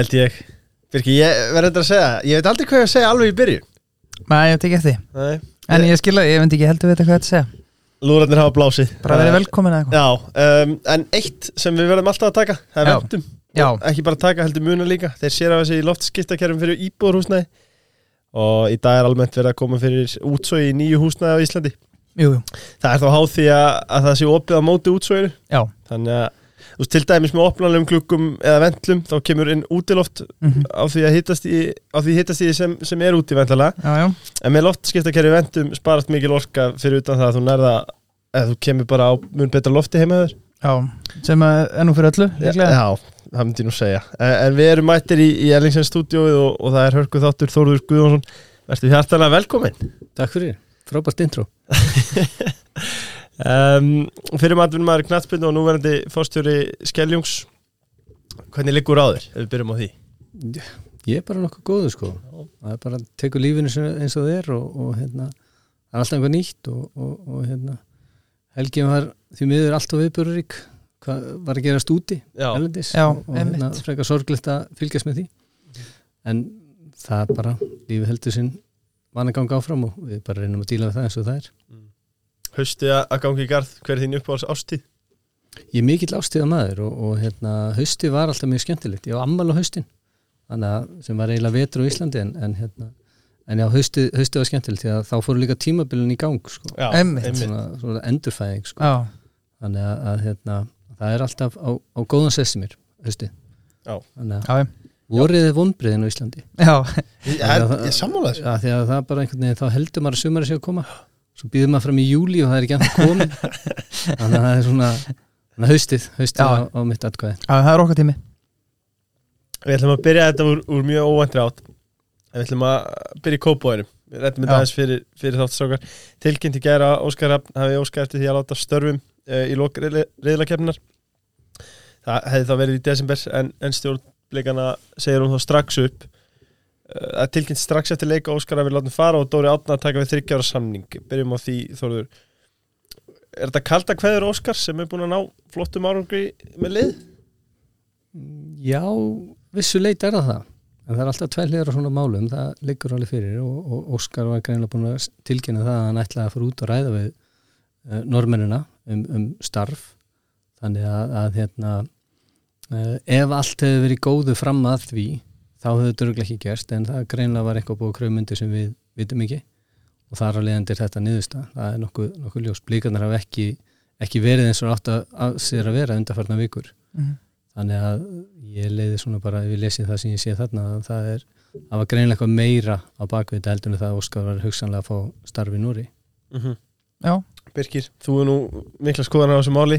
Held ég. Birki, ég verður þetta að segja Ég veit aldrei hvað ég að segja alveg í byrjun. Nei, ég veit ekki eftir Nei. En ég skilja, ég veit ekki heldur við þetta hvað þetta segja. Lúrarnir hafa blásið. Bara verið velkomin eða eitthvað. Já, um, en eitt sem við verðum alltaf að taka Það er Já. vendum Já, Ekki bara taka heldur muna líka. Þeir sér af þessi loftskiptakerfum fyrir íbúðarhúsnæði. Og í dag er almennt verið að koma fyrir útsói í nýju húsnæði á Íslandi. Jú, jú, Það er þá háð því að, að það sé opið á móti útsóinu já. Þannig að þú veist, til dæmis með opnanlegum glukkum eða vendlum þá kemur inn útiloft mhm, á því að hittast í, á því hittast í sem, sem er úti vendala Já, já, en með loftskiptakerfi vendum sparast mikil orka fyrir utan það að þú nærða eða þú kemur bara á mun betra lofti heima þér. Já Sem er nú fyrir öllu, líklega. Já, það myndi ég nú segja. En, en við erum mættir í, í Ellingsens stúdióið og, og það er hörkuð þáttur Þórður Guðjónsson. Vertu hjartalega velkomin Takk fyrir, frábært intro um, Fyrir maður maður knattspinn og núverandi fórstjóri Skeljungs. Hvernig liggur á þér ef við byrjum á því? Ég er bara nokkuð góður sko. Það er bara að tekur lífinu eins og það er og, og hérna, það er alltaf einhver nýtt og, og, og hérna Helgi var því miður allt og viðbjörðurík hvað var að gerast úti Já, erlendis Já, og, og hérna, frekar sorglegt að fylgjast með því. En það er bara lífið heldur sinn van að ganga áfram og við bara reynum að díla við það eins og það er. Hausti að að gangi í garð hver er þín uppáhalds ástíð? Ég er mikill ástíða maður og, og hérna, hausti var alltaf mjög skemmtilegt. Ég var ammal á haustin, þannig að sem var eiginlega vetur á Íslandi en, en, hérna, en já, hausti, hausti var skemmtilegt því að þá fóru líka tímabilin í gang sko. Já, Einmitt. svona, svona endurfæðing sko. Já, þannig að, að hérna, það er alltaf á, á góðan sessi mér, hausti. Já. Þannig að já, vorið er vonbriðin á Íslandi. já, Ég, ég, sammála þessu Já, því að það er bara einhvern veginn, þá heldur maður að sumari sé að koma. Svo býður maður fram í júli og það er ekki annað komin. þannig að það er svona, haustið, haustið á, á mitt atkvæði. já, það er okkar tími. Við ætlum að byrja þetta úr, úr mjög óvæntri átt. Við ætlum að byrja í kópóinum Við rættum þetta aðeins fyrir, fyrir þáttsákar Tilkynnt í gæra Óskar Raffn hafi Óskar eftir því að láta störfum uh, í lok reyðlakefnar Það hefði þá verið í desember en, en stjórnleikana segir hún þá strax upp uh, að tilkynnt strax eftir leika Óskar hafi látið fara og Dóri Átna að taka við þryggjára samning. Byrjum á því Þórður. Er þetta kalda kveður Óskar sem er búin að ná flottum árangri með lið? Já, vissu leit er það það. En það er alltaf tvær hliðar á svona málum það liggur alveg fyrir og, og Óskar var greinlega búin að tilkynna það að hann ætlaði að fara út og ræða við uh, normennina um, um starf. Þannig að, að hérna uh, ef allt hefur verið góðu fram að því þá hefur þetta örgulega ekki gerst en það greinlega var eitthvað búið krömyndi sem við vitum ekki. Og þar að leiðandir þetta niðursta það er nokkuð, nokkuð ljós, blíkarnar hafa ekki, ekki verið eins og átt að, að sér að vera undarfarna vikur. Mhm. þannig að ég leiði svona bara ef ég lesi það sem ég sé þarna að það er það var greinlega eitthvað meira á bakvið þetta heldur en það að Óskar var hugsanlega að fá starfi í Núri Mm Já, Birkir, þú er nú mikla skoðanar á þessu máli.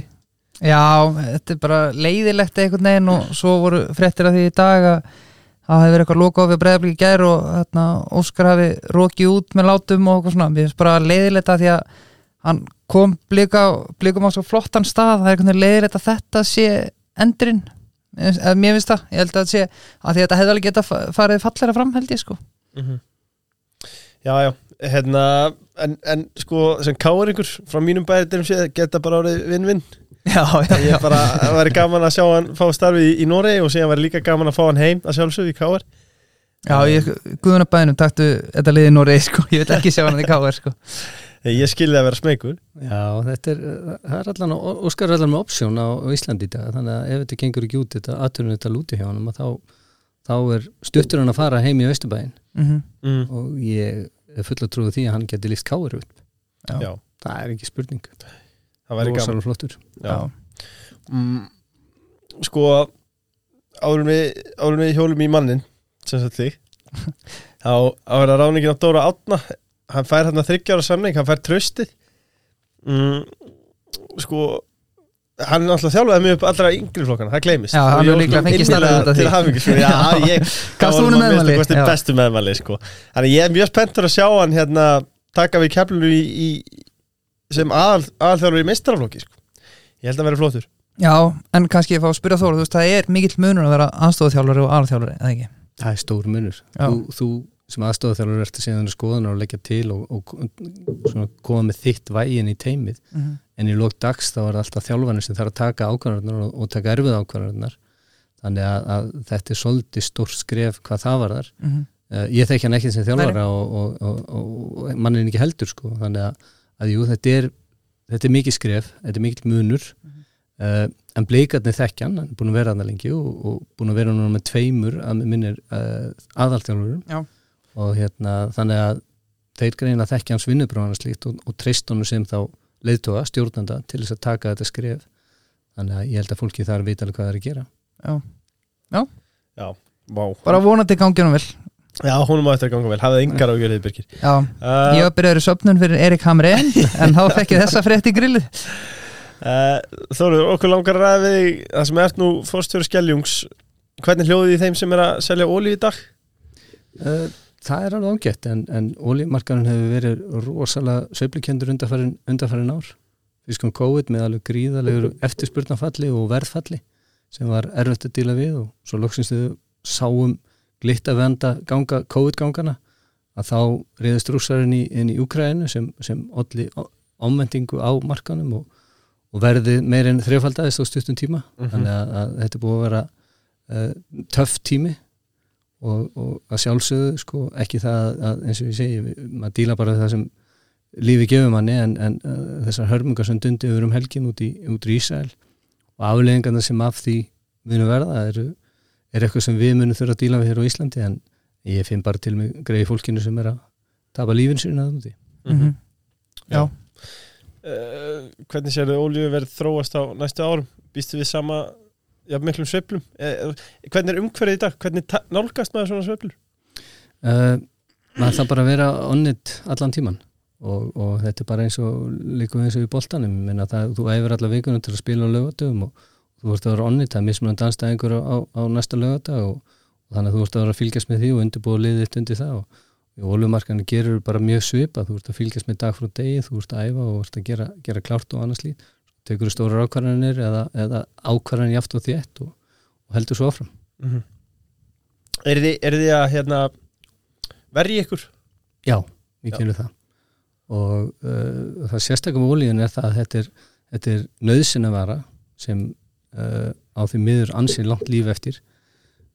Já, þetta er bara leiðilegt einhvern veginn og svo voru fréttir af því í dag að það hefði verið eitthvað loka á við breiðablík í gær og þarna, Óskar hafi rokið út með látum og eitthvað svona, mér finnst bara leiðilegt að því að hann kom blika, blikum á svo flottan stað, það er einhvern veginn leiðilegt að þetta sé endurinn. Eða mér finnst það, ég held að þetta sé að því að þetta hefði alveg geta farið fallara fram held ég sko. Já, já, hérna en, en sko, sem káringur frá mínum bæðirum séð geta bara árið vinn-vinn Já, já, Ég er bara, það væri gaman að sjá hann fá starfi í, í Noregi og síðan væri líka gaman að fá hann heim að sjálfsögðu í káar Já, ég, Guðunabæðinum taktu þetta liði Nóri, sko, ég vil ekki sjá hann í KR, sko. Ég skilði að vera smegur Já, þetta er, það er allan Óskar er allan með opsjón á, Íslandi í dag þannig að ef þetta gengur ekki út þetta aðtunum þetta lúti hjá hann þá, þá er stuttur hann að fara heim í Vesturbæin Mm mm. og ég er full að trúið því að hann geti líst káir upp. Já. Já, það er ekki spurning það væri gaman. Flottur. Mm, sko en við, en við hjólum í mannin sem sagt þig þá vera ráningin á Dóra Átna hann fær hérna þryggjára samning hann fær trösti mm, sko hann er alltaf þjálfaði mjög upp allra yngri flokkana, það gleymist. Já, hann líklega honum fengið starfið til meðmæli sko. Þannig ég er mjög spenntur að sjá hann hérna taka við keflinu í, í sem aðal, aðalþjálfur í meistaraflokki sko. ég held að vera flottur Já, en kannski ég fá að spyrja Þóra, þú veist, það er mikill munur að vera aðstofþjálfari og aðalþjálfari, eða ekki? það er stór munur þú, þú sem aðstofþjálfur ertu síðan að skoðan og leggja til og, og svona, koma með þitt vægin í teimið Mm en í lók dags þá er alltaf þjálfanir sem þarf að taka ákvarðarnar og, og taka erfið ákvarðarnar þannig að, að þetta er svolítið stórt skref hvað það var þar Mhm. uh, ég þekki hann ekki sem þjálfara og, og, og, og, og mannin ekki heldur sko. þannig að, að jú, þetta er þetta er mikið skref, þetta er mikið munur. Uh, en bleikarnir þekkja hann, hann er búin að vera hann lengi og, og búin að vera núna með tveimur að minnir uh, aðaltjálfurum Já. og hérna þannig að þeir greina þekkja hans vinnubráðana slíkt og, og treyst honum sem þá leiðtóga, stjórnanda til þess að taka þetta skref. Þannig að ég held að fólki þar vita alveg hvað það er að gera. Vá. bara vonandi ganginum vel Já, húnum á eftir að ganga vel, hafði engar á gjörðið Birgir Já, uh, ég var byrjaður í söpnun fyrir Erik Hamren en þá fekk ég þessa frétt í grillið. Uh, Þóruður, okkur langar að ræða við það sem ert nú fórstjóri Skeljungs. Hvernig hljóðið í þeim sem er að selja ólí í dag? Uh, það er alveg ágætt en, en olíumarkaðin hefur verið rosalega sveiflikendur undarfærin, undarfærin ár. Við skum COVID með alveg gríðalegur eftirspurnafalli og verðfalli sem var erfitt að díla við og svo loksins þau sáum glitt að venda ganga, COVID-gangana að þá reyðist rússarinn í, inn í Úkræðinu sem, sem olli ámendingu á markanum og, og verðið meir en þrefaldæðist á stuttum tíma Mhm. þannig að, að þetta búið að vera uh, töff tími og, og að sjálfsögðu sko, ekki það að eins og ég segi maður díla bara við það sem lífi gefur manni en, en uh, þessar hörmungar sem dundi yfir um helgin út í, út í Ísæl og afleggingarna sem af því munu verða eru, er eitthvað sem við munum þurfa að díla við hér á Íslandi en ég finn bara til mig greið fólkinu sem er að tapa lífin sér að úti Mhm. Já. Uh, hvernig sér þau ólíu verið þróast á næstu árum? Býstu við sama já, miklum sveiflum? Uh, hvernig er umhverfið í dag? Hvernig nálgast maður svona sveiflur? uh, maður það bara að vera onnit allan tíman og, og þetta er bara eins og líka eins og í boltanum Minna, það, þú æfir alla vikunum til að spila á lögatöfum og þú vart að vera onnit það er mismunandi anstæðingur á, á, næsta lögatag og, og þannig að þú vart að vera að fylgjast með því og undirbúa liðið þitt undir það og í olumarkanu gerur bara mjög svipa þú vart að fylgjast með dag frá degi, þú vart að æfa og vart að gera, gera klárt og annars lít tekur stórar ákvarðanir eða, eða ákvarðanir jaft og þétt og, og heldur svo áfram? Mm Er þið, er þið að hérna, verji ykkur? Já, við kynum það. Og uh, það sérstaklega með ólíðin er það að þetta er, þetta er nöðsinn að vara sem uh, á því miður ansið langt líf eftir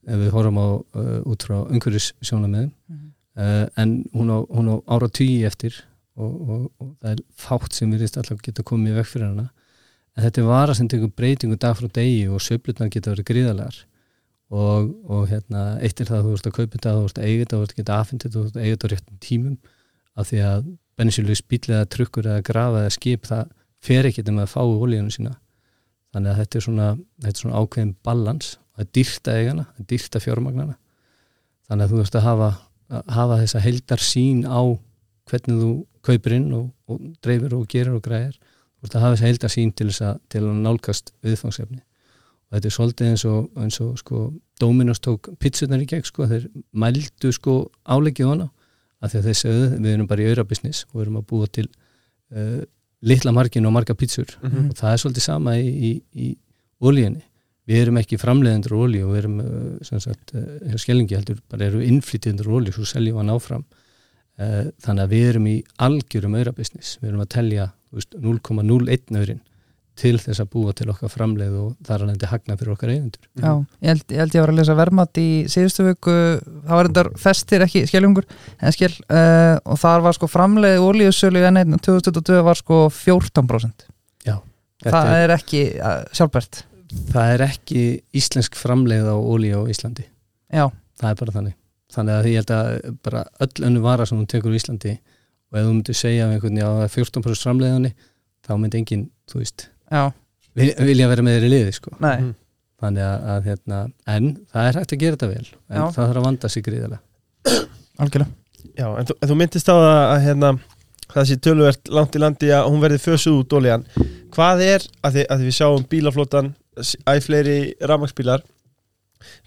ef við horfum á uh, út frá umhverjus sjónamiðum Mhm. uh, en hún á, hún á ára tugi eftir og, og, og það er fátt sem við alltaf geta komið veg fyrir hana. En þetta er vara sem tekur breytingu dag frá degi og söflutnar geta verið gríðalegar og, og hérna, eitt er það að þú ert að kaupa þetta, þú ert að eiga þetta, þú ert að geta afhengt þetta, þú ert að eiga þetta á réttum tímum. Af því að bensinljus bíl eða trukkur eða grafa eða skip það fer ekki um að fá ólíðunum sína þannig að þetta er svona, þetta er svona ákveðin dýrt að eigana, það er dýrt að fjármagnana þannig að þú ert að hafa, að hafa þessa heldar sín á hvernig þú kaupir inn og, og dreifir og gerir og græðir. Þú ert að hafa þessa heldar sín til að, til að nálgast viðfangsefni. Og þetta er svolítið eins og, eins og sko, Dominos tók pizzunar í gegn sko, þeir mældu sko áleggið hana. Af því að þeir sögðu, við erum bara í auðrabisnis og erum að búa til uh, litla margin og marga pizzur. Mhm. og það er svolítið sama í, í, í olíinni við erum ekki framleiðendur olí og við erum uh, sem sagt, hjá skellingi heldur bara eru innflytjendur olí svo seljum við hann áfram. Uh, þannig að við erum í algjörum auðrabisnis við erum að telja þú veist, 0,01 auðrin til þess að búa til okkar framleið og þar að nefndi hagna fyrir okkar eigendur. Já, ég held, ég held ég var að lesa vermat í síðustu viku, það var þetta festir ekki skellungur, en skell uh, og þar var sko framleiði ólíusölu í N1 2022 var sko 14% Þetta það er, er ekki uh, sjálfbært. Það er ekki íslensk framleið á olí á Íslandi. Já, það er bara þannig. Þannig að ég held að bara öll önnu vara sem hún tekur í Íslandi og ef þú myndir segja af einhvern já, það er 14% framleiðanni þá myndi enginn, þú veist já, vil- vilja vera með í liði sko. nei Mhm. þannig að, að hérna, en það er hægt að gera þetta vel en Já. það þarf að vanda sig gríðarlega algjörlega Já, en þú, en þú myndist á það að hérna, það sé töluvert langt í landi að hún verði fösuð út ólíðan hvað er, að því, að því við sjáum bílaflótan æg fleiri rafmaksbílar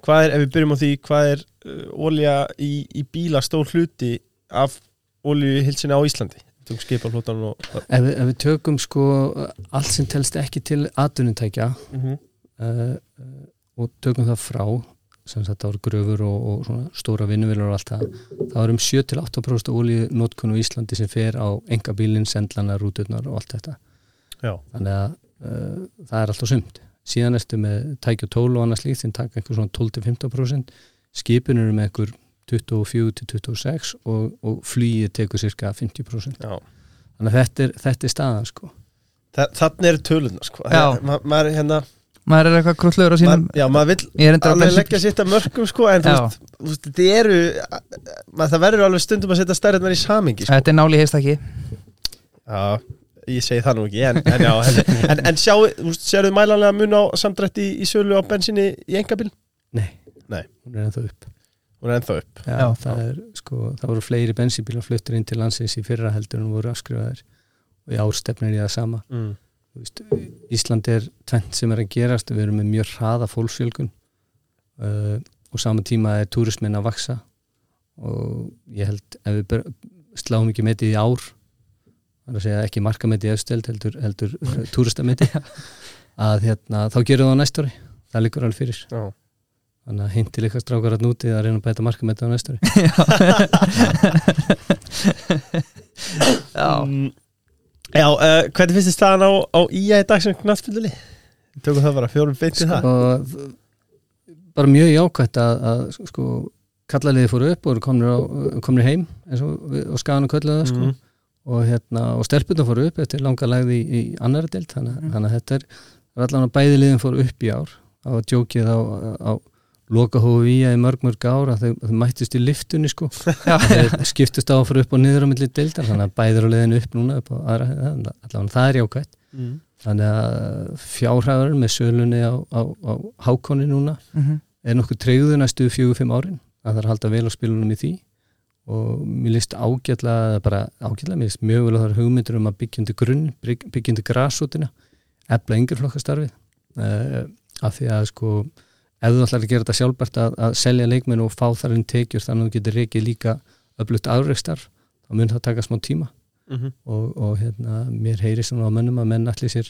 hvað er, ef við byrjum á því hvað er uh, ólíja í, í bíla stór hluti af ólíu hilsinni á Íslandi Tökum skipaflótan og ef, við- ef við tökum sko allt sem telst ekki til atvinnutækja mm -hmm. uh, og tökum það frá sem þetta voru gröfur og, og svona stóra vinnuvilur og allt það það var um 7-8% olíu notkun á Íslandi sem fer á engabílinn, sendlana, rúturnar og allt þetta. Já, þannig að uh, það er alltaf sumt. Síðan ertu með tæki og tól og annað slíkt sem taka einhver svona 12-15% skipin eru með einhver 24-26 og, og flýið tekur cirka 50% Já. þannig að þetta er, þetta er staðan sko Þa, Þannig eru töluna sko Já. Ma, maður, hérna, maður er eitthvað krulluður á sínum maður, Já, maður vill ég er enda alveg leggja sitt að mörgum sko en veist, þú veist, þetta eru maður, það verður alveg stundum að setja stærðnar í samingi sko. þetta er náli heist ekki Já, ég segi það nú ekki en, en já, en, en, en sjá, þú veist, sérðu mælanlega mun á samdrætti í, í sölu á bensinni í engabil? Nei, Nei. hún er ennþá upp Hún er ennþá upp. Já, Já. það, er, sko, það voru fleiri bensínbílar fluttir inn til landsins í fyrra heldur en voru afskrifaðir. Og í árstefnir í það sama. Mm. Þú veist, Ísland er tvent sem er að gerast. Við erum með mjög hraða fólksfjölgun. Uh, og saman tíma er túrismin að vaksa og ég held ef við sláum ekki metið í ár er að segja ekki markametið í efstöld heldur, heldur uh, túristametið að hérna, þá gerum við það á næst ári. Það liggur alveg fyrir. Já. Þannig að hinti líka strákar að núti að reyna að bæta markametið á næst ári já, Mm, já uh, hvernig finnst þið staðan á, á IA í dag sem knattfylduli? Tökum það bara fjórum beint í það sko, bara mjög jákvætt að, að sko, kallaliði fóru upp og eru komnir, á, komnir heim og, og skagan og kölluða sko. Mhm. og, hérna, og stelpunum fóru upp eftir langa lagði í, í annara deild þannig, Mm. þannig að þetta er allan að bæði liðin fóru upp í ár á djókið á, á lokahófu í í mörg mörg ár að þau, þau mættist í liftunni sko. Þeir skiptust á að fóru upp og niður á milli deildar þannig að bæðir á liðinu upp núna upp aðra, allan það er jákvætt. Mm. þannig að fjárhæður með sölunni á, á, á hákonni núna mhm, er nokkuð treyðu næstu fjögur-fimm árin að það er halda vel á spilunum í því. Og mér líst eða bara ágætlega, mér líst mjög vel að það er hugmyndur um að byggjandi grunn, bygg- byggjandi grasútina, efla yngir flokkastarfið uh, af því að sko ef þú ætlar að gera þetta sjálfbært að, að selja leikmenn og fá þar inn tekjur þannig að þú getur reikið líka öflugt afreikstarf, þá mun það taka smá tíma Mm og, og hérna, mér heyri svona á mönnum að menn allir sér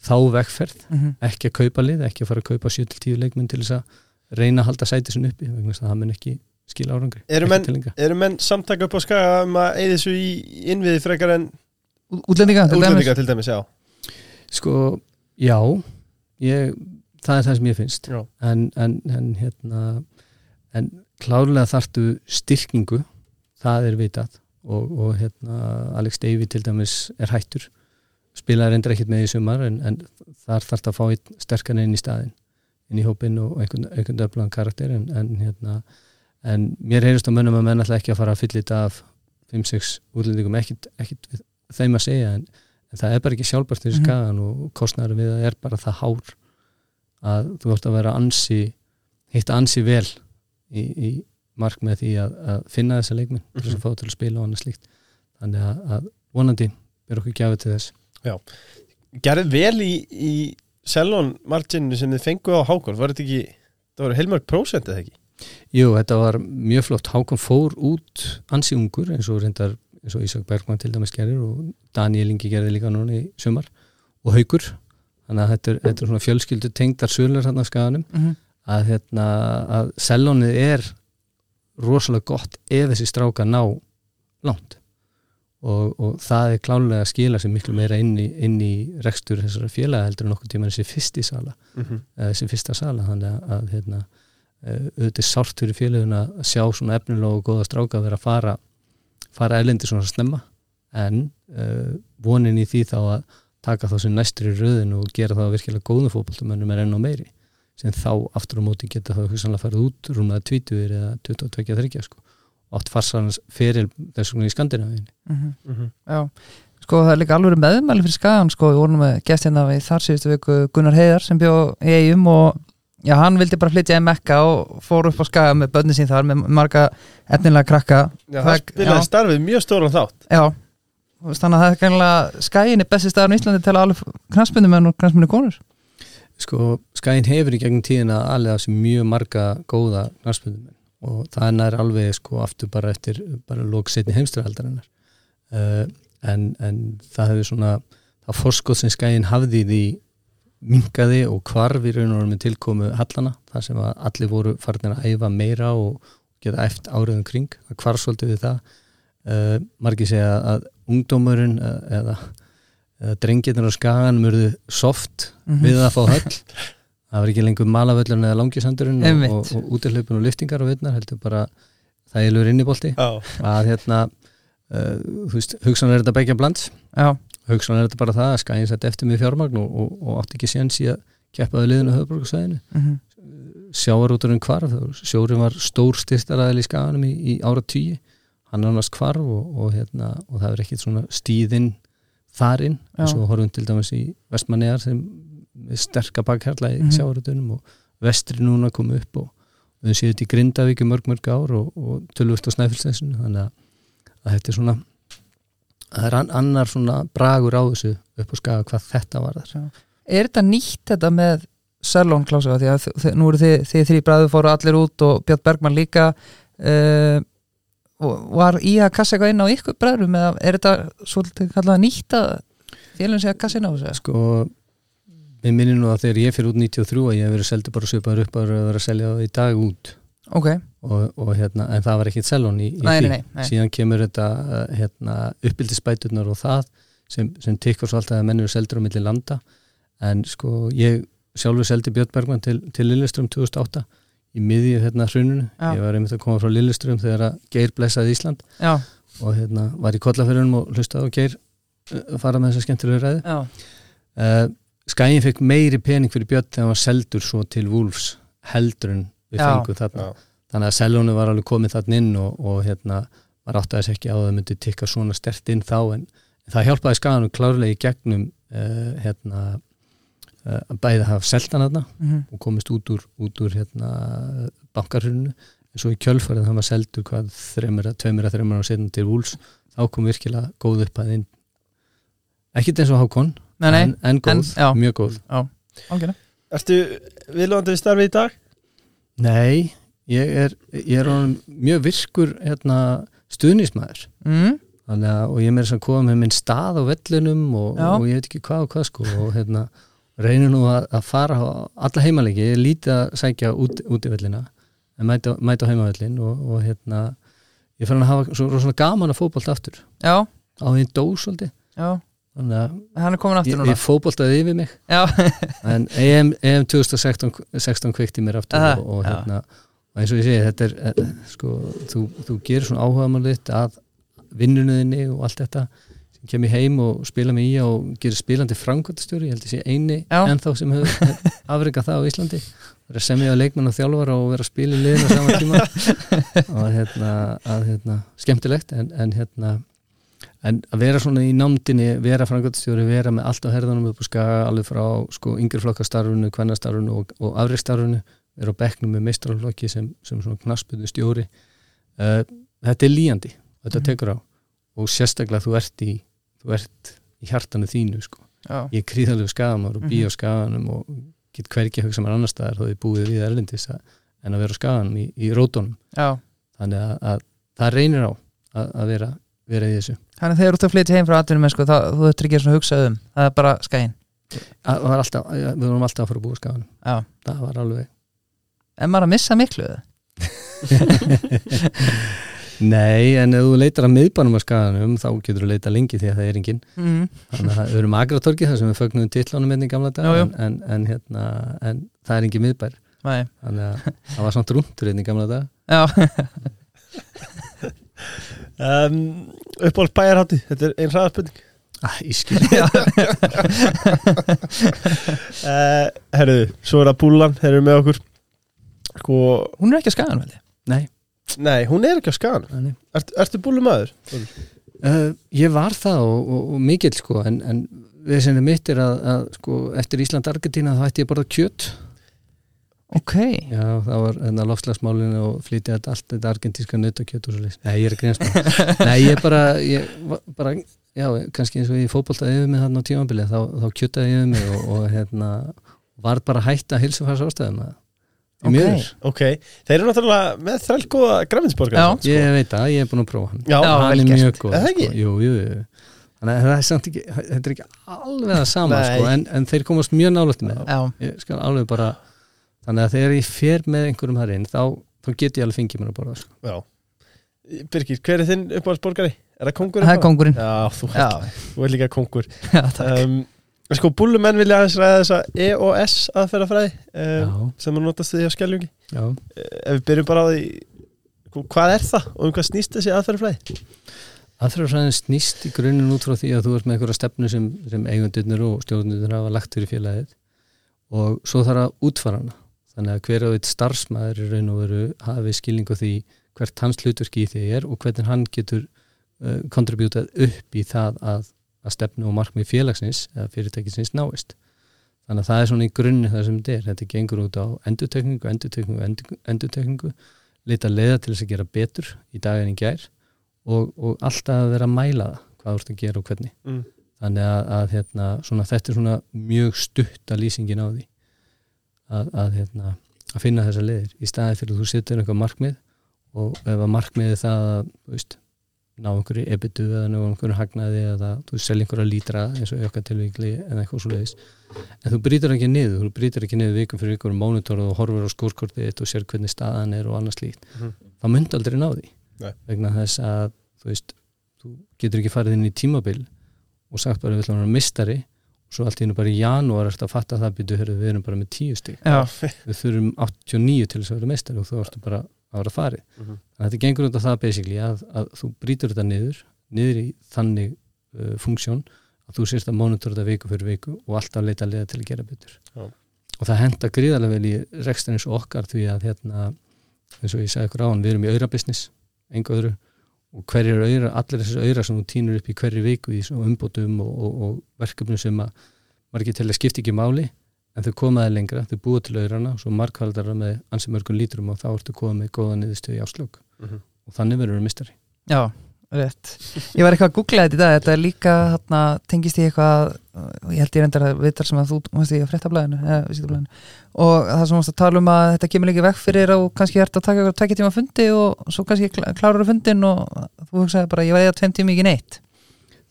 þá vegferð mhm. ekki að kaupa lið, ekki að fara að kaupa 7-10 leikmenn til þess að reyna að halda sæti sinni uppi, vegna þess að það mun ekki skila árangri Eru menn-. Eru menn samtaka upp á skaga um að eða þessu í innviði frekar en útlendinga til dæmis útlendinga til dæmis, já Sko, já ég, það er það sem ég finnst. En, en, en hérna en klárlega þartu styrkingu það er vitað. Og, og hérna Alex Davey til dæmis er hættur. Spilaði reyndir ekkert með í sumar en, en þar þarf að fá einn sterkan inn í staðin inn í hópinn og einhvern, einhvern öflagan karakter. En, en hérna en mér heyrist á mönnum að menn alltaf ekki að fara að fylla þetta af 5-6 útlendingum. Ekkert við þeim að segja en, það er bara ekki sjálfbært fyrir Mhm. skagan og kostnæður við það er bara það hár að þú ætti að vera ansi hitta ansi vel í, í mark með því að, að finna þessa leikmenn til þess að fá til að spila og annað slíkt. Þannig að, að vonandi er okkur gjafið til þess. Gerðið vel í, í Selon marginu sem þið fengu á Hákon Var þetta ekki, það voru heilmörg prósent eða ekki? Jú, þetta var mjög flott. Hákon fór út ansi ungur eins og reyndar eins og Ísak Bergman til dæmis gerir og Daniel Ingi gerði líka núna í sumar. Og Haukur þannig að þetta er, þetta er svona fjölskyldu tengdar sölur hann á skaganum Mhm. að, hérna, að sellónið er rosalega gott ef þessi stráka ná langt og, og það er klálega að skila sér miklu meira inn í, inn í rekstur þessara félaga heldur en okkur tíma þessi fyrsti sala Mm -hmm. þessi fyrsta sala þannig að, hérna, eh, auðvitað sárt fyrir félagin að sjá svona efnilega og góða stráka að vera að fara fara erlendi svona snemma en uh, vonin í því þá að taka þá sem næstur í röðin og gera það virkilega góðum fótboltumönnum er enn á meiri sem þá aftur á móti geta þá hugsanlega farið út rúmlega 20 eða 22-30 sko. Og átt farsarans fyrir þessum í Skandinavíðinni Mhm. Mhm. Já, sko það er líka alveg meðmæli fyrir skagan sko, við vorum með gest hérna við þar síðustu viku Gunnar Heiðar sem bjó í eigum og já, hann vildi bara flytja í Mekka og fór upp á skaga með börnin sín þar með marga efnilega krakka. Já, það Það- spilaði starfið mjög stóran þátt. Já, þannig að það er kannilega skagin er besti staðar í Íslandi til að alveg knastmyndumenn og knastmyndu konur. Sko, Skæin hefur í gegnum tíðina alveg þessi mjög marga góða knarspöndumenn og það er alveg sko aftur bara eftir bara lók setni heimsturhaldarinnar uh, en, en það hefur svona það forskot sem Skæin hafði því mingaði og hvarf í raun og með tilkomu hallana þar sem að allir voru farin að æfa meira og geta eftir áriðum kring. Það hvarf svolítið við það uh, margir segja að ungdómurinn uh, eða eða drengirnir á skaganum urðu soft Mhm. við að fá höll það var ekki lengur malavöllurinn eða langisandurinn og, og, og útihlaupin og liftingar og vitnar heldur bara þægilegur innibolti. Já, að hérna uh, þú veist, hugsan er þetta begja blands Já, hugsan er þetta bara það að skæðin sett eftir með fjármagn og, og, og átti ekki séns í að keppaði liðinu höfuborgarsvæðinu mhm, sjávarúturinn kvarf sjórin var stór styrstaræðil í skaganum í, í ára tíu hann annars kvarf og, og, hérna, og það er ekkit svona stíðinn þarinn og horfum til dæmis í vestmannegar sem með sterka bakhjarla í Mhm. sjávarútunum og vestri núna kom upp og við séum þetta í Grindavík í mörg mörg ár og, og tölvöld á Snæfellsnesinu þannig að, að þetta er svona það er an, annar svona bragur á þessu upp á skaga hvað þetta var þar er þetta nýtt þetta með Salón klása því að nú eru þið, þið þrý bræður fóru allir út og Björn Bergmann líka uh, og var í að kassa eitthvað inn á ykkur bræðrum eða er þetta svolítið kallað nýtt að félagin sé að kassa inn á þessu? Sko við minnum nú að þegar ég fyrir út 93 að ég hef verið seldur bara svipaður upp að vera að selja í dag út. Ok, og, og hérna, en það var ekkit selón í, í nei, því. nei, nei, síðan kemur þetta uh, hérna, uppbyldisbæturnar og það sem, sem tikkur svo alltaf að menn eru seldur á milli landa. En sko ég sjálfur seldi Björn Bergman til, til Lilleström 2008 í miðju hérna hrununu ég var einmitt að koma frá Lilleström þegar að Geir blessaði Ísland. Já, og hérna var í kollafyrunum og hlustaði á Geir uh, fara með þessa skemmtilegu ræði já, uh, Skæin fekk meiri pening fyrir Björn þegar hann var seldur svo til Wolves heldur en við Já. fengum þarna. Já, þannig að Selónu var alveg komið þarna inn og, og hérna, maður átti þess ekki á að það myndi tikka svona stert inn þá en, en það hjálpaði skaganum klárlega í gegnum uh, hérna að bæði að hafa seltan þarna mhm, og komist út úr, út úr hérna, bankarhruninu en svo í kjölfarið það var seldur hvað þreymur, tveimur að þreymur á setjum til Wolves þá kom virkilega góð upp að inn. Ekkit eins og Hákon nei, nei, en, en góð, já. mjög góð. Algjörlega. Ertu viðlóðandi við starfið í dag? Nei, ég er, ég er mjög virkur hérna, stuðnismæður mm, Þannig að, og ég er meira sem að koma með minn stað á vellunum og, og ég veit ekki hvað og hvað sko og hérna, reynir nú að, að fara á alla heimalegi, ég er lítið að sækja út, út í vellina, en mæta, mæta á heimavellin og, og hérna ég fann að hafa svo, svona gaman að fótbolt aftur. Já, á því dós svolítið. Já, þannig að hann er komin aftur ég, núna. ég fótboltaði yfir mig. Já, en EM, EM 2016 16 kveikti mér aftur Aha, og, og, hérna, og eins og ég segi þetta er, eh, sko, þú, þú gerir svona áhuga málið að vinnuninni og allt þetta sem kemur heim og spila með í og gerir spilandi framkvæmtastjóri, ég held að sé eini Já. ennþá sem hefur afreikað það á Íslandi vera að semja leikmenn og þjálfara og vera að spila í liðin á sama tíma og hérna, að, hérna skemmtilegt en, en hérna en að vera svona í námdini, vera framkvæmtastjóri vera með allt á herðanum upp á skaga alveg frá sko yngri flokkastarfunu, kvennastarfunu og, og afreiksstarfunu vera á bekknum með meistrarflokki sem, sem svona knaspunni stjóri uh, þetta er líjandi, þetta Mhm. tekur á og sérstaklega þú ert í þú ert í hjartanu þínu sko. Ég er gríðalegu skagamár og bý Mhm. á skaganum og get hvergi að hugsa mér annar staðar þó ég búið við erlendis að, en að vera á skaganum í, í rótunum. Já. Þannig að, að það reynir á að, að vera, vera í þessu. Þannig að þegar þú ert að flytja heim frá atvinnum mennsku þá þú ættir ekki að hugsa um það er bara var alltaf, við vorum alltaf að fara að búa á skaganum. Já. það var alveg En maður að missa miklu? Nei, en ef þú leitar að miðbænum á skaganum þá getur þú leita lengi því að það er engin Mm. þannig að við erum agratorki þar sem við fögnum tillánum einnig gamla dag Já, já. en, en, en, hérna, en það er engin miðbær. Nei, þannig að það var samt rúntur einnig gamla dag já, Um, uppáhalds bæjarhátti, þetta er einn hraðarspurning ah, Ég skil. Uh, Herru, svo er það Búlan, þeir eru með okkur. Sko, hún er ekki að skæðan veldi Nei, nei, hún er ekki á skan nei. Ert, Ertu búlumæður? Uh, ég var það og, og, og mikill sko en, en við sem er mitt er að, að sko, eftir Ísland-Argentína þá ætti ég að borða kjöt Ok, Já, það var enna lofslagsmálinu og flytja þetta allt þetta argentíska nautakjöt og svo leys. Nei, ég er greinast bara. Nei, ég bara, ég var bara, já, kannski eins og ég fótboltaði yfir mig þarna á tímabilið, þá, þá kjötaði ég yfir mig og, og hérna, var bara hætt að hilsufærs ástæðum að Ok. Í miður. Ok, þeir eru náttúrulega með þrælgóða græminsborgar Já. Ég veit það, ég er búin að prófa hann. Já, Já, hann er mjög góð. Er það ekki? Sko. Jú, jú, jú. Þannig að það er þetta er ekki alveg það sama, sko, en, en þeir komast mjög nálægt með það. já, Ég skal alveg bara, þannig að þegar ég fer með einhverjum þar inn, þá, þá get ég alveg fengið mér að borða, sko. Já Birgir, hver er þinn uppáhaldsborgari? Er það kongurinn? það er kongurinn Já, þú já, ert, þú ert líka kongur já, takk um, Sko, búlumenn vilja aðeins ræða þessa EOS aðferðafræði Já, sem að notast því á skeljungi já Ef við byrjum bara á því hvað er það og um hvað snýst þessi aðferðafræði? Aðferðarfræðin snýst í grunninn út frá því að þú ert með einhverja stefnu sem, sem eigundurnir og stjórnurnir hafa lagt fyrir félagið og svo þarf að útfara hana. Þannig að hver á eitt starfsmæður í raun og veru hafi skilningu því hvert hans hlutverki í því er og hvernig hann getur uh, kontribútað upp í það að, að stefnu og markmið félagsins eða fyrirtækisins náist. Þannig að það er svona í grunni það sem þetta er. Þetta gengur út á endurtekningu, endur, endurtekningu, leita leiða til þess að gera betur í daginn í gær og, og alltaf að vera að mæla það hvað þú ert að gera og hvernig Mm. þannig að, að hérna, svona, þetta er svona mjög stutta lýsingin á því að, að, hérna, að finna þessa leiðir í staði fyrir að þú setur einhver markmið og ef að markmiði það að veist, ná einhverju ebitu eða ná einhverju hagnaði eða þú selja einhverja lítra eins og í okkar tilvíkli en eitthvað svo leiðis en þú brýtur ekki niður, þú brýtur ekki niður vikum fyrir ykkur mónitor og horfur á skórkortið þitt og sér hvernig staðan er og annars líkt Mhm. þá myndi aldrei ná því. Nei. vegna þess að þú veist, þú getur ekki farið inn í tímabil og sagt bara við ætlum að vera mistari og svo allt í hennu bara í janúar ertu að fatta það heyrðu, við erum bara með tíu stig. Já, við þurfum 89 til þess að vera mistari og þú ertu bara að vera farið. Þannig að þetta gengur á það basically að, að þú brýtur þetta niður niður í þannig uh, funksjón að þú sérst að monitora þetta viku fyrir viku og alltaf leita leiða til að gera betur. Já. og það henda gríðarlega vel í rekstan eins og okkar því að hérna, eins og ég sagði ykkur á hann, við erum í auðra business enga öðru. Og hverjir auðra, allir þessar auðra sem þú týnur upp í hverju viku í umbótum og, og, og verkefnum sem að margir til að skipta ekki máli en þau komaði lengra, þau búið til auðrana svo markvaldara með ansi mörgum lítrum og þá ertu komið með góða niðurstöð í áslög Mhm. og þannig verður við mistari já, rétt. Ég var eitthvað að googla þetta í dag þetta er líka, þarna, tengist í eitthvað og ég held ég reyndar að viðtal sem að þú varst í fréttablaðinu, eða vísindablaðinu og það sem varst að tala um að þetta kemur líka vekk fyrir og kannski ert að taka eitthvað tvekja tíma fundi og svo kannski klá- klárar þú fundin og þú hugsaði bara, ég var eða tveim tíma ekki neitt.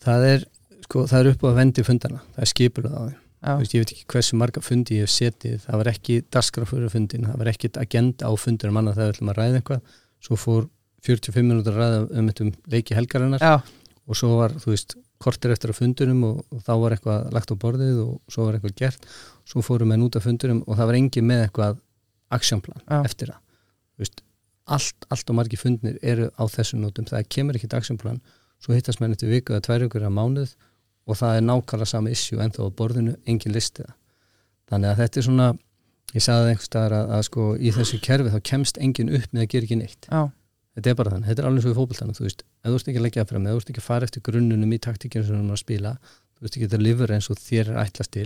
Það er, sko, það er það það veist, ég veit ekki hversu marga fundi ég hef setið það var ekki daskra fyrir fundin það var ekki agenda á fundinum annað þegar við ætlum að ræða eitthvað. Svo fór 45 minútur að ræða um þetta um leiki helgarinnar já, og svo var, þú veist, kortir eftir að fundunum og, og þá var eitthvað lagt á borðið og svo var eitthvað gert. Svo fórum við út af fundunum og það var engin með eitthvað actionplan Já. eftir það. Veist, allt, allt og margi fundnir eru á þessum nótum. Það kemur ekki actionplan. Svo hittast menn eftir viku eða tvær ykkur að mánuð og það er nákvæmlega sama issue en þá á borðinu, engin listi það. Þannig að þetta er svona ég sagði einhvers staðar að, að sko í þessu kerfi þá kemst engin upp með að gera ekki neitt. Já, þetta er bara þannig, þetta er alveg svo í fótboltanum þú veist, ef þú ert ekki að leggja fram, ef þú ert ekki að fara eftir grunnunum í taktíkinu sem þú erum að spila þú ert ekki að lifra eins og þér er ætlast til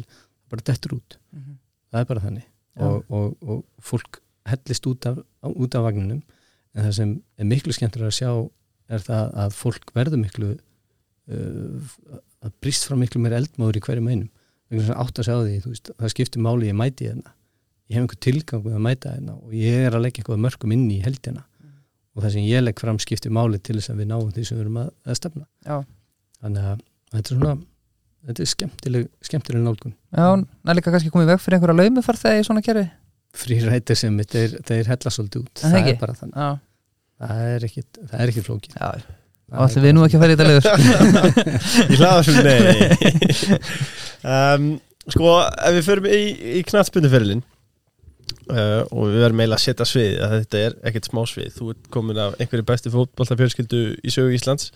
bara dettur út, Mhm. það er bara þannig. Og, og, og fólk hellist út af, út af vagninum. En það sem er miklu skemmtilega að sjá er það að fólk verður miklu uh, að brýst fram miklu meir eldmáður í hverjum einum. Að átt að sjá því, þú veist, það skiptir máli ég mæti hérna, ég hef einhver tilgang með að mæta hérna og ég er að leggja eitthvað mörgum inn í heldina. Og það sem ég legg fram skiptir máli til þess að við náum því sem við erum að, að stefna. Já, þannig að þetta er svona þetta er skemmtileg, skemmtileg nálgun. Já, það er líka kannski komið vekk fyrir einhverja laumufar þegar ég svona kerfi. Frírættir sem þetta er, það er hella svolítið út. Er það það er bara þannig, já, það er ekkit, það er ekkit flókið. Já, og ætlum við nú ekki að fara í þetta leiður Ég hlaða svo nei. Um, Sko, ef við förum í, í knatsbunduferlin uh, og við verðum eiginlega að setja svið að þetta er ekkert smá svið. Þú ert komin af einhverju bestu fótbollafjölskyldu í sögu Íslands.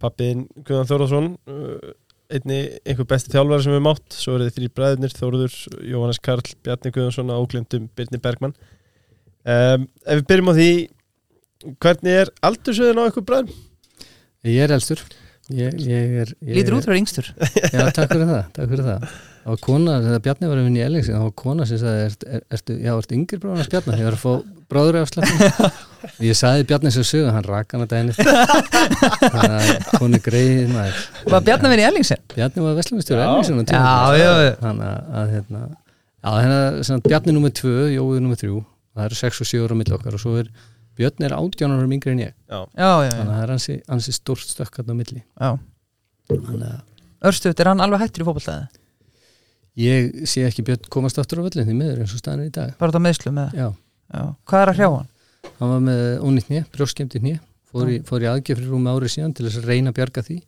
Pappiðin Guðan Þórðarsson uh, einni einhver besti þjálfari sem við mátt svo eru þið þrý bræðurnir, Þórður, Jóhannes Karl Bjarni Guðansson og óglemdum Birni Bergmann. Um, Ef við byrjum á því hvernig er aldursöðin á einhver bræðum? Ég er elstur. Ég, ég er, ég lítur út fyrir yngstur. Já, takk fyrir það, takk fyrir það. Var kona, þegar Bjarni var að vinna í Ellingsi það var kona sem sagði, ert, er, ertu, já, ertu yngri bróðan að Bjarni, ég var að fá bróður af sleppin ég sagði Bjarni sem sögu, hann rak hann að daginn þannig að koni greið maður. Var Bjarni verið í Ellingsen? Bjarni var já, já. þannig að, að hérna, já, hérna Bjarni nummer tvö, Jói nummer þrjú. Það eru sex og sjö ára á milli okkar og svo er Björn er átján ára yngri en ég. Já, já, já, þannig að það er ansi, ansi stórt stökk hann á milli. Já. þannig að Örstuðt, er hann alveg hættur í fótballtæði? ég sé ekki Björn komast aftur á völlin því miður eins og staðan er í dag. Bara þetta meðslu með já, já. Hvað er að hrjá hann? hann var með ónýtt nýja, brjóskemdi nýja fór í, fór í aðgjöf fyrir rúmi árið síðan til þess að reyna að bjarga því.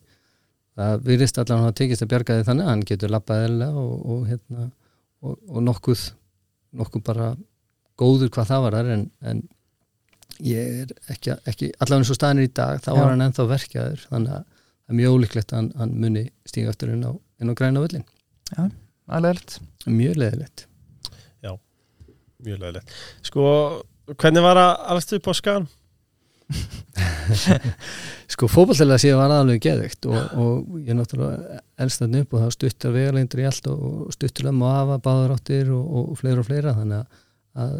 Það virðist allan að tekist að bjarga því þannig að hann getur labbað eðla og, og, hérna, og, og nokkuð nokkuð bara góður hvað það var þar en, en ég er ekki, ekki allavega eins og staðinir í dag þá Já. var hann ennþá verkjaður þannig að það er mjög ólíklegt að hann, hann muni stíga aftur inn á, inn á græna völlin alveg mjög leðilegt Mjög leðilegt Sko, hvernig var að alast upp á skan? Sko fótballtilega séð var alveg geðvikt og, og ég náttúrulega elst þarna upp og það stuttar vegalengdur í allt og, og stuttur um og afa, báðar áttir og, og fleira og fleira þannig að, að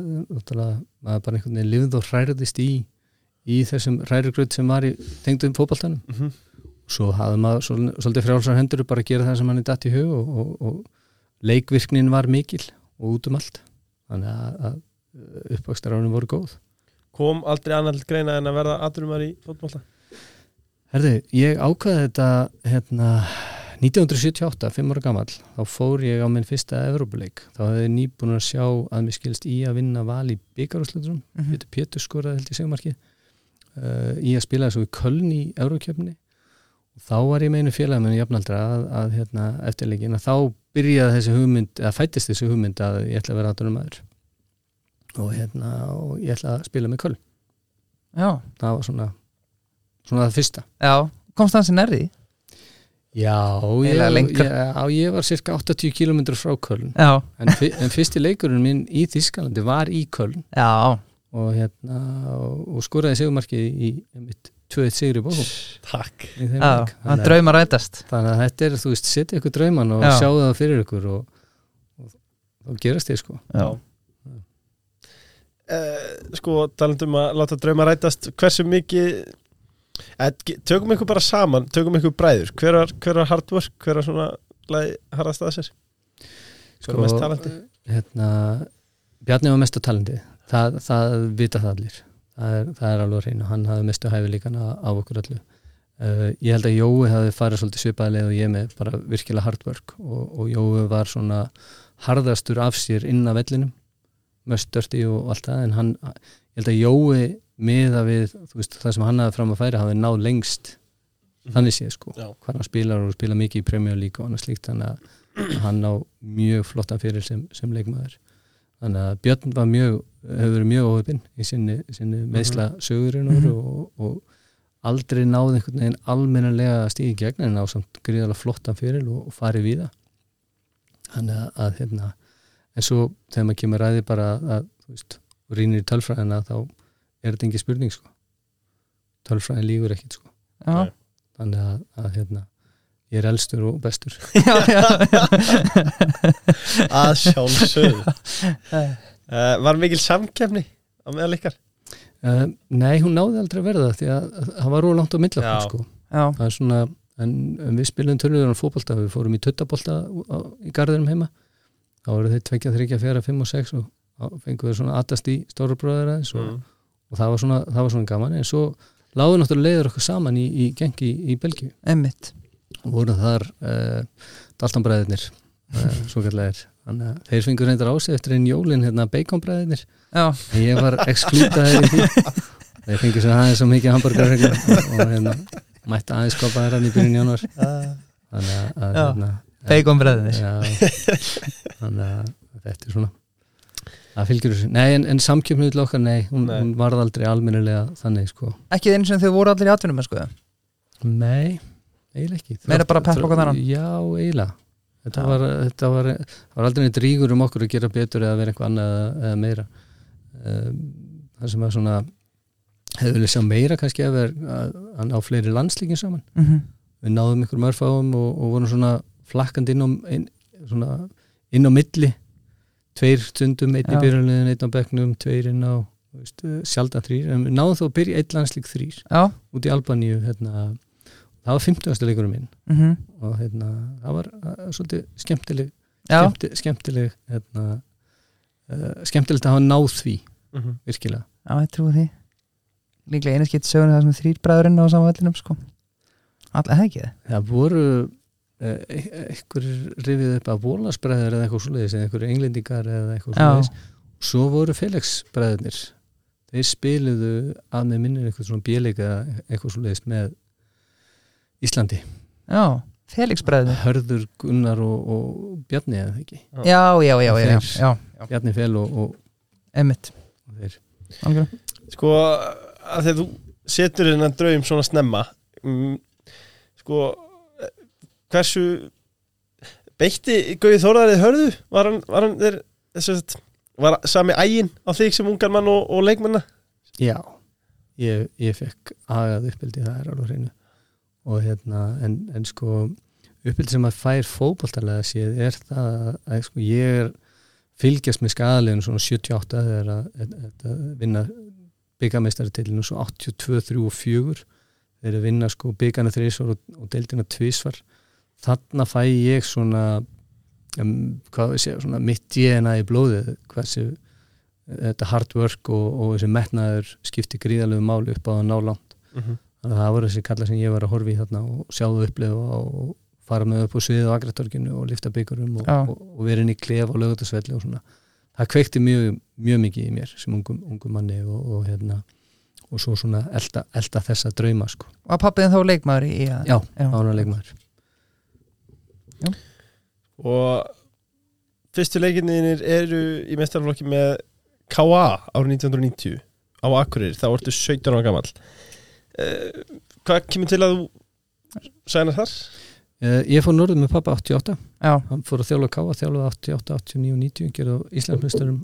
maður bara einhvern veginn lifð og hræriðist í í þessum hrærigröð sem var í tengdum fótballtanum Mm -hmm. svo hafði maður svol- svolítið frjálsar hendur bara að gera það sem hann er datt í hug og, og, og leikvirknin var mikil og út um allt þannig að, að uppvakstaránum voru góð Kom aldrei annar greina en að verða aðrumar í fótbolta? Herði, ég ákvaði þetta hérna 1978, 5 ára gamall þá fór ég á minn fyrsta Evrópuleik. Þá hefði ég nýbúin að sjá að mér skilst í að vinna val í byggarúsluturum mm Mhm. Pétur Pétur skoraði held í segmarki uh, í að spila þessu í Köln í Evrókjöfni og þá var ég meinu félagamennu jafnaldra að, að hérna, eftirleikin. Að þá byrjaði þessi hugmynd eða fættist þessi hugmynd að ég ætla að vera aðdunum maður og hérna og ég ætla að spila með Köln. Já, það var svona svona það fyrsta. Já, komst hann sem nærði Já, ég, lengra. ég, á, ég var cirka 80 km frá Köln. Já, en, en fyrsti leikurinn minn í Þískalandi var í Köln. Já, og, hérna, og, skoraði segumarkið í, í mitt 2-1 sigri bókum. Takk. Í þeim já leik. hann þannig, að- draumar rætast. þannig að þetta er, þú veist, setja ykkur drauman og Já. sjáu það fyrir ykkur og, og, og gerast þið sko. Já, uh, Sko, talandum að láta drauma rætast Hversu mikið eh, Tökum ykkur bara saman, tökum ykkur bræður. Hver var, hver var hard work, hver var svona harðast að sér? Hver var mest talandi? hérna, Bjarni var mest á talandi. Það, það vita það allir. Það er, það er alveg hrein og hann hafði mestu hæfileikana af okkur öllu. Uh, ég held að Jói hafði farið svolítið svipaðilega og ég með bara virkilega hard work og, og Jói var svona harðastur af sér inn af vellinum mest störti og allt það en hann, ég held að Jói miða við veist, það sem hann hafði fram að færa hafði náð lengst. Þannig séð sko, Já. hvað hann spilar og spila mikið í Premier League og annað slíkt. Þannig að hann á mjög flottan fyrir sem, sem leikmaður. Þannig að Björn var mjög hefur verið mjög óöfinn í sinni, sinni meðsla sögurinn Mhm. og, og aldrei náði einhvern veginn almennilega að stíði gegn en á samt gríðalega flottan fyrir og, og farið við það þannig að, að hérna, en svo þegar maður kemur ræði bara að og rýnir í tölfræðina þá er þetta ekki spurning sko. Tölfræðin lígur ekkit sko. Já, þannig að, að hérna, ég er elstur og bestur. Já, já, Að sjálfsögðu. Já. uh, Var mikil samkefni á meðal ykkar? uh, Nei, hún náði aldrei að verða því að að það var róð langt á okkur sko. Já, það er svona, en, en við spilum töluður á fótbolta, við fórum í tuttabolta á- í garðinum heima. Þá voru þeir tvekja, þryggja, fjara, fimm og sex og þá fengum við svona aðast í stóra bróður aðeins og, Mm. Og það var svona, það var svona gaman en svo láðu náttúrulega leiður okkur saman í, í gengi í, í Belgíu. Og voru þar uh, Daltonbræðirnir uh, svo kallar þannig að þeir fengur reyndar á sig eftir einn jólin hérna beikonbræðirnir já, en ég var exklútaður í því. Þeir fengur sér aðeins svo mikið hamburgar og, og hérna, mætti aðeins skopa þær hann í byrjun januar þannig að, hérna, beikonbreðinir já, þannig að þetta er svona það fylgjur þessu, nei en, en samkjöfnið til okkar, nei, hún, Nei. hún varð aldrei almennilega þannig sko, ekki eins og þau voru allir í atvinnum sko. nei eiginlega ekki Meira bara peppa okkur þennan? já, eiginlega þetta var, þetta var, var aldrei neitt ríkur um okkur að gera betur eða vera eitthvað annað eða, eða meira um, það sem að svona hefði viljað sjá meira kannski ef er að, að ná fleiri landslíkin saman mm -hmm. við náðum ykkur mörfáum og, og vorum svona flakkandi inn á, inn, svona, inn á milli tveir stundum, einn í byrjunliðin, einn á bekknum, tveir inn á eh, sjaldan þrýr, en við náðum þó að byrja eitt landslík þrýr já, út í Albaníu hérna, það var 50. leikurum minn. Mm og hérna, það var uh, svolítið skemmtileg skemmti, skemmtileg hérna, uh, skemmtilegt að hafa náð því Mhm. virkilega. Já, ég trúi því. Líklega einu skipt sögur það sem er þrýr bræðurinn á sama vellinum sko. hefði ekki það það voru uh, einhver rifið upp að vólasbræður eða eitthvað svoleiðis eða einhver englendingar eða eitthvað Já. svoleiðis. Svo voru félagsbræðurnir. Þeir spiluðu að með minnir eitthvað svona bjöleika eitthvað svo leiðist með Íslandi. Já, Felix bræðinu Hörður, Gunnar og, og Bjarni eða ekki? Já, já, já, já, já, já, já. Bjarni Fel og, og, emmitt og þeir. Algjörlega. Sko, að þegar þú setur þennan draum svona snemma mm, sko eh, hversu beitti Gauði Þórðarið hörðu? Var hann, var hann þeir, þess að var sami ægin á þig sem ungar mann og, og leikmanna? Já, ég, ég fekk agað uppbyldi það er alveg hreinu og hérna, en, en sko uppbyldi sem að fær fótboltarlega séð er það að, sko, ég er fylgjast með skadaleginu svona 78 þegar að, að, að, vinna byggameistari til svo 82, 3 og 4 þeir eru að vinna sko byggana þrísvar og, og deildina tvísvar þarna fæ ég svona um, segja, svona mitt DNA í blóðið hversu þetta hard work og, og þessi metnaður skipti gríðalegu máli upp á að ná langt Mm -hmm. þannig að það voru þessi kalla sem ég var að horfi í þarna og sjá það upplefa og fara með upp á sviðið á Agratorginu og lifta byggurum og, Já. og, og vera inn í klef og lögutasvelli og svona það kveikti mjög, mjög mikið í mér sem ungum, ungum manni og, og hérna og svo svona elda, elda þessa drauma sko. var pappiðin þá leikmaður í að Já, já. og fyrstu leikinnir eru í mestarflokki með K.A. árið 1990 á Akureyri, þá ertu 17 ára gamall uh, hvað kemur til að þú sænar þar? Eh, Ég fór norður með pappa 88 já, hann fór að þjála káa, þjálaði 88, 89 90, gerði á Íslandsmeistarum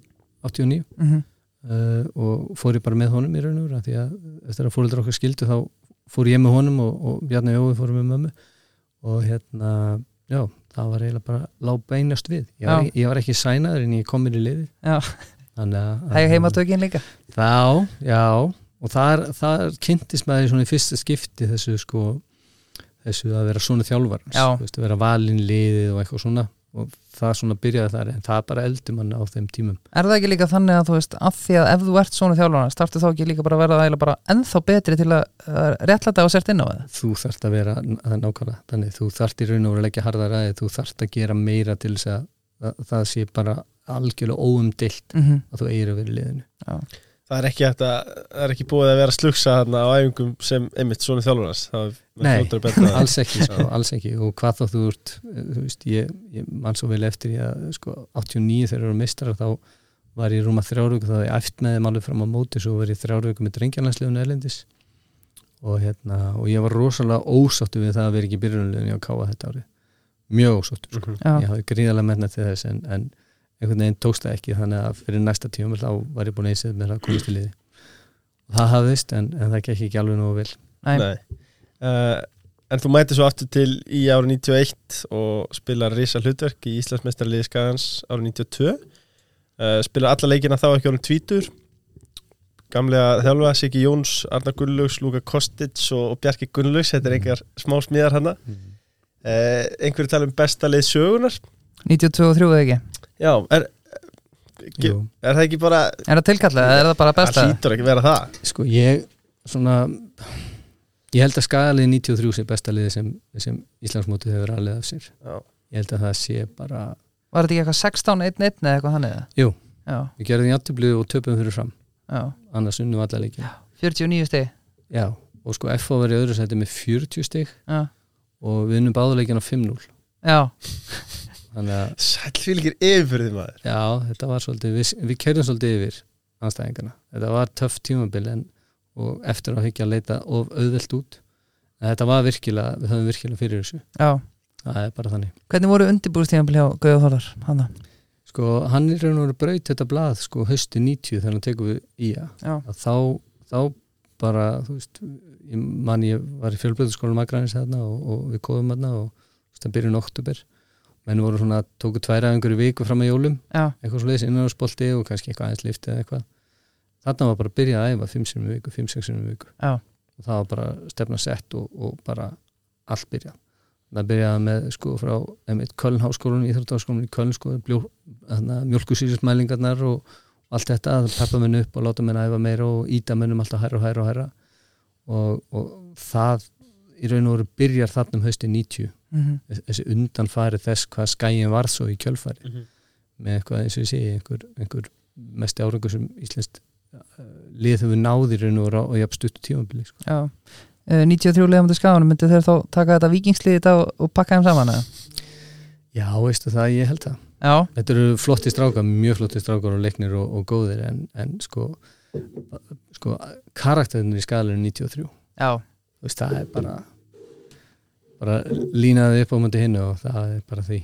89 mhm, uh, og fór ég bara með honum í raun og vera því að eftir að fóreldra okkar skildu þá fór ég með honum og, og Bjarni Jói fór með mömmu og hérna, já, það var eiginlega bara lág beinast við. Ég var, ég var ekki sænaður en ég kom mér í liði þannig að það er heimatökin líka. Já, já. Og þar, þar kynntist maður í svona í fyrsta skipti þessu sko þessu að vera svona þjálfar vera valin liðið og eitthvað svona og það svona byrjaði þar en það bara eldur mann á þeim tímum. Er það ekki líka þannig að þú veist af því að ef þú ert svona þjálfana startu þá ekki líka bara að verða bara ennþá betri til að réttlæta og sért inn á það? Þú þarft að vera það er nákvæmlega, þannig. Þú þarft í raun og vera að leggja harðar aðeins, þú þarft að gera meira til þess að, að það sé bara algjörlega óumdilt mm að þú eigir að vera í liðinu. Það er ekki, að, er ekki búið að vera slugsa þarna á æfingum sem einmitt svona er Nei, að það. alls ekki, sko, alls ekki. Og hvað þá þú ert, eh, þú veist ég, ég mann svo vel eftir ég að sko 89 þegar eru mistrar þá var ég rúma þrjárvöku þá hafði ég æft með þeim alveg fram á móti svo var ég þrjárvöku með drengjarnarsliðun erlendis. Og hérna og ég var rosalega ósáttu við það að vera ekki í byrjunarliðun á káa þetta ári mjög ósáttu sko. Mhm. Já, ég hafði gríðarlega menna til þess en, en einhvern veginn tókst það ekki þannig að fyrir næsta tíum þá var ég búin að eisið Uh, en þú mæti svo aftur til í árið 91 og spilar risa hlutverk í Íslandsmeistarliði Skagans árið 92 uh, spilar alla leikina þá ekki árið tvítur. Gamlega þjálfa Siggi Jóns, Arnar Gunnlaugs, Lúka Kostits og, og Bjarki Gunnlaugs, þetta er einhver smá smíðar hana uh, einhverju tala um besta leið sögunar 92 og 3 eða ekki? Já, er, Jú. er það ekki bara Er það tilkallað eða er það bara besta? það hlýtur ekki vera það. Sko ég svona ég held að skagalið 93 sé besta liði sem, sem Íslandsmótið hefur aðlega af sér. Já. ég held að það sé bara Var þetta ekki eitthvað 16-1-1 eða eitthvað þannig? eða? Jú. Já, við gerðum játtöflið og töpum fyrir fram. Já, annars unnum alla leikin 49 steg já, og sko FO var í öðru sæti með 40 stig Já, og við unnum báðuleikin á 5-0 já, þannig að Sælfylgir yfirfyrði maður. Já, þetta var svolítið við, við kerðum svolítið yfir anstæðingana þetta var töff tímabil en, og eftir að hyggja að leita of auðvelt út. En þetta var virkilega, við höfum virkilega fyrir þessu. Já. Það er bara þannig. Hvernig voru undirbúrstíðanbili hjá Gauða Þólar? Hana? Sko, hann er raun og verið braut þetta blað sko hösti 90 þegar hann tekur við í að þá, þá bara, þú veist, ég man ég var í fjölbreyðaskólanum aðgrænis þarna og, og við kóðum þarna og það byrjun oktober menn voru svona, tóku tværa einhverju viku fram að jólum, já, eitthvað svo leiðis innanárspolti og kannski eitthvað aðeins lift eða eitthvað þarna var bara að byrja að æfa 5 sinum í viku, 5-6 sinum í viku. Já, og það var bara stefna sett og, og bara allt byrjað. Það byrjaði með sko frá einmitt Kölnháskólan, Íþróttaháskólan í Köln sko, mjölkusýrismælingarnar og allt þetta að peppa menn upp og láta menn æfa meira og íta mennum alltaf hæra og hæra og hæra og, og það í raun og veru byrjar þarna um hausti 90 mhm, þessi undanfari þess hvað skæin var svo í kjölfari Mhm. með eitthvað eins og ég segi einhver, einhver mest árangur sem Íslands lið hefur náðir og, og jafn stuttu tímabili sko. Já, uh, 93 leiðum til skaganum myndi þeir þá taka þetta vikingslið þetta og, og pakka þeim saman eða? Já, veistu það, ég held það. Já, Þetta eru flotti strákar, mjög flotti strákar og leiknir og, og góðir en, en sko, sko karakterinir í skalinu 93 já, veist, það er bara bara línaði upp á möndu hinnu og það er bara því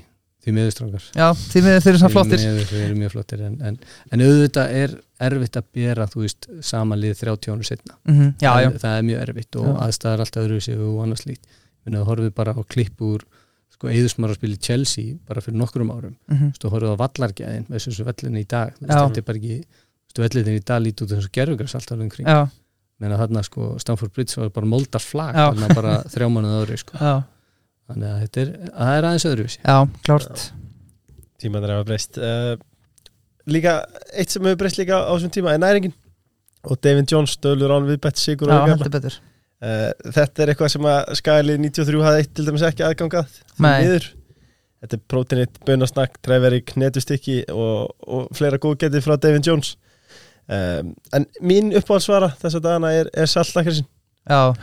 því miður strákar. Já, því miður þeir eru svona flottir. Því miður þeir eru mjög flottir en, en, en auðvitað er erfitt að bera þú veist, sama lið 30 ánur setna mm Já, já, það er mjög erfitt og aðstæðar alltaf öðru sig og annars líkt Minna, horfið bara á klipp úr sko, eðusmar að spila í Chelsea bara fyrir nokkrum árum. Mm Þú horfið á vallargæðin með þessu vellinu í dag. Þetta er bara ekki Þú vellinu í dag lítið út þessu gerfugras alltaf alveg kring. Já, menn að þarna sko Stamford Bridge var bara molda flag Já. þarna bara þrjá sko. já, þannig að þetta er, það er aðeins öðruvísi. Já, klárt. Tímaður hafa breyst. Uh, líka, eitt sem hefur breyst líka á þessum tíma er næringin. Og David Jones dölur án viðbætt sigur Já, heldur betur. Uh, þetta er eitthvað sem að skælið 93 hafði eitt til dæmis ekki aðgangað þetta er prótinitt, bönasnakk, træverik, netustykki og, og fleira góðgetið frá David Jones. Um, en mín uppáhaldsvara þess að dagana er, er saltakrissin Já,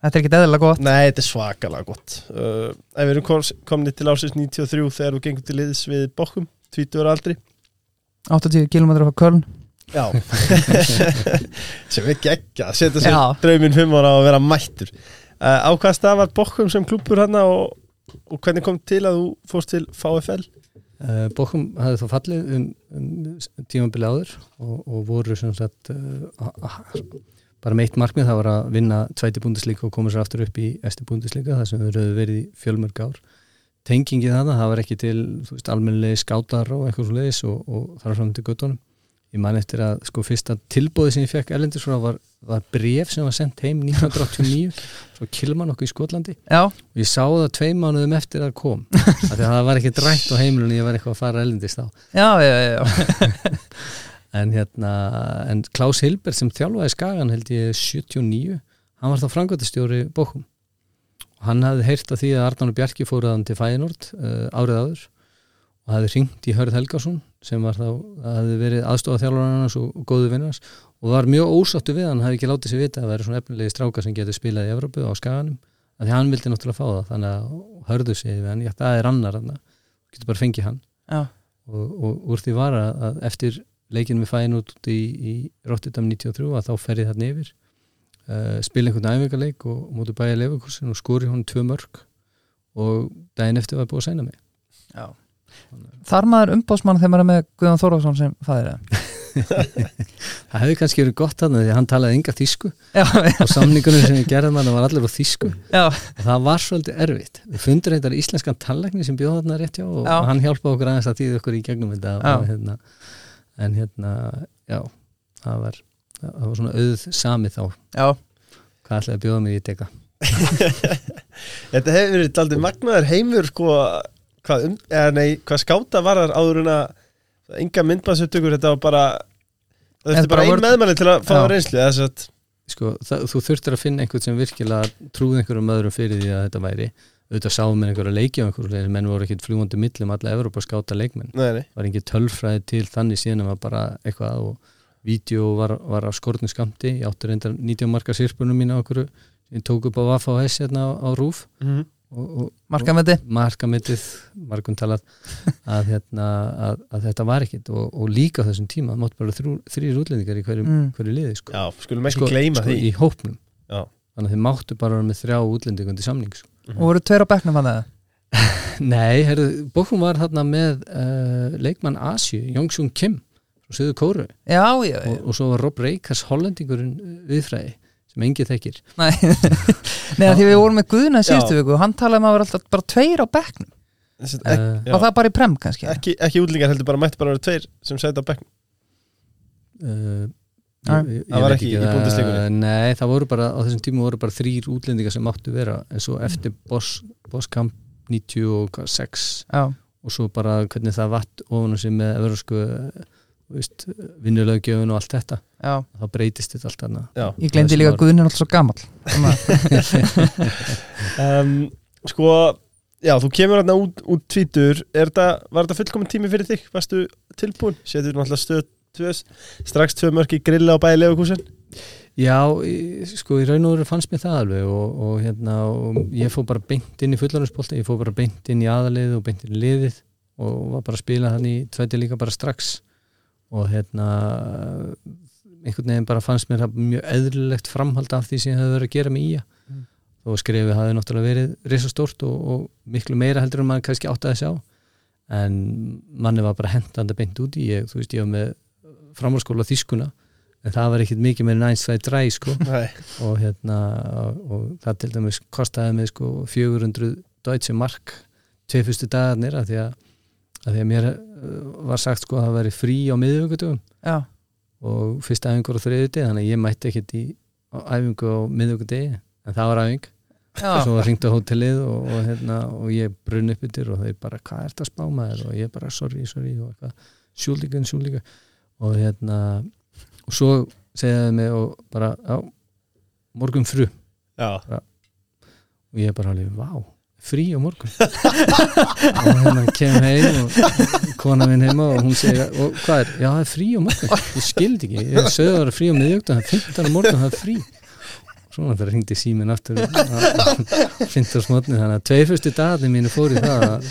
þetta er ekki eðlilega gott. Nei, þetta er svakalega gott. Uh, Ef við erum kom, komni til ásins 93 þegar við gengum til liðs við Bokkum 20 ára aldri. 80 km frá Köln. Já. Sem er geggja að setja sér drauminn 5 ára og vera mættur. Uh, Á hvað stað var Bokkum sem klubur hann og, og hvernig kom til að þú fórst til VFL? uh, Bokkum hafði þá fallið um, um tímabili áður og, og voru sem sagt uh, bara meitt markmið það var að vinna tvæti búndislíka og koma sér aftur upp í esti búndislíka það sem hefur verið í fjölmörg ár. Tengingið það, það var ekki til almennilegi skátar og eitthvað svo leiðis og, og þar fram til göttunum ég man eftir að sko fyrsta tilbóði sem ég fekk erlendis frá var, var bref sem var sendt heim 1989 frá Kilman okkur í Skotlandi. Já, og ég sá það tvei mánuðum eftir að kom að það var ekki drætt á heimilunni ég var eitthvað að fara erlendist á já, já, já. en hérna, en Klaus Hilbert sem þjálfaði Skagan held ég 79, hann var þá frangvættastjóri Bókum og hann hafði heyrt að því að Arnónu Bjarki fóruðan til Fæðinord uh, árið áður og hafði ringt í Hörð Helgason sem var þá, hafði verið aðstofa þjálfur hans og, og góðu vinnars og var mjög ósáttu við hann, hafði ekki látið sér vita að vera svona efnilegi stráka sem getur spilað í Evrópu á Skaganum, af því hann vildi náttúrulega fá það þannig að hörðu sig við hann, já það er annar hann, getur bara fengið hann. Og, og úr því var að eftir leikinu við fæðin út í, í Rotterdam 93 að þá fer ég þarna yfir uh, spila einhvern æfingarleik og, mútu bæja leifurkursin og skori hún tvö mörg og daginn eftir var búið að sæna mig. Já. Þar maður umbásmann þegar maður er með Guðan Þórásson sem fæðir það það hefði kannski verið gott þarna því að hann talaði enga þýsku Já, og samningunum sem ég gerði mann var allir á þýsku. Já, og það var svolítið erfitt. Við fundur eitthvað íslenskan tallegni sem bjóð þarna rétt og Já. hann hjálpaði okkur aðeins að tíða okkur í gegnum þetta Já. og, hérna, en hérna já, það var, það var svona auð sami þá. Já, hvað ætlaði að bjóða mig í dega Þetta hefur verið daldið magnaður heimur sko, hvað, um, eða, nei, hvað skáta varar áður en að enga myndbansuptökur, þetta var bara þetta er bara ein meðmæli til að fá Já. reynslu sko, það, þú þurftir að finna einhvern sem virkilega trúði einhverjum öðrum fyrir því að þetta væri auðvitað sáum með einhverja leiki á einhverju menn voru ekkit fljúandi millum alla Evrópa skáta leikmenn nei, nei. var ekki tölfræði til þannig síðan var bara eitthvað og vídeo var, var á skortnu skamti ég átti reyndar 90 marka sirpunum mín á okkur ég tók upp á Vaffa og S hérna á, á Rúf Mm og, og, markametti og markamittið margum talað að, hérna, að, að þetta var ekkit og, og líka á þessum tíma, það mátt bara þrýr útlendingar í hverju, Mm. hverju liði sko. Já, skulum ekki sko, gleyma sko, því í hópnum Já. Þannig að þið máttu bara vera með þrjá útlendingundi samning sko. og voru tveir á bekknum hann eða? Nei, herru, Bókum var þarna með uh, leikmann Asju, Jongsung Kim frá Suður Kóru Já, já, já, og, og svo var Rob Reikars hollendingurinn uh, viðfræði sem engi þekkir. Nei. Nei, því við vorum með Guðna í síðustu viku og hann talaði um að vera alltaf bara tveir á að uh, já, og það bara í prem kannski. Ekki, ekki útlingar heldur bara mætti bara vera tveir sem sæti á bekknum. Uh, ég- ég- það var veit ekki í Bundesligunni. Nei, það voru bara, á þessum tíma voru bara þrýr útlendingar sem máttu vera en svo eftir Boss, Boss Camp 96 Já, og svo bara hvernig það vatt ofan á sig með evropsku vinnulöggjöfun og allt þetta. Já, þá breytist þetta allt annað Já, ég glemdi líka að Guðni er alltaf svo gamall. Um, sko Já, þú kemur hérna út, út tvítur. Er þetta, Var þetta fullkomin tími fyrir þig? Varstu tilbúin? Sétur náttúrulega stöð tvö, strax tvö mörk í grilla á bæði Leifukúsin Já, sko í raun og veru fannst mér það alveg og, og hérna og ég fór bara beint inn í fullarhansbólta ég fór bara beint inn í aðalið og beint inn í liðið og var bara að spila hann í tvæti líka bara strax. Og hérna einhvern veginn bara fannst mér það mjög eðlilegt framhald af því sem ég hefði verið að gera með ía. Mm. og skrefið hafði náttúrulega verið risastórt og, og miklu meira heldur en maður kannski átti að sjá en manni var bara hendandi beint út í ég, þú veist ég var með framhalskóla þýskuna en það var ekkit mikið með næst það dræ sko. Og hérna og það til dæmis kostaði mig sko 400 deutsche mark tvei fyrstu dagarnir af því að, að því að mér uh, var sagt sko að það væri frí á miðvíkutugum já, og fyrst æfingur á þriði deg þannig að ég mætti ekkit í æfingu á miðvíkudegi en það var æfing. Og svo ringdi á hótelið og, og, hérna, og ég brunn upp yfir og þeir bara hvað er þetta að spá maður? Og ég bara sorry, sorry og eitthvað. Sjúlíkan, sjúlíkan og hérna og svo segjaði mig og bara já, morgun fru. Já, og ég bara alveg, vá, frí á morgun. Og hérna kem heim og kona minn heima og hún segir, og hvað er, já það er frí á morgun. Ég skildi ekki, ég sögði að það var frí á miðjögt það er 15 á morgun, það er frí svona þegar hringdi síminn aftur. 15 smotni, þannig að tvei fyrstu dagarnir mínu fór í það að,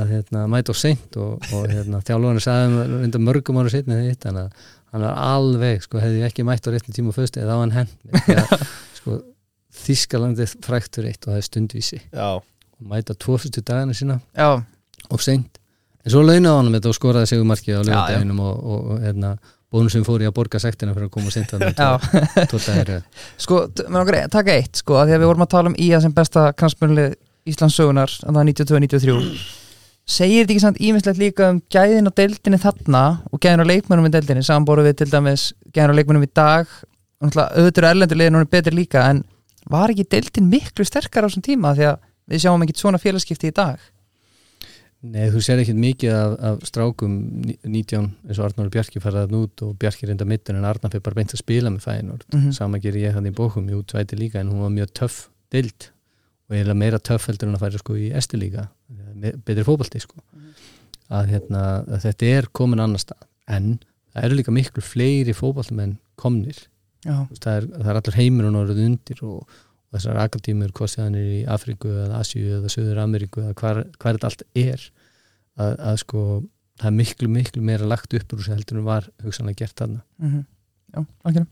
að hérna, mæta á seint og, og hérna, þjálfarnir sagði mörgum ára setni hitt, þannig að hann var alveg, sko, hefði ég ekki mætt á réttin tíma fyrstu, eða þá hann henn sko, Þískalandið fræktur eitt og það er stundvísi. Já, og mæta tvo fyrstu dagana sína já, og seint. En svo launaði honum þetta og skoraði sig um markið á Já, lögadeginum og, og, og hérna, bónusum fór í að borga sektina fyrir að koma að já. þetta sko, t- mig langar að taka eitt sko, að því að við vorum að tala um IA sem besta kransmjörnlið Íslands sögunar, en það er 92-93 segir þetta ekki samt ímislegt líka um gæðin á deildinni þarna og gæðin á leikmönum í deildinni, samanbóru við til dæmis gæðin á leikmönum í dag. Og náttúrulega auðvitað eru erlendur liðin hún er betri líka en var ekki deildin miklu sterkar á þessum tíma? Því að við sjáum ekki svona félagskipti í dag Nei, þú sér ekkert mikið af, af strákum ní- 19 eins og Arnóri Bjarki faraði út og Bjarki reynda mittur en Arnar fyrir bara beint að spila með fæinord Mhm. sama gerir ég hann í bókum, jú, tvæti líka en hún var mjög töff dild og eiginlega meira töff heldur en að færa sko í estu líka. Betri fótbalti sko. Að, hérna, að þetta er komin annar stað en það eru líka miklu fleiri fótbaltamenn komnir. Það er, það er allur heimur og orðið undir og þessar akadímur hvort hann er í Afríku eða Asíu eða Söður Ameríku eða hvar, hvar þetta allt er að, að sko það er miklu miklu meira lagt upp úr þessu heldur en var hugsanlega gert þarna. Mm já, ekki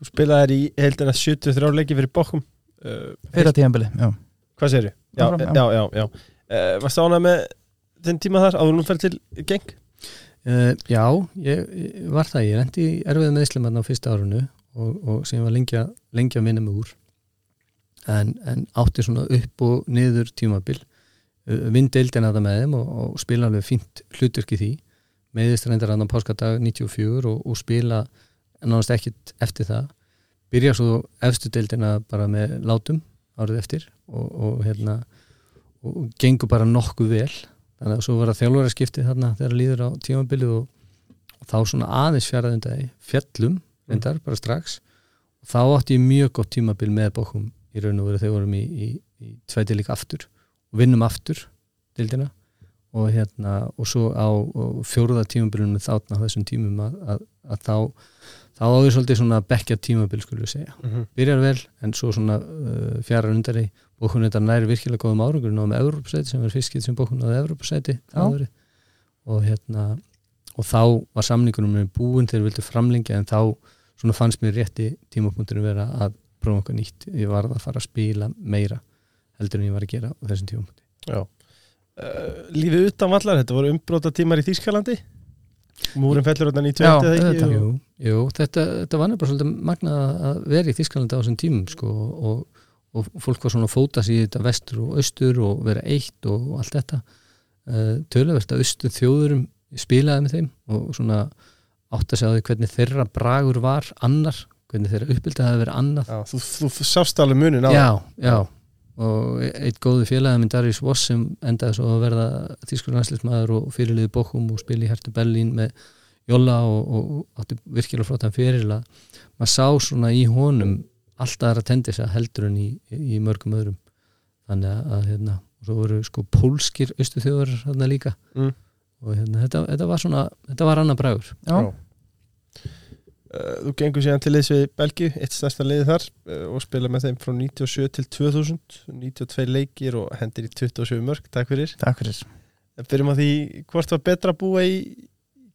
þú spilaðir í heildina 73 leiki fyrir bókum uh, fyrir tíðanbili, já. Hvað segir Já, já. já, já, já. Uh, Varstu ánað með þinn tíma þar áður nú fer til geng? uh, Já, ég, ég var það. Ég rendi erfið með Íslam á fyrsta árunu og, og sem var lengi að lengi að vinna mig úr en, en átti svona upp og niður tímabil. Uh, vinn deildin að það með þeim og, og spila alveg fínt hlutverk í því. Meðist reyndar annan páskadag 94 og, og spila nánast ekkit eftir það. Byrja svo efstu deildina bara með látum árið eftir og, og hérna og gengur bara nokkuð vel. Þannig að svo var það þjálfara skiptið þarna þegar líður á tímabilið og, og þá svona aðeins fjaraðundagi fjallum reyndar bara strax. Og þá átti ég mjög gott tímabil með bókum í raun og veru þegar vorum í, í, í tveiti líka aftur og vinnum aftur dildina og hérna og svo á og fjóruða tímabilinu þátna á þessum tímum að, að, að þá þá áður svolítið svona bekkja tímabil skulum við segja Mm -hmm. byrjar vel en svo svona uh, fjara undari bókun þetta næri virkilega góðum árangur náðum með Evrópusæti sem fyrst skipt sem bókun náði Evrópusæti Já. og hérna og þá var samningunum með búin þegar vildu framlengja en þá svona fannst mér rétti tímapunkturinn vera að prófa okkur nýtt, ég var að fara að spila meira heldur en ég var að gera á þessum tímapunkti. Já. Uh, Lífið utan vallar, þetta voru umbróta tímar í Þýskalandi. Múrin fellur þetta 91 Já, eða ekki? og- Jú, jú þetta, þetta var nefnilega svolítið magnað að vera í Þískalandi á þessum tímum sko, og, og fólk var svona að fóta sig í þetta vestur og austur og vera eitt og, allt þetta. Uh, töluvert að austur þjóðurum spilaði með þeim og svona átt að segja hvernig þeirra bragur var annar, hvernig þeirra uppbyldi hafi verið annað. Já, þú, þú sást alveg munin á já, já. Og eitt góði félagi minn Darius Voss sem endaði svo að verða þýskur landslismæður og fyrirliði Bochum og spili í Hertu Berlín með Jóla og, og átti virkilega flottan fyrir að maður sá svona í honum alltaf aðra tendis að heldur en í, í mörgum öðrum. Þannig að, hérna, og svo voru sko pólskir austu þjóðar hérna líka. Mm. og hérna, þetta, þetta var svona þetta var annar bragur. Já, Já. Þú gengur síðan til við Belgíu, eitt stærsta liði þar uh, og spila með þeim frá 97 til 2000 92 leikir og hendir í 27 mörg, takk fyrir. Takk fyrir. Byrjum að því hvort var betra að búa í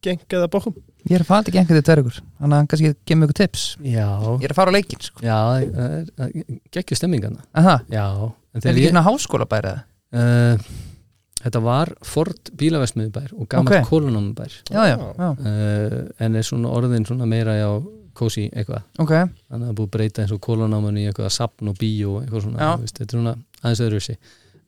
geng eða bókum Ég er að fara einhvern veginn tverjugur Þannig að kannski gemur ykkur tips. Já, Ég er að fara á leikin sko. já, geggjur stemmingana Aha, Já, en Er þegar ekki svona háskóla bæra uh, Þetta var Ford bílavesmiðubær og gammal Ok. okay. kólunómubær Já, já, já, uh, en er svona orðin svona meira já, kósi eitthvað. Ok. Þannig að það búið að breyta eins og kólanáman í eitthvað sapn og bíó og eitthvað svona veist, þetta er svona aðeins öðruvísi.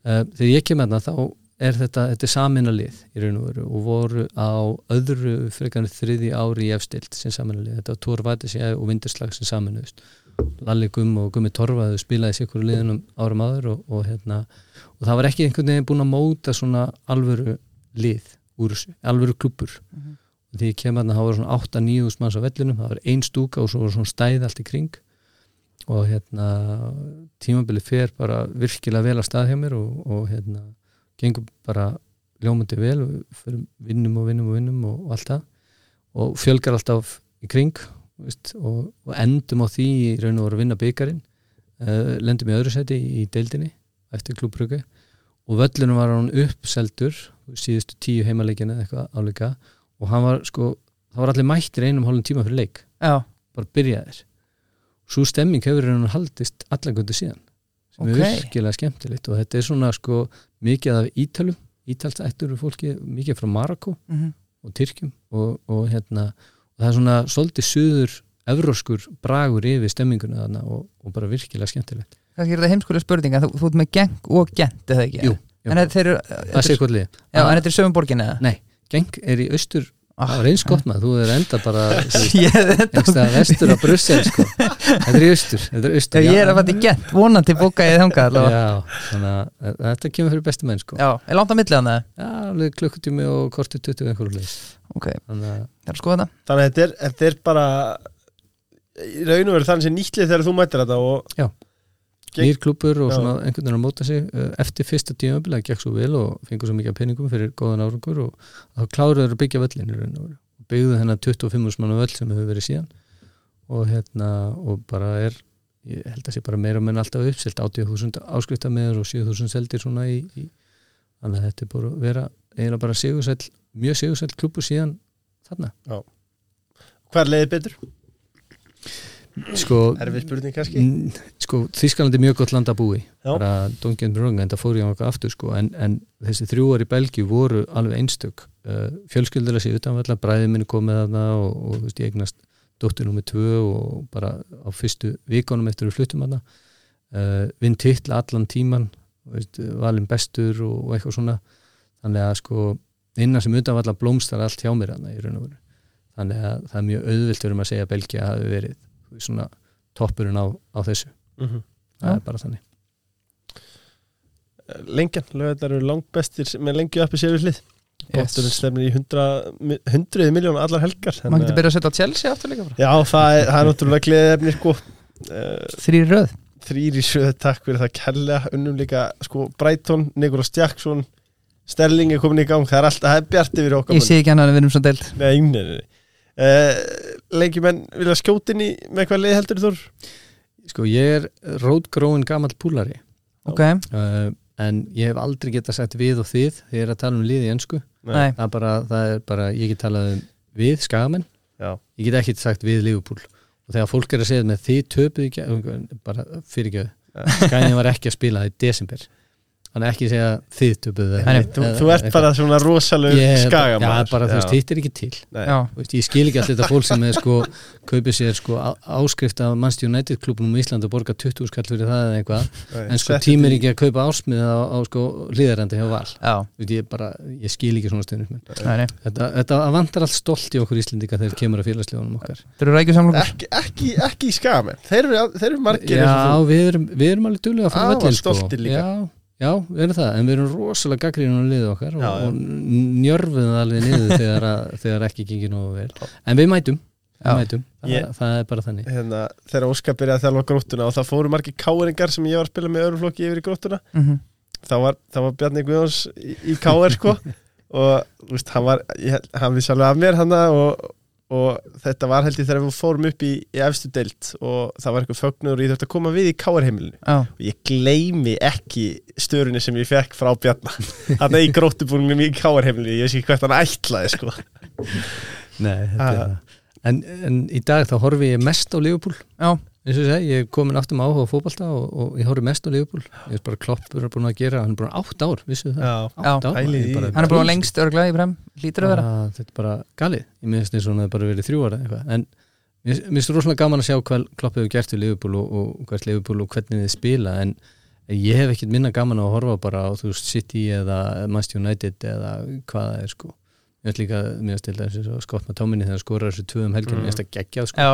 Uh, þegar ég kem hérna þá er þetta, þetta er samina lið í raun og veru og voru á öðru frekarnir þriði ári í efstild sem samina lið, þetta var Tór Vætisjæ og Vinderslag sem saminuðust Lalli Gumm og Gummi Torfaðu spilaði sér hverju liðunum árum áður og, og, hérna, og það var ekki einhvern veginn búin að móta svona alvöru lið úr þessu, alvöru klubbur Mhm. og því ég kem að það var svona 8-9 manns á vellinum, það var ein stúka og svo var svona stæð allt í kring. Og hérna tímabili fer bara virkilega vel að stað hjá mér og, og hérna gengur bara ljómandi vel. Og vinnum og vinnum og vinnum og, og allt það. Og fjölgar alltaf í kring veist, og, og endum á því í raun og voru að vinna byggarinn uh, lendum í öðru seti í, deildinni eftir klúbröku og völlunum var hann uppseldur síðustu tíu heimaleikina eða eitthvað áleika og hann var sko það var allir mættir einum hálfum tíma fyrir leik. Já, bara byrjaðir. Svo stemming hefur hann haldist allangöndu síðan sem Ok. er virkilega skemmtilegt. Og þetta er svona sko mikið af ítölum ítalsættur fólki, mikið frá Marokko mhm. og Tyrkjum og, og hérna og það er svona svolítið suður evróskur bragur yfir stemminguna þarna og, og bara virkilega skemmtilegt. Kannski er þetta heimskulega spurning en þú, þú ert með geng og gent eða ekki? Jú, jú. En þeir eru það sé hvað lið Já, en þetta er sögum borgin eða? Nei, geng er í austur það var eins gott maður, þú er enda bara einhverstað vestur á Brussel sko. þetta er í austur, þetta er austur Ég er að fæta í gent, vonandi bóka ég þannig að þetta kemur fyrir bestu menn sko. Já, er langt á millið hann eða? Klukkutími og korti 20 einhverju leis Ok, Þannig að, það er skoða þetta þannig að þetta er, þetta er bara í raun og veru þannig sem nýtlið þegar þú mætir þetta og Já. Nýr klubur og Já. svona einhvern veginn að móta sig. Uh, eftir fyrsta tímabili, það gekk svo vel og fengur svo mikið peningum fyrir góðan árangur og þá kláruður að byggja völlin og byggðu þennan 25 manna völl sem hefur verið síðan. Og hérna og bara er ég held að sé bara meira menn alltaf uppselt 80.000 áskriftameður og 7.000 seldir svona í, í þannig að þetta er bara vera eiginlega bara sigursæll, mjög sigursæll klubur síðan þarna. Hver leiði betur? Sko, Erfið spurning kannski. sko, Þískaland er mjög gott land að búi bara me wrong en það fór ég á eitthvað aftur sko, en, en þessi þrjú ári í Belgíu voru alveg einstök. Uh, fjölskyldur að sé utanvalla, bræði minni komið þarna og, og þú veist, ég eignast dóttir nummið tvö og bara á fyrstu vikonum eftir við fluttum þarna. Uh, vinn titla allan tíman veist, valin bestur og, og eitthvað svona. Þannig að sko innan sem utanvalla blómstar allt hjá mér og þannig að það er mjög auðvilt verðum að segja að Belgía hafi verið svona toppurinn á, á þessu. Mm það Já. er bara þannig. Lengjan, lögðar eru langt bestir með lengju uppi sér við hlið. Bótturinn stefnir í hundruði miljón allar helgar Man getur að- byrjað að setja Chelsea aftur líka bara. Já, það er, það er náttúrulega gleðið efni sko. uh, Þrýr í röð. Þrýr í söðu, takk fyrir það kærlega. Unnum líka sko, Brighton, Nikolas Jackson Sterling er komin í gang. Það er alltaf, það er bjart yfir okkar Ég sé ekki hann að við erum svo deild. Nei, nei, nei, nei. Uh, Leikjumenn vilja skjóta inn í með hvað leið heldur þú? sko ég er rótgróin gamall púlari Ok, uh, en ég hef aldrei getað sagt við og þið þegar ég er að tala um liði í ensku. Nei, það er bara, það er bara ég get talað um við skagamenn. Já, ég get ekki sagt við Liverpool. Og þegar fólk er að segja með þið töpuð ekki bara fyrirgjöð skagamenn var ekki að spila í desember þannig ekki segja þið töpuð þú, þú ert bara svona rosalug skagamæður. Já, bara þú veist, hitt er ekki til. Veist, ég skil ekki alltaf þetta fólk sem er sko kaupið sér sko áskrift af Manchester United klubunum í Ísland og borga 20 skall fyrir það eða eitthvað. En sko tímir ekki að kaupa ásmiða á, á sko hlýðarandi hjá val. Veist, ég, bara, ég skil ekki svona stundum. Nei, nei. Þetta, þetta vantar allt stolt í okkur Íslendinga þegar kemur að félagslegunum okkar. Þeir eru rækju samlokur. Ekki, ekki, ekki í skagamenn þeir eru, þeir eru margir eins Já, við erum, við erum alveg duglega að fara Já, við erum það, en við erum rosalega gaggríðan á liðu okkar Já, og, og njörfum það alveg niður þegar, að, þegar ekki gengir nógu vel. En við mætum, við mætum. Það, Ég- það er bara þannig. Hérna, þegar Óskar byrjaði að þjálfa gróttuna og það fóru margir káeringar sem ég var að spila með öðrum flokki yfir í gróttuna Mhm. þá var, þá var Bjarni Guðjóns í, í káer sko. Og veist, hann var ég, held- hann vissi alveg af mér hann og og þetta var held ég þegar við fórum upp í, í efstu deild og það var eitthvað fögnur og ég þurfti að koma við í káarheimilinu já, og ég gleymi ekki störunni sem ég fekk frá Bjarna. Hann í gróttubúningum í káarheimilinu ég veist ekki hvert hann ætlaði sko. Nei, þetta er Ah. það. En, en í dag þá horfi ég mest á Liverpool. Já, eins og ég segi, ég er komin aftur með áhuga á fótbolta og, og ég horfi mest á Liverpool. Ég er bara kloppur að búin að gera, hann er búin átt ár vissu það, Já, átt ár? Bara- hann er búin að lengst örglega í brem, lítur að vera. Bara, þetta er bara galið. Ég minnst eins og hann hefur bara verið þrjú ára eitthvað. En mér finnst rosalega gaman að sjá hvað Klopp hefur gert við Liverpool og, og hvert Liverpool og hvernig þið spila. En ég hef ekkert minna gaman að horfa bara á þú veist City eða Manchester United eða hvað það er sko mér finnst líka, mér finnst til þess að skott með tóminni þegar skorar þessu tvö um helgin, Mm. mér finnst það geggjað sko,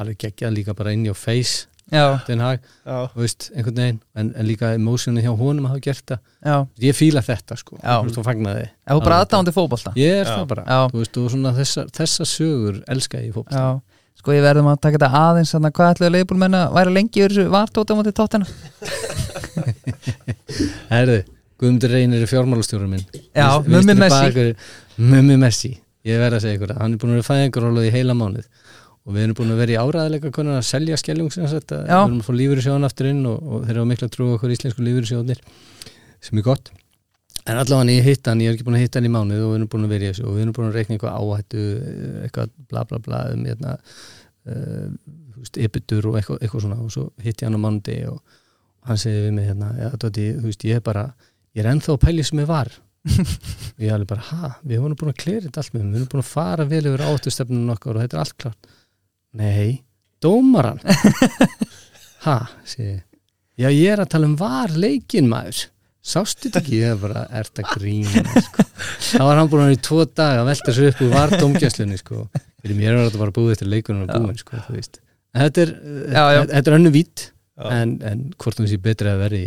alveg geggjað líka bara inn í face, já, den hag. Já, þú veist, einhvern veginn, en, en líka emotioni hjá honum að hafa gert það, já. Ég fíla þetta sko, þú veist, og fagnaði. Ef þú bara aðdándi fótbolta. Ég er það bara, Já. þú veist, og svona þessa, þessa sögur elska ég í fótbolta. Já, sko ég verðum að taka þetta aðeins að hvað ætlaðu leifbúlmenn að væri lengi yfir þessu vartóta á móti tóttina Herðu, Guðmundur Reynir er fjármálastjórum minn. Já, Mummi Messi. Mummi Messi, ég verð að segja ykkur hann er búin að vera fæðingaróluð í heila mánuð. Og við erum búin að vera í áræðileika konar að selja skelljung sem sagt að við erum að fá lífyrirsjóðan aftur inn og, og þeir eru mikla trú á okkur íslensku lífyrirsjóðnir sem er gott. En allavega ég hitt hann, ég er ekki búin að hitta hann í mánuð og við erum búin að vera í þessu og við erum búin að reikna eitthvað áhættu eitthvað bla bla bla um hérna, uh, veist, epitur og eitthvað, eitthvað svona. Og svo hitt ég hann á mánuði og hann segir við mig hérna, já, Dóti, þú veist, ég er bara ég er ennþá að pæli sem ég var alveg bara, ha, við vorum búin að klera þetta allt með við erum búin að fara vel yfir áttustefnunum okkar og þetta er allt klart nei, dómaran ha, segi ég. Já, ég er að tala um var leikin maður. Sástu þetta ekki, ég er bara ert að grína, sko. Þá var hann búin að vera í tvo daga að velta sér upp úr var dómgjöslunni, sko. Fyrir mér er þetta bara búið eftir leikunum og búin, sko, þú veist. Þetta er, er önnu vít en, en hvort hún sé betri að er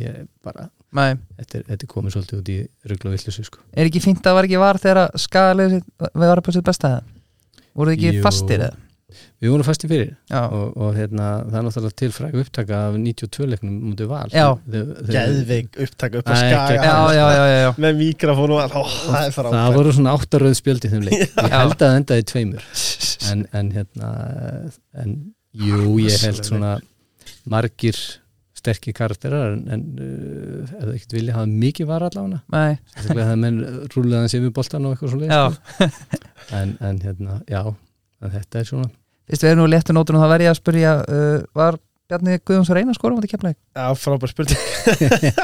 bara, þetta er, þetta er komið svolítið út í ruggla villusu sko. er ekki fínt að var ekki var þegar skagalegu við varum på sitt besta það voruð ekki Jú. fastir eða? við vorum fasti fyrir. Og, og hérna, það er náttúrulega til fræg upptaka af 92 leiknum mútið val. Geðveik upptaka upp á skaga. já, já, já, með mikrofón og allt, það það voru svona áttaröð spjöld í þeim leik. Ég held að það endaði tveimur. En, en hérna en jú, ég held svona margir sterkir karakterar en, en uh, eða ekkert vilja hafa mikið var allavega. Nei, sérstaklega það menn rúlegaðan sem við boltan og eitthvað svo leið já en, en hérna, já en þetta er svona. Fyrst við erum nú léttu nótunum þá verð ég að spyrja uh, Var Bjarni Guðjóns að reyna að skora á móti keflaði? Já, frábært spurning.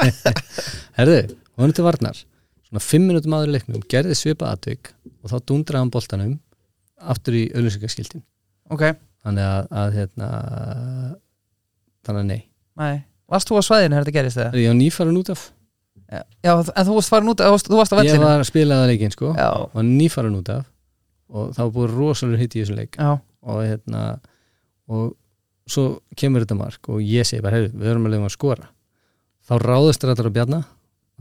Herðu, hún er til varnar. Svona fimm minútum áður í leiknum gerði svipa atvik og þá dundraði hann boltanum aftur í auðlýsingaskiltin Ok, þannig að, að hérna þannig að nei nei. Varst þú á svæðinu þegar þetta gerist eða? ég var nýfarin út af. Já, en þú varst farin út, varst- þú varst á ég vellinu var að spila það leikinn sko. Já, og nýfarin út af og það var búið rosalur hitt í þessum leik. Já, og hérna og svo kemur þetta mark og ég segi bara, heyrðu, við erum að leiðum að skora. Þá ráðast þetta að bjarna.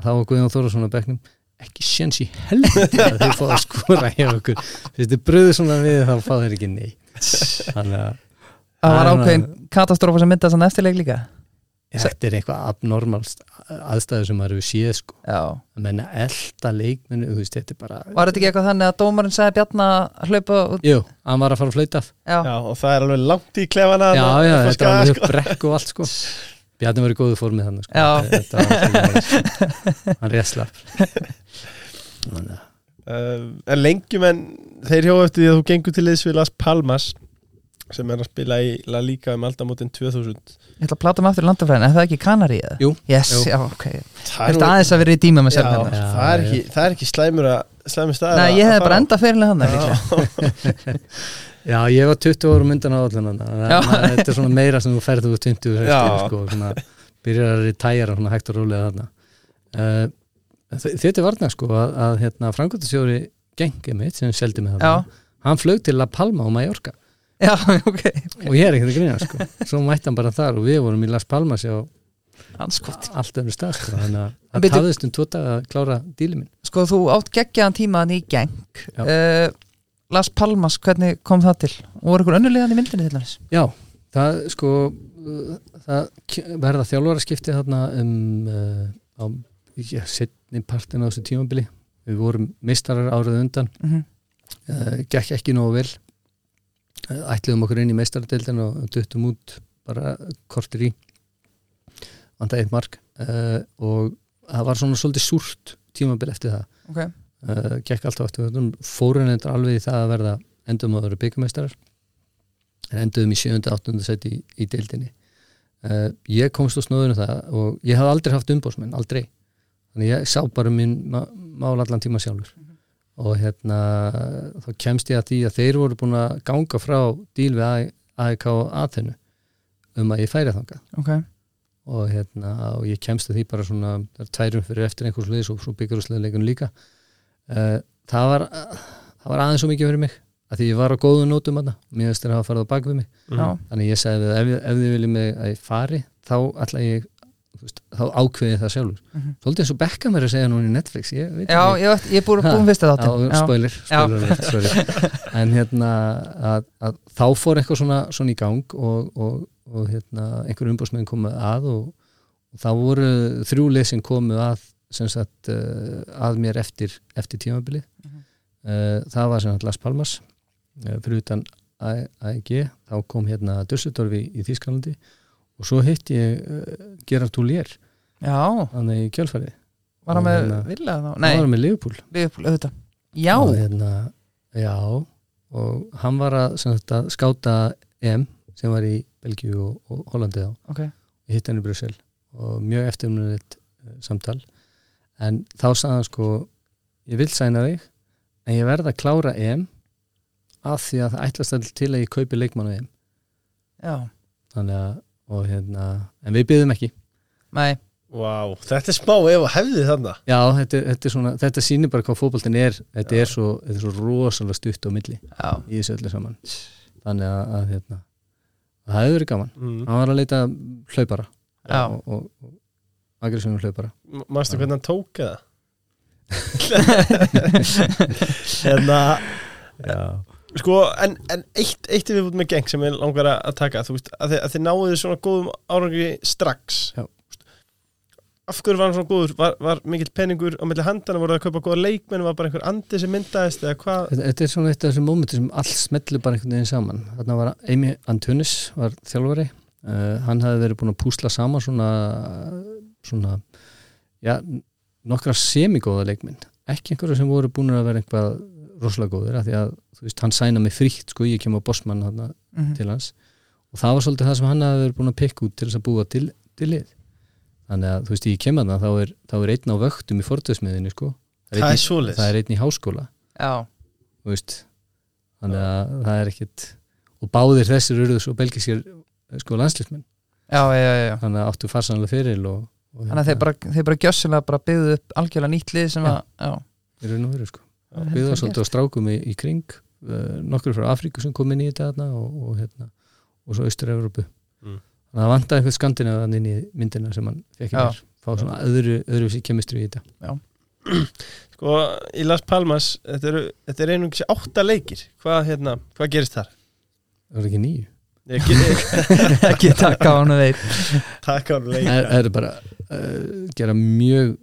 Þá var Guðjón Þórðarsson á bekknum. Ekki sjens í helviti að þeir fá að skora hjá okkur, þið bröðu svona við þá fá þeir ekki nei þannig að það var Það ákveðin katastrófa sem myndast hann eftirleik líka þetta er eitthvað abnormalt aðstæðu sem maður hefur séð sko Já að menna elda leikmennu, þú veist, þetta bara Var þetta ekki eitthvað þannig að dómarinn sagði Bjarna að hlaupa út? Jú, hann var að fara að flauta af Já, Já, og það er alveg langt í klefana Já, já, upp á þetta var alveg sko. brekk og allt sko Bjarni var í góðu formið þannig sko. Já. Þetta var alveg, sko. hann rétt slapp Þannig að- Uh, En lengjum en þeir hjá eftir því að þú gengur til liðs við Las Palmas sem er að spila í La Liga um aldamótin 2000 ég ætla að plata mig aftur í landafræðin, er það ekki Kanari eða? Jú, Yes, jú. já, ok. Það Þetta aðeins að vera í díma með hérna Já, það er það er ekki slæmur að slæmur staðar Nei, ég fara bara enda fyrirlega hann Já, ég var 20 árum undan á allan. Þetta er svona meira sem þú ferð úr 20 og 60 Já. sko, svona, byrjar að retæra svona hægt og rólega þarna. Uh, Þetta er varna sko að, að hérna, framkvæmtasjóri gengið mitt sem seldi Já, þarna hann flög til La Palma og Mallorca já, ok. Og ég er ekkert að grýna sko. Svo mætti hann bara þar og við vorum í Las Palmas á allt öfnir stað sko. þannig að það tafðist um tvo dag að klára díli minn. Sko, þú átt geggjaðan tímaðan í geng. Uh, Las Palmas, hvernig kom það til? Og voru ykkur önnulegan í myndinni til þess? Já, það sko það verða þjálfaraskipti þarna um uh, á já, setni partin á þessu tímabili. Við vorum mistarar árið undan. Mm -hmm. uh, gekk ekki nógu vel ætliðum okkur inn í meistaradeildin og duttum út bara kortir í vanda eitt mark uh, og það var svona svolítið súrt tímabil eftir það ok, uh, gekk alltaf eftir fórun endur alveg í það að verða endum að vera byggjumeistarar en enduðum í 7. 8. seti í, í deildinni uh, ég komst á snóðinu það og ég hafði aldrei haft umbósmenn, aldrei þannig ég sá bara minn ma- mál allan tíma sjálfur og hérna þá kemst ég að því að þeir voru búin að ganga frá díl við AEK og Athenu um að ég færi þangað. Ok. Og hérna og ég kemst að því bara svona tværum fyrir eftir einhvers liðs og svo byggjurúsleðleikunum líka. Uh, það var það var aðeins svo mikið fyrir mig að því ég var á góðum nótum aðna, mér veist þeir hafa farið á bak við mig. Já, þannig ég sagði við ef, ef þið viljum mig að ég fari þá ætla ég þá ákveði það sjálfur Mhm. svolítið eins og Beckham er að segja núna í Netflix ég, veit já ekki. ég, ég er búin, fyrsta Já, þáttin spoiler, spoiler alert, sorry. en hérna að, að þá fór eitthvað svona, svona í gang og, og, og hérna einhver umbúsmenn komu að og, og þá voru þrjú sem komu að sem sagt uh, að mér eftir, eftir tímabili Mhm. uh, það var sem sagt Las Palmas uh, fyrir utan AEG þá kom hérna Dusseldorfi í Þýskalandi og svo hitt ég Gerard Toulier já, þannig í kjölfæri var hann með hérna- vilja þá? hann nei, var með Liverpool. Liverpool, auðvitað. Já, og hérna, já. Og hann var að, að skáta EM sem var í Belgíu og, og Hollandi þá, ok, ég hitt hann í Brussel. Og mjög eftirmunniðt samtal. En þá sagði hann sko ég vil sæna þig en ég verð að klára EM af því að það ætlast all til að ég kaupi leikmann á EM. Já, þannig að, og hérna en við byggðum ekki. Nei Vá, þetta er smá ef að hefði þannig já, þetta, er- þetta, er svona, þetta sýnir bara hvað fótboltin er. Þetta er svo, þetta er svo rosalega stutt á milli já, í þessu öllu saman. Þannig að, að hérna, það hefði verið gaman. Mm. hann var að leita hlaupara Já. og, og, og aggressífum hlaupara. Manstu hvernig hann tók eða? hérna já, Sko, en, en eitt, eitt er við búin með geng sem ég langar að taka þú veist, að þið, að þið náðu svona góðum árangri strax. Já. Af hverju var hann svona góður? Var, var mikill peningur á milli handana, voru það að kaupa góða leikmenn? Var bara einhver andi sem myndaðist eða hvað? þetta, þetta er svona eitt af þessum mómenti sem allt smellu bara einhvern veginn saman. Þarna var Amy Antunis var þjálfari. Uh, hann hafði verið búin að púsla saman svona svona já, nokkra semigóða leikminn ekki einhverju sem voru búin að vera einhvað rosalega góður af því að þú veist, hann sæna mig frítt sko, ég kem á bossmann þarna mhm, til hans. Og það var svolítið það sem hann hafi verið búin að pikka út til þess að búa til, til lið þannig að þú veist ég kem að það þá er, þá er einn á vöktum í fortöðsmiðinni sko. Það er einn, í- svoleiðis. það er einn í háskóla veist þannig að það er ekkit og báðir þessir eruðu svo belgiskir sko já. þannig að áttu farsanlega fyrir og, og þannig að þeir bara, þeir bara gjössilega bara byggðu upp algjörlega nýtt lið sem Já. að, já, í raun og veru sko það er vel svolítið á strákum í, í kring uh, nokkur frá Afríku sem kom inn í þetta þarna, og, og, hérna, og svo Austur-Európu Mm. Að það vantaði eitthvað skandinaðan inn í myndina sem hann fekk Já. mér. Fá svona öðru, öðru kemistri í þetta. Sko, í Las Palmas þetta eru, þetta eru einungis átta leikir. Hvað, hérna, hvað gerist þar? það var ekki nýju ekki taka á hann veit taka á leik það er bara uh, gera mjög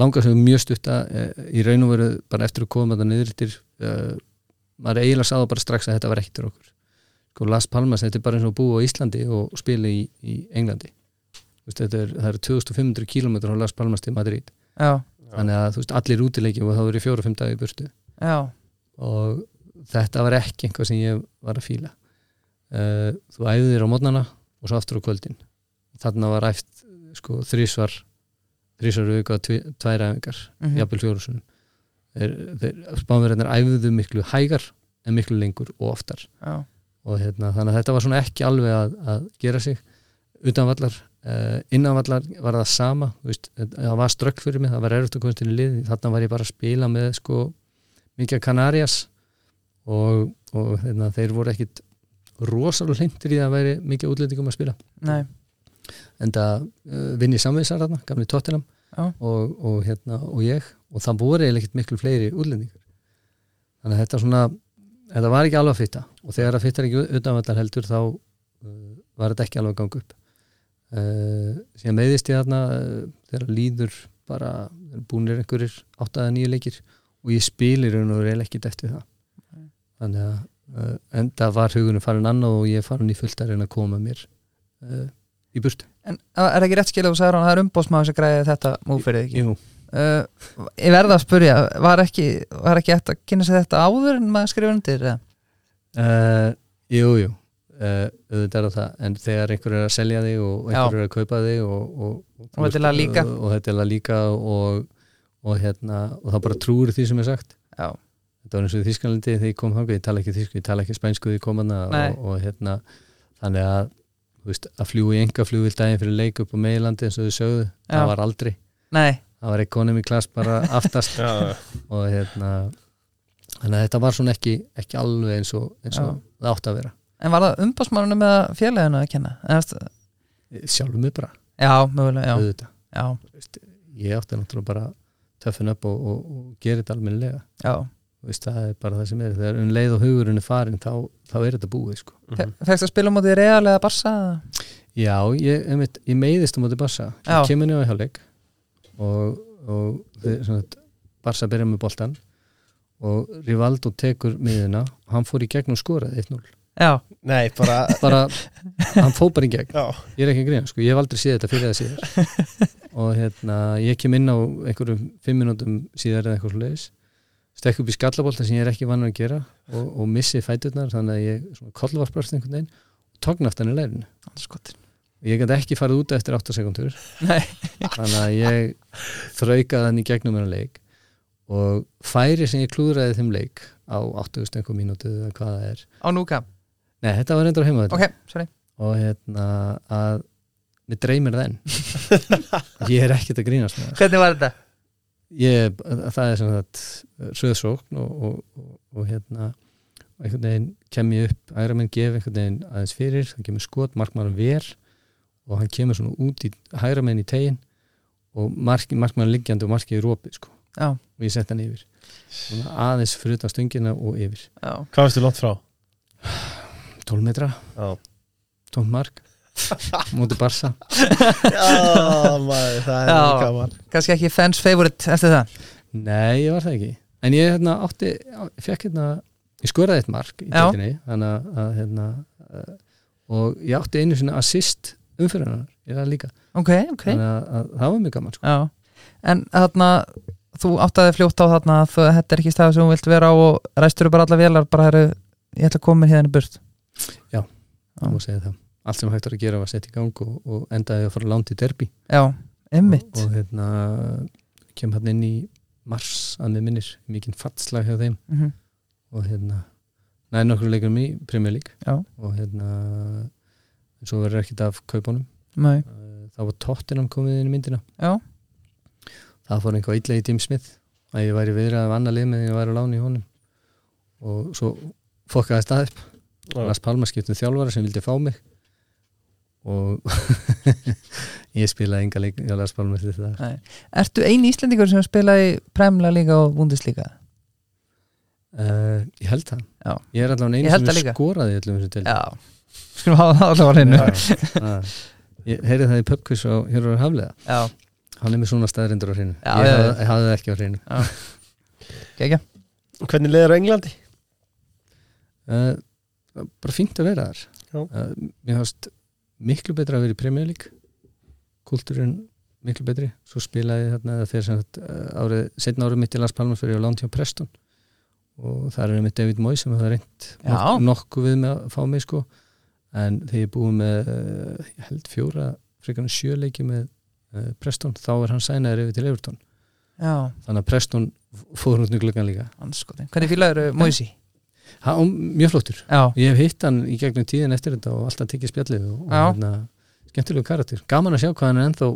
langar sem mjög stutta uh, í raun og veru bara eftir að koma þetta niður til uh, maður eiginlega sáða bara strax að þetta var ekkert okkur Las Palmas, þetta er bara eins og að búa á Íslandi og spila í, í Englandi. Veist, er, það eru 2500 km á Las Palmas til Madrid. Já, þannig að veist, allir útileiki og það verið fjóra-fimm dagi í burtu. Já, og þetta var ekki einhvað sem ég var að fíla. Uh, þú æfði þér á mótnana og svo aftur á kvöldin. Þarna var æft sko þrísvar þrísvar auka tvær æfingar mhm, jafnvel fjórusunum spánverðinir æfðu miklu hægar en miklu lengur og oftar. Já, og hérna, þannig að þetta var svona ekki alveg að, að gera sig. Utanvallar uh, innanvallar var það sama veist, það var strökk fyrir mig, það var erfitt að komast inn í lið þarna var ég bara að spila með sko mikið Kanarias og, og hérna, þeir voru ekkit rosalega hlindir í að væri mikið útlendingum að spila. Nei, en það uh, vinni samvinsar þarna, gamli Tottenham. Já. og, og, hérna, og ég. Og það voru ekkit miklu fleiri útlendingar. Þannig að þetta svona þetta var ekki alveg að fitta og þegar það fittar ekki utanvallar heldur þá uh, var þetta ekki alveg að ganga upp uh, síðan meiðist ég þarna uh, þegar líður bara búinir einhverjir 8-9 leikir og ég spilir raun og verið ekkit eftir það þannig að uh, en það var hugunum farin annað og ég er farin í fullt að reyna að koma mér uh, í burtu En er það ekki rétt skil að þú sagði hann að það er umbóðsmaður sem græði þetta múfyrir ekki? Jú, Uh, ég verða að spurja, var ekki, var ekki eftir að kynna sér þetta áður en maður skrifa undir? eða? Uh, jú, jú. Uh, auðvitað er það. En þegar einhver er að selja þig og einhver er að kaupa þig og, og, og, Og þetta er lag líka. og, og þetta er lag líka og, og hérna og það bara trúir því sem er sagt. Já, þetta var eins og í Þískalandi þegar ég kom þangað ég tala ekki þísku, ég tala ekki spænsku þegar ég kom hana og, og hérna þannig að, þú veist, að fljúi í enga flugvill daginn fyrir leik upp á meilandi eins og þau sögðu, Já. það var aldrei. Nei, það var economy class bara aftast. Já, og hérna þannig að þetta var svona ekki, ekki alveg eins og, eins og það átti að vera en var það umbóðsmaðurinn með félaginu að kenna? Sjálfum mig bara, já, mögulega, já, já, Veist, ég átti náttúrulega bara töffin upp og, og, og gera þetta almennilega já. Veist, það er bara það sem er þegar um leið og hugurinn er farin þá, þá er þetta búið sko. Mhm. Fekst að spila mútið Real eða Barca? já, ég, einmitt, ég meiðist á móti Barsa ég kemur niður á hjáleik og, og við, svona, Barsa byrja með boltan og Rivaldo tekur miðuna og hann fór í gegn og skoraði 1-0 Já, Nei, bara bara, hann fór bara í gegn. Já, ég er ekki að greina, sko, ég hef aldrei séð þetta fyrir það síðar og hérna, ég kem inn á einhverjum fimm minútum síðar eða eitthvað leiðis stekk upp í skallabólta sem ég er ekki vann að gera og, og missi fæturnar þannig að ég svona kollvarprast einhvern veginn og tókn aftan í leirinu skotin ég gæti ekki farið út eftir 8 sekundur Nei, þannig að ég þraukaði hann í gegnum hennar leik og færi sem ég klúðraði þeim leik á 80 einhver mínútu eða hvað það er. Á núka? Nei, þetta var reyndar heima Ok, sorry. Og hérna að mér dreymir þenn ég er ekkert að grínast Hvernig var þetta? ég, það er sem sagt söðsókn og, og, og, og hérna einhvern veginn kem ég upp æra menn gef einhvern veginn aðeins fyrir hann kemur skot, markmann ver og hann kemur svona út í hæra menn í tegin og mark, markmann liggjandi og markið í rópi sko. Já, og ég sett hann yfir. Svona aðeins fyrir utan stöngina og yfir. Já. Hvað varstu langt frá? 12 metra, Já, 12 mark. Mútið Barsa Já maður, það er Já. mjög gaman. Kannski ekki fans favorite eftir það? Nei, ég var það ekki. En ég hérna, átti, fekk hérna Ég skoraði eitt mark í Já. deildinni Þannig að, að hérna uh, Og ég átti einu sinni assist umfyrir Ég er það líka. Ok, ok. Þannig að, að það var mjög gaman sko. Já, en þarna þú áttaði fljótt á þarna að þú- þetta er ekki stað sem þú vilt vera á og ræstur bara alla vélar bara herru, ég ætla að koma hérna burt Já. Það má segja það. Allt sem hægt var að gera var að setja í gang og, og endaði að fara langt í derbi Já, ymmit og, og hérna kem hann inn í mars að með minnir. Mikinn fatslag hjá þeim. Mm -hmm. og hérna næði nokkur leikum í Já. og hérna svo verður ekkert af kaupunum. Nei, Uh, þá var Tottenham komið inn í myndina. Já, það fór einhvað illa í Tim Smith að ég væri viðrað af annar lið með ég væri á láni í honum. Og svo fokkaði stað upp. Lars Palma skiptum þjálfara sem vildi fá mig. Og ég spilaði enga leik hjá Lars Palma eftir það. Ertu eini Íslendingur sem spilaði Premla líka og Bundesliga? uh, ég held það. Já. ég er allavega held sem líka. skoraði í öllum þessu til Já, skulum hafa það allavega á hreinu. Ah. ég heyrði það í pubquiz á Hjörður Haflega Já, hann er með svona staðrindur á hreinu. Já, ég hafði, hafði það ekki á hreinu. Gegja Hvernig leður Englandi? uh, bara fínt að vera þar. Já. uh, mér hafst miklu betra að vera í Premier League. Kultúrin miklu betri. Svo spilaði þarna þegar sem sagt, uh, árið, setna árið mitt í Las Palmas fyrir á Lanti á Preston. Og það er mitt David Moy sem það nok nokkuð við með að fá mig sko. En þegar ég búið með uh, ég held fjóra, frekarna sjöleiki með Preston, þá er hann sænaður yfir til Everton, Já, þannig að Preston fór út í gluggan líka anskotin Hvernig fílaður Moisi? hann, mjög flottur Já, Ég hef hitt hann í gegnum tíðin eftir þetta og alltaf tekið spjallið og, og hérna, skemmtilegu karakter. Gaman að sjá hvað hann er ennþá,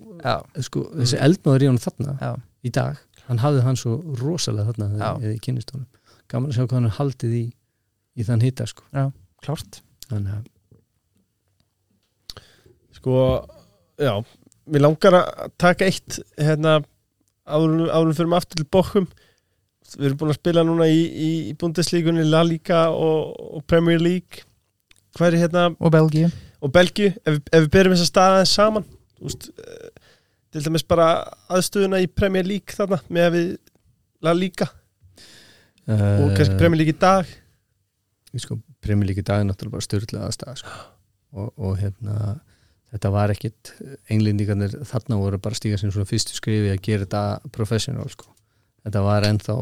sko, þessi eldmáður í honum þarna já í dag, hann hafði hann svo rosalega þarna Já. eða í kynnistónum. Gaman að sjá hvað hann er haldið í, í þann hitta, sko. Klárt Þannig að, Sko, já Mér langar að taka eitt hérna áður áður fyrir aftur til Bochum. Við erum búin að spila núna í, í, í Bundeslíkunni, La Liga og, og Premier League. Hvað er hérna Og Belgíu. og Belgíu? Ef, við- ef við berum þess að staða þess saman veist, eh, til dæmis bara aðstöðuna í Premier League þarna með að við La Liga. Og kannski uh, Premier League í dag. Sko, Premier League í dag er náttúrulega bara styrla aðstæða sko. og, og hérna þetta var ekkit, englendingarnir þarna voru bara stíga sem svona fyrstu skrifi að gera þetta professional sko. þetta var ennþá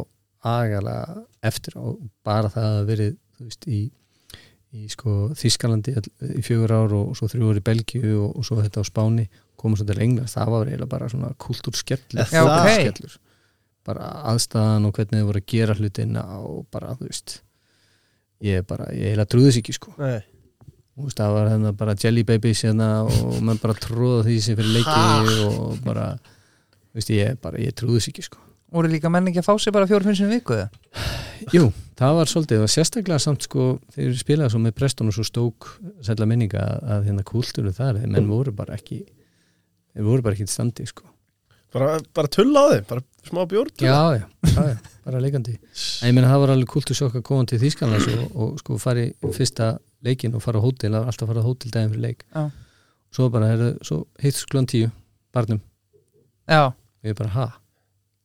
agalega eftir og bara það að verið þú veist, í, í sko, Þískalandi í fjögur ár og, og svo þrjú ár í Belgíu og, og svo þetta á Spáni koma svo til England, það var eiginlega bara svona kultúrskellur, Já, ok. fótboltaskellur. bara aðstæðan og hvernig þið voru að gera hlutina og bara, þú veist ég bara, ég eiginlega trúðis ekki sko Nei. Það var hérna bara jelly babies hérna og mann bara tróða því sem fyrir leiki og bara, þú veist, ég bara, ég trúðis ekki sko. Voru líka menn ekki að fá sig bara fjóru finnst sinni í viku eða? Jú, það var svolítið og sérstaklega samt sko þegar við spilaði svo með Preston og svo stók sætla minninga að, að hérna kúltúru þar þeir menn voru bara ekki þeir voru bara ekki í standi sko. Bara, bara tulla á þeim, bara smá bjórn Já, já, já, já bara leikandi. En ég meina það var alveg kúltúr sjokk að koma til Þýskanlands og, og sko fari fyrsta leikin og fara á hótel, alltaf fara á hótel daginn fyrir leik. Já. svo bara, heru, svo hittst klón tíu barnum, Já, og ég bara, ha?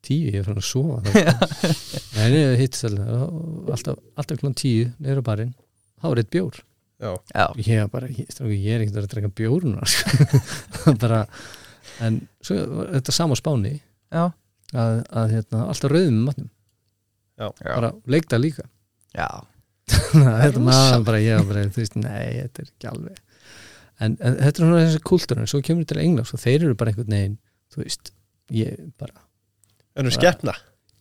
Tíu, ég er fann að sofa það en ég hittst alltaf alltaf, alltaf klón tíu, neyra barinn. Þá er eitt bjór. Já, já, ég er bara, ég, stráku, ég er ekkert að drekka bjór núna. Sko. bara en svo þetta sama á spáni. Já, að, að hérna, alltaf rauðum matnum. Já. bara leikta líka. Já þetta maður bara, ég var bara, þú veist, nei þetta er ekki alveg en, en þetta er svona þessi kultúr en svo kemur þetta til Englands og þeir eru bara einhvern veginn, þú veist ég bara, ennum skeppna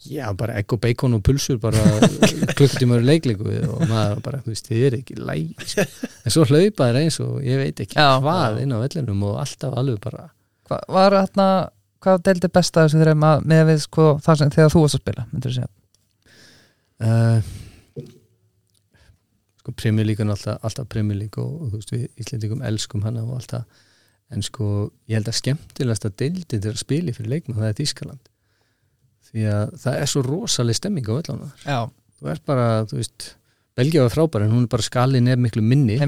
já bara egg og bacon og pulsur bara klukkutímaður leikleiku og maður bara, þú veist, þið er ekki læg sko. en svo hlaupa þeir eins og ég veit ekki Já. hvað inn á vellinum og alltaf alveg bara Hva, var hérna, hvað deildi besta þessu þreim að með við sko það sem þegar þú varst að spila, myndir þú segja uh, sko er alltaf, alltaf League og, og þú veist við Íslendingum elskum hana og alltaf en sko ég held að skemmtilegast að deildin til að spila fyrir leikmann það er Þískaland því að það er svo rosaleg stemming á öllan Já, þú ert bara, þú veist Belgia var frábær en hún er bara skalin er miklu minni.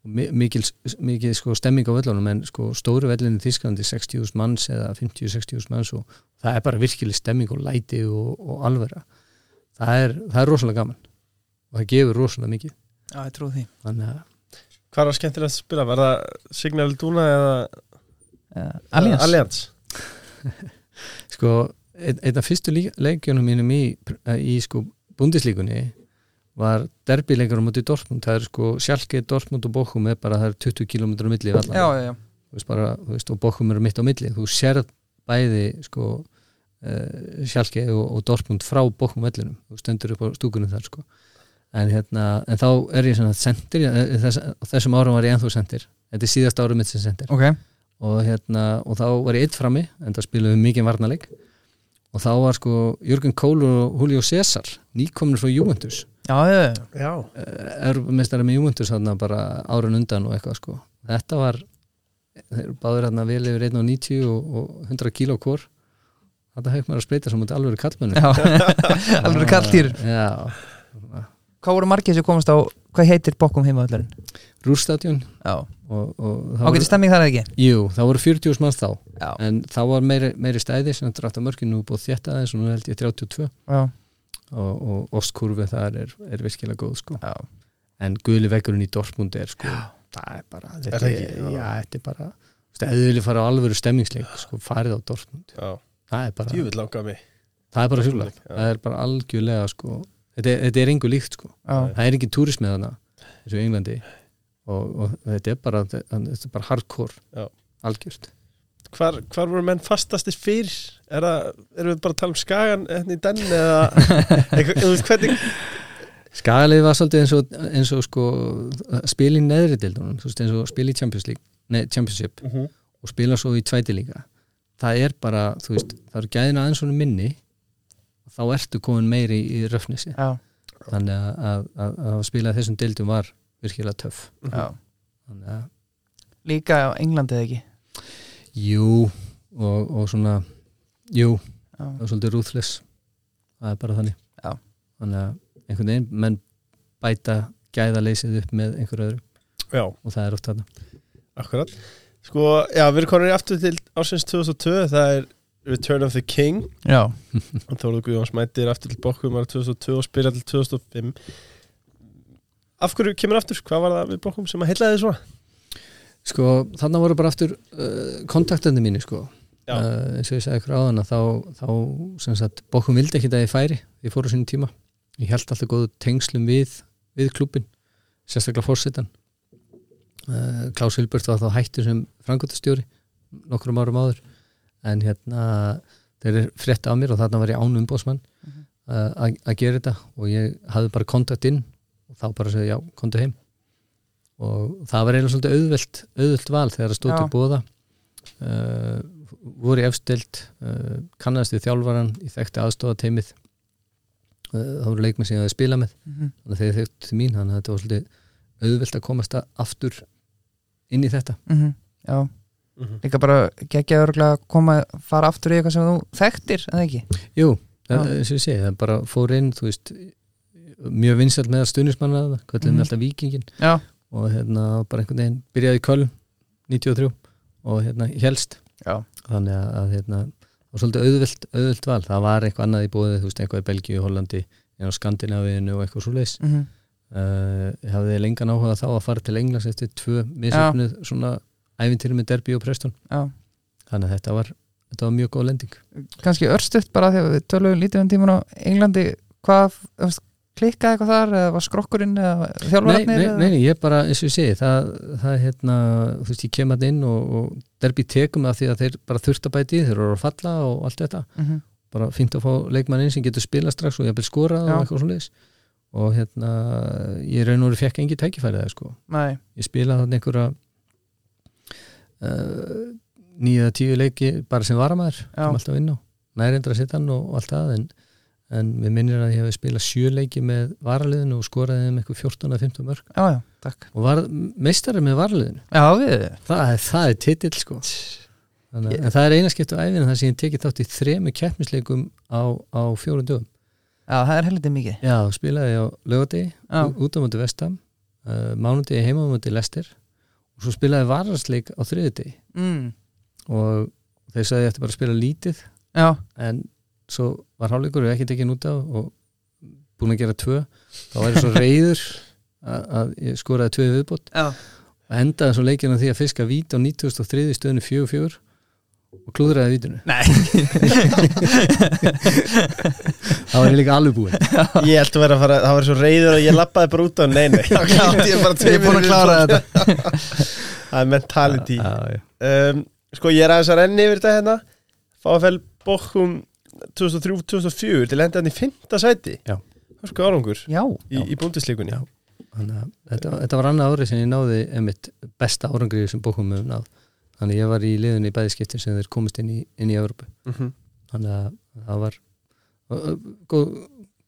Mikil, mikil sko, stemming á völlunum en sko, stóru vellinu í Þísklandi 60.000 manns eða 50-60.000 manns og það er bara virkileg stemming og læti og, og alvera það er, það er rosalega gaman. Og það gefur rosalega mikið Já, ég trúi því. Þannig að Hvað var skemmtilegt að spila? Var það Signal Duna eða uh, Allians Allianz? sko, einn ein af fyrstu leikjunum mínum í, í sko bundislíkunni var derbyleikur á móti Dortmund. Það er sko Schalke, Dortmund og Bochum er bara það er 20 km á milli allan Já, já, já, þú veist bara, þú veist, og Bochum eru mitt á milli. Þú sérð bæði sko uh, Sjálke og, og Dortmund frá Bochum vellinum, þú stendur upp á stúkunum þar sko, en hérna en þá er ég svona sendir, þess, á þessum árum var ég ennþá sendir, þetta er síðast árum mitt sem sendir. Ok. Og hérna, og þá var ég eitt frammi, en það spiluðum við mikið varnarleik. Og þá var sko Jörgen Kól og Julio César nýkomnir frá Juventus. Já, já, já, Já, erfumestari með Juventus þarna bara árun undan og eitthvað sko. Þetta var þeir eru báður hérna vel yfir 1.90 og, og 100 kíló hvort þetta hefur maður að spreita sem út alveg kallmennu já. Alveg kalltýr já, Hvað voru margir sem komast á, hvað heitir bokkum heimavöldurinn? Rúrstadjón Já, og, og það ágæti stemming þar eða ekki? jú, það voru 40 manns þá. Já, en þá var meiri, meiri stæði sem þetta rætt á mörkinu og búið þétta aðeins og nú held ég 32 já, og, og ostkurfi þar er, er virkilega góð sko. Já. En guðli vekkurinn í Dortmund er sko það er bara, þetta það er, ekki? já, þetta er bara viljið fara á alvöru stemmingsleik sko, farið á Dortmund. Já, það er bara, djúvill langar mig það er bara sjúlega það er bara algjörlega sko þetta er, þetta er engu líkt sko. Já, það er ekki túrismið hana eins og í Englandi. Og, og þetta er bara þetta er bara hardcore. Já. algjört. Hvar, hvar voru menn fastastir fyrir? Er það, erum við bara að tala um skagan hérna í den eða eitthvað, þú veist hvernig Skagalið var svolítið eins og, eins og sko spil í neðri dildunum eins og spil í Champions League nei, Championship Mhm. og spila svo í tvæti líka. Það er bara, þú veist, það eru gæðina aðeins svona minni þá ertu komin meiri í, röfnissi já, þannig að, að, að, að spila þessum dildum var virkilega töff. Já. Þannig að, Líka á Englandi eða ekki? jú og, og svona, jú Já, það er svolítið ruthless. Það er bara þannig. Já. þannig að einhvern veginn menn bæta gæðaleysið upp með einhver öðru. Já, og það er oft þarna. Akkurat. Sko, já, við erum konin aftur til ásins 2002 það er Return of the King. Já, og Þóruð Guðjóns mættir aftur til Bokkum ára 2002 og spila til 2005 af hverju kemur aftur? Hvað var það við bókum sem að heilaði þið svona? Sko, þannig voru bara aftur uh, kontaktandi mínu sko. Já. uh, eins og ég sagði ykkur á hana þá, þá sem sagt, bókum vildi ekki að ég færi. Ég fór á sínum tíma. Ég held alltaf góðu tengslum við, við klubin sérstaklega fórsetan uh, Klaus Hilbert var þá hættur sem frangotastjóri nokkrum árum áður en hérna þeir eru frétt af mér og þarna var ég án umbóðsmann Mhm. uh, að að gera þetta. Og ég hafði bara kontakt inn og þá bara segja já, kontu heim. Og það var eiginlega svolítið auðvelt, auðvelt val þegar það stóð Já. til bóða uh, voru efstild uh, kannast við þjálfaran í þekkti aðstofa teimið uh, það voru leikmenn sem ég hafði spilað með. Mhm. þannig að þeir þekktu til mín þannig að þetta var svolítið auðvelt að komast aftur inn í þetta Mhm. Já, líka bara geggja örgulega að koma, fara aftur í eitthvað sem þú þekktir, eða ekki? Jú, það, eins og ég segi, það bara fór inn þú veist, mjög vinsælt með kvöldum Mhm. mm. alltaf vikingin Já, og hérna bara einhvern veginn byrjaði í Köln 93 og hérna helst já, þannig að, að hérna og svolítið auðvelt, auðvelt val, það var eitthvað annað í bóðið, þú veist, eitthvað í Belgíu, Hollandi en á Skandinavíinu og eitthvað svo leis mhm, uh, ég hafði lengan áhuga þá að fara til Englands eftir tvö misöfnuð svona æfintýri með Derby og Preston. Já. Þannig að þetta var, þetta var mjög góð lending. Kannski örstuðt bara þegar við tölum lítið um tíman á Englandi. Hvað, klikkaði eitthvað þar eða var skrokkurinn eða Nei, þjálfararnir nei, nei, nei, ég bara, eins og ég segi það, það er hérna, þú veist, ég kem að inn og, og Derby tekum það því að þeir bara þurft að bæti, í, þeir eru að falla og allt þetta. Mhm, bara fínt að fá leikmann inn sem getur spila strax og ég vil skora Já. og eitthvað svo og hérna, ég raun og veru fekk engi tækifæri það, sko. Nei, ég spilaði þannig einhverja nýja tíu leiki bara sem varamæður sem alltaf inn á, nærindra sitt hann og, allt það en, en við minnir að ég hef spilað sjö leiki með varaliðinu og skoraði þeim eitthvað 14-15 mörg já, já, og var meistari með varaliðinu? Já, það. Það er titill sko. Þannig, Ég- en það er eina skipt á æfina þar sem ég tekið þátt í þremu keppnisleikum á, á fjórum dögum. Já, það er heldur mikið. Já, spilaði á lögadegi út á múti vestam uh, mánudegi heima á múti lester og svo spilaði varasleik á þriðudegi mm, og þeir sagði ég ætti bara að spila lítið? Já, en svo var hálfleikur og ekki tekið út á og búin að gera tvö. Þá var ég svo reyður að, að ég skoraði tvö viðbót. Já, og endaði svo leikina því að fiska vít á 93. stöðinu 4-4 og klúðraði vítinu nei. Þá var líka alveg búinn. Ég held að vera að fara, það var svo reyður að ég lappaði bara út á Nei, nei, þá klátti ég er búin að klára þetta. Það er mentality. Um, Sko, ég er aðeins að renni yfir þetta hérna. Fáfell Bokkum 2003-2004 til enda hann í fymta sæti. Já. Það sko árangur. Já, í, í búndisleikunni Já. Þannig að þetta, þetta var annað árið sem ég náði einmitt besta árangrið sem bókum við náð þannig að ég var í liðunni í bæðiskiptin sem þeir komist inn í, inn í Európu mm -hmm. þannig að það var góð,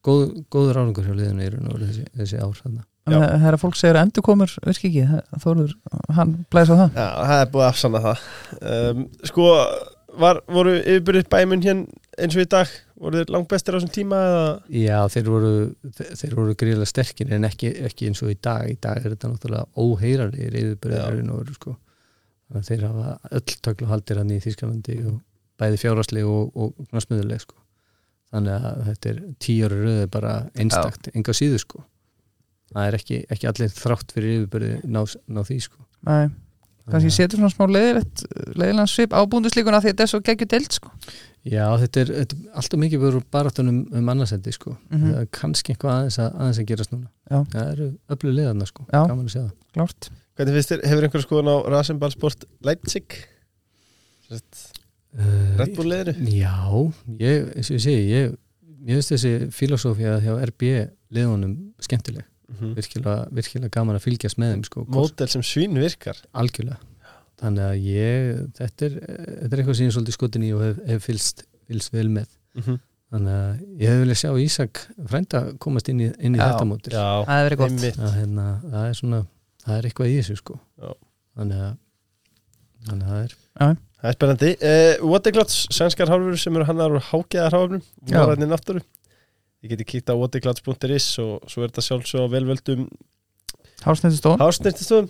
góð, góður árangur hjá liðunni í raun og þessi, þessi ár þannig. það er að fólk segir að endurkomur virki ekki, það- Þórður, hann blæs á það. Já, það er búið að afsanna það. Um, Sko, var, voru yfirbyrðið bæmun hér eins og í dag? Voru þeir langt bestir á þessum tíma eða? Já, þeir voru, voru gríðlega sterkir en ekki, ekki eins og í dag. Í dag er þetta náttúrulega og veru sko að þeir hafa öll tökla haldir hann í Þýskalandi og bæði fjárasleg og, og knasmiðuleg sko. Þannig að þetta er tíu ára röðu bara einstakt, enga síðu sko. Það er ekki, ekki allir þrátt fyrir yfirbyrði ná, ná því sko. Nei, kannski setur svona smá leiðilegt leiðilegan svip á búndisleikuna því að þetta er svo geggju deilt sko. Já, þetta er, þetta er alltaf mikið verið baráttunum um annarsendi sko. Það er kannski eitthvað aðeins að, aðeins að gerast núna. Já. það eru öflug liðarna sko, gaman að segja það. Klárt Hvernig finnst þér, hefur einhver skoðun á Rasenballsport Leipzig? Red Bull liðinu? Já, ég, eins og ég segi ég, ég veist þessi filosófía hjá RB liðunum skemmtileg Mm virkilega, virkilega gaman að fylgjast með þeim sko, Mótel sem svín virkar algjörlega þannig að ég, þetta er þetta er eitthvað sem ég er svolítið skotin í og hef, hef fylst, fylst vel með mm -hmm. þannig að ég hef viljað sjá Ísak frænda komast inn í, inn í Já. þetta mótil Já, Það hefur verið gott að, hérna, það er svona það er eitthvað í þessu sko. Já. þannig að þannig að það er. Það er spennandi. Uh, Waterclouds, sænskar hálfur sem eru hannar úr hágeðar hálfurnum Já. Voraðinni náttúru. Ég geti kíkt á waterclouds.is og svo er þetta sjálfsög á velvöldum hásnirtistöðum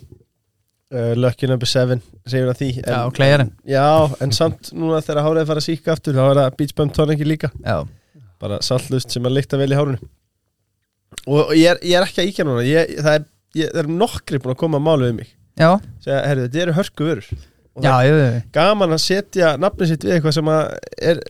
uh, Lucky number 7 segir að því. Já, klæjarinn. Já, en samt núna þegar hárið fara að síka aftur þá er það Beach Bum tóningi líka. Já, bara saltlust sem að lykta vel í hárunu og, og ég, er, ég er ekki að íkja núna. Ég, það er ég, það eru nokkri búin að koma að málu við mig. Já, segja, herru, þetta eru hörku vörur. Og já, það já, er gaman að setja nafnið sitt við eitthvað sem að er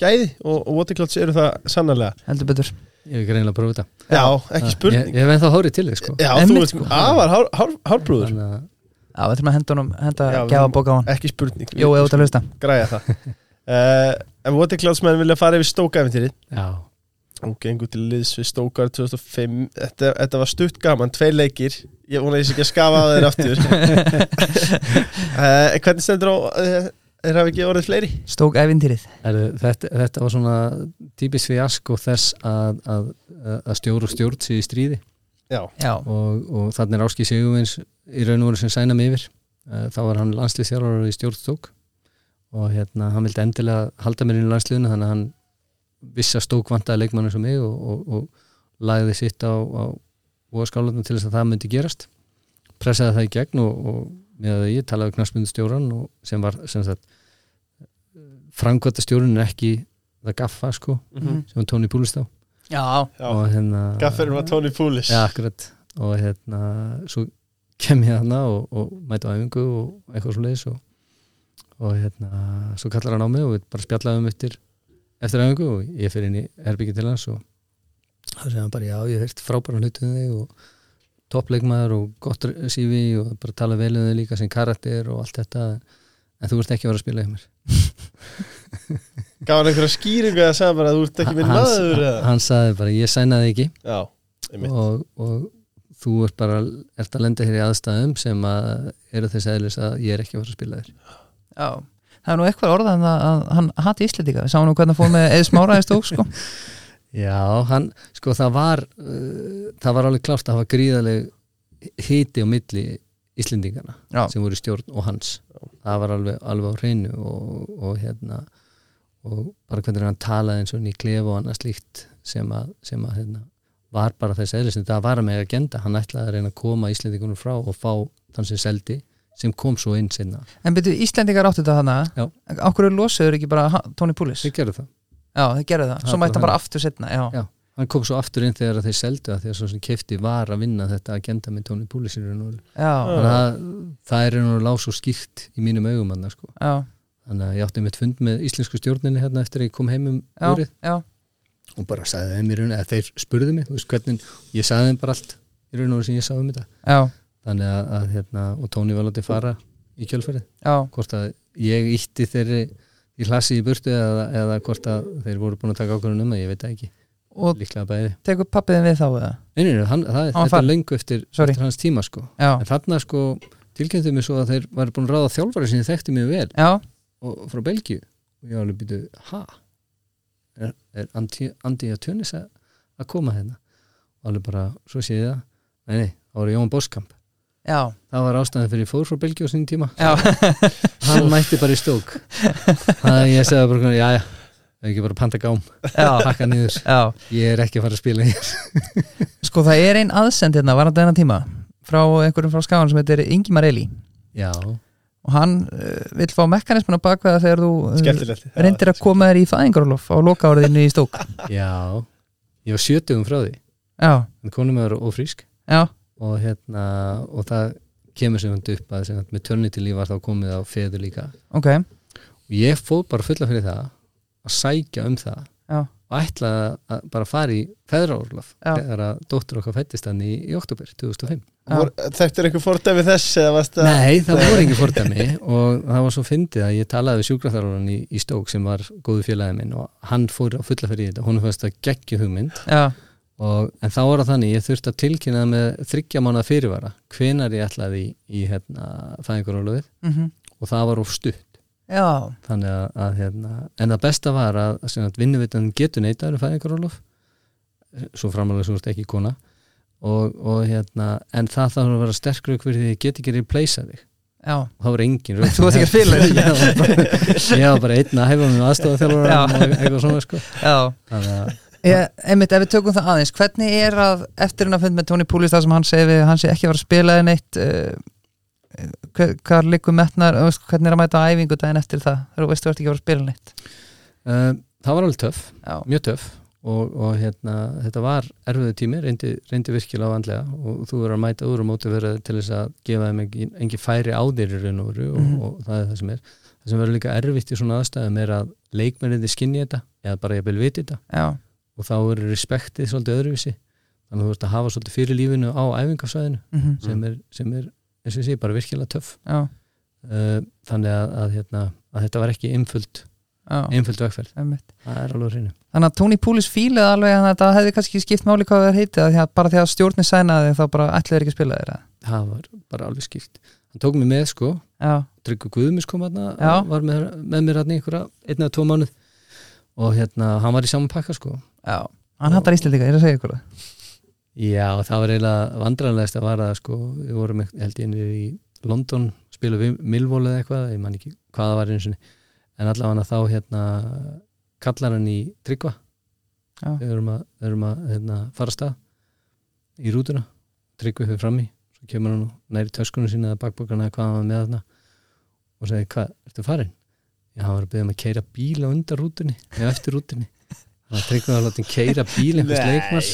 gæði og, og Waterclouds eru það sannarlega. Heldur betur. Ég hef ekki reynilega að prófa þetta. Já, ekki Ég, spurning. Ég hef ennþá hórið til þig sko. Já, Einmitt, þú ert sko. afar hár, hár, hárbrúður. Þannig að Já, við þurfum að henda honum, henda Já, við gefa bóka á hann. Ekki spurning. Jó, ef þú ert að hlusta. Græja það. Uh, En Waterclouds menn vilja fara yfir stókaæfintýri Já, og gengur til liðs við Stókar 2005 þetta, þetta var stutt gaman, tvei leikir. Ég vona að ég sé ekki að skafa að þeir aftur. Uh, hvernig stendur á uh, þeir hafi ekki orðið fleiri? Stók ævintýrið. Er, þetta, þetta var svona típist fiasko þess að, að, að stjóru og stjórn sér í stríði. Já, Já, og, og þannig er Áski Sigurvins í raun og veru sem sæna mig yfir Eh, þá var hann landslýþjálfur í stjórnstók og hérna hann vildi endilega halda mér inn í landsliðinu þannig að hann vissi að stók vantaði leikmann eins og mig og, og, og lagði sitt á, á óaskálatum til þess að það myndi gerast. Pressaði það í gegn og, og með að ég talaði knastmyndu stjóran og sem var sem sagt frangvata stjórun er ekki það gaffa sko Mhm. sem var Tóni Búlistá já, já. og hérna gafferinn var Tony Poulis Ja, akkurat. Og hérna svo kem ég hana og, og mæti á æfingu og eitthvað svo leiðis og, og hérna svo kallar hann á mig og við bara spjallaðum eftir eftir æfingu og ég fyrir inn í herbyggi til hans og það segja hann bara já ég heirt frábæra hlutum þig og toppleikmaður og gott CV og bara tala vel um þig líka sem karakter og allt þetta en þú ert ekki að vera að spila í mér. Gaf hann einhverja skýringu eða sagði bara að þú ert ekki minn maður eða? hann sagði bara ég sænaði ekki. Já, og, og þú ert bara ert að lenda hér í aðstæðum sem að eru þess aðlis að ég er ekki að fara að spila þér. Já Það er nú eitthvað orðað en að, að hann hati Íslendinga. Við sáum nú hvernig hann fór með Eða Smára í stók sko. Já, hann, sko það var uh, það var alveg klárt að hafa gríðaleg hiti á milli Íslendingana Já, sem voru í stjórn og hans. Það var alveg, alveg á hreinu og, og hérna og bara hvernig hann talaði eins og hann í klefu og annað slíkt sem að, sem að hérna, var bara þess en það var með agenda, hann ætlaði að reyna að koma Íslendingunum frá og fá þann sem seldi sem kom svo inn sinna En byrju, Íslendingar áttu þetta hana Já. Ákveður losuður ekki bara Tony Poulis þeir gerðu það. Já, þeir gerðu það, Það svo mætti hann bara aftur setna Já, Já. hann kom svo aftur inn þegar þeir seldu að því að svo sem kefti var að vinna þetta agenda með þannig að það, það er einhvern veginn lág svo skýrt í mínum augum hann sko. já, þannig að ég átti mitt fund með íslensku stjórninni hérna eftir að ég kom heim um árið já. og bara sagði þeim í raun eða þeir spurðu mig, þú veist hvernig ég sagði þeim bara allt í raun og sem ég sagði um þetta. Já, þannig að, að hérna, og Tóni var látið fara í kjölferði, hvort að ég ítti þeirri í hlassi í burtu eða, eða hvort að þeir voru búin að taka ákvörðun um það, ég veit ekki, Og tekur pappiðin við þá eða? Nei, nei, nei, hann, það, var þetta er löngu eftir, eftir hans tíma sko. Já, en þarna sko tilkynntu mig svo að þeir væri búin að ráða þjálfari sem þekkti mjög vel. Já, og frá Belgíu. Og ég var alveg býtu, ha? Er, er Andi, Andi að tjönis að að koma hérna? Og alveg bara, svo sé ég það. Nei, nei, það var Jón Boskamp já, það var ástæðan fyrir fór frá Belgíu á sinni tíma. Já, hann mætti bara í stók það ég segði bara, já, já það er ekki bara að panta gám, pakka niður. Já. ég er ekki að fara að spila hér. Sko það er ein aðsend hérna varandi þennan tíma? Frá einhverjum frá skáðan sem heitir Ingimar Eli. Já, og hann uh, vill fá mekanismuna bakveða þegar þú uh, reyndir að koma þér í fæðingarólof á loka áriðinu í stók já. Ég var sjötugum frá því. Já, en konum er ófrísk já, og hérna og það kemur sem hann upp að með törniti líf var þá komið á feður líka. Ok. Og ég fóð bara fulla fyrir það að sækja um það Já. og ætlaði að bara fara í feðraórlof Já. þegar að dóttur okkar fættist hann í, í oktober 2005 Vor, Þekktur einhver fordæmi þess eða varst að Nei, það voru ekki fordæmi og það var svo fyndið að ég talaði við sjúkraþjálfarinn í, í Stók sem var góðu félagi minn og hann fór á fulla fyrir þetta, hún fannst að geggju hugmynd. Já, og, en þá var það þannig, ég þurfti að tilkynna með þryggja mánuða fyrirvara hvenar ég ætlaði í, í hérna, fæðingarólöfið mm og það var of stutt. Já, þannig að, að hérna, en það besta var að, að vinnuvitan getur neitaður um fæðingarólof svo framalega svo ekki kona. Og, og hérna, en það þarf að vera sterkur ykkur því ég get ekki replacea þig. Já. Og það var engin Þú varst ekki að spila ég var bara, var bara einn að hefa með aðstofa þjálfur Já. og eitthvað svona sko. Þannig að ég, einmitt ef við tökum það aðeins hvernig er að eftir hann að fund með Tony Poulis það sem hann segi við, hann sé ekki að fara að spila eða neitt uh, hver, hvað liggur metnar, hvernig er að mæta æfingu daginn eftir það, þú veist þú ert ekki að fara að spila neitt? Uh, það var alveg töff Já, mjög töff og, og hérna, þetta var erfiðu tími, reyndi, reyndi virkilega á andlega og þú verður að mæta úr og móti verið til þess að gefa þeim engin, engin færi á þeir í raun og veru og, Mhm. og það er það sem er. Það sem verður líka erfitt í svona aðstæðum er að leikmenninni skinni þetta eða bara ég vil viti þetta. Já, og þá verður respektið svolítið öðruvísi. Þannig að þú ert að hafa svolítið fyrir lífinu á æfingarsvæðinu mhm, sem er, sem er eins og ég sé, bara virkilega töff. Uh, þannig að, að, hérna, að þetta var ekki einföld, einföld vegferð. Það er alveg hreinu. Þannig að Tony Poulis fílaði alveg að þetta hefði kannski skipt máli hvað það heiti bara því að stjórnin sænaði þá bara ætlaði þeir ekki að spila þeirra það var bara alveg skýrt hann tók mig með sko, Tryggur Guðmis kom Já. var með, með mér hérna einhverja einn eða tvo mánuð. Og hérna, hann var í saman pakka sko já, hann hattar Íslandika, ég er að segja ykkur það? Já, það var eiginlega vandræðanlegast að vara sko, við vorum held ég niður í London, spila við Milvól eða eitthvað, ég man ekki hvað það var einu sinni. En allavega þá hérna kallar hann í Tryggva. Já. við erum að, erum að hérna, fara stað í rútuna. Tryggvi fyrir frammi, svo kemur hann og næri töskunum sína eða bakbókana eða hvað hann var með þarna og segir, hvað, ertu farin? Já, hann var að byggja um að keira bíl á undan rútunni eða eftir rútunni þannig að Tryggvi var að láta hann keira bíl einhvers leikmars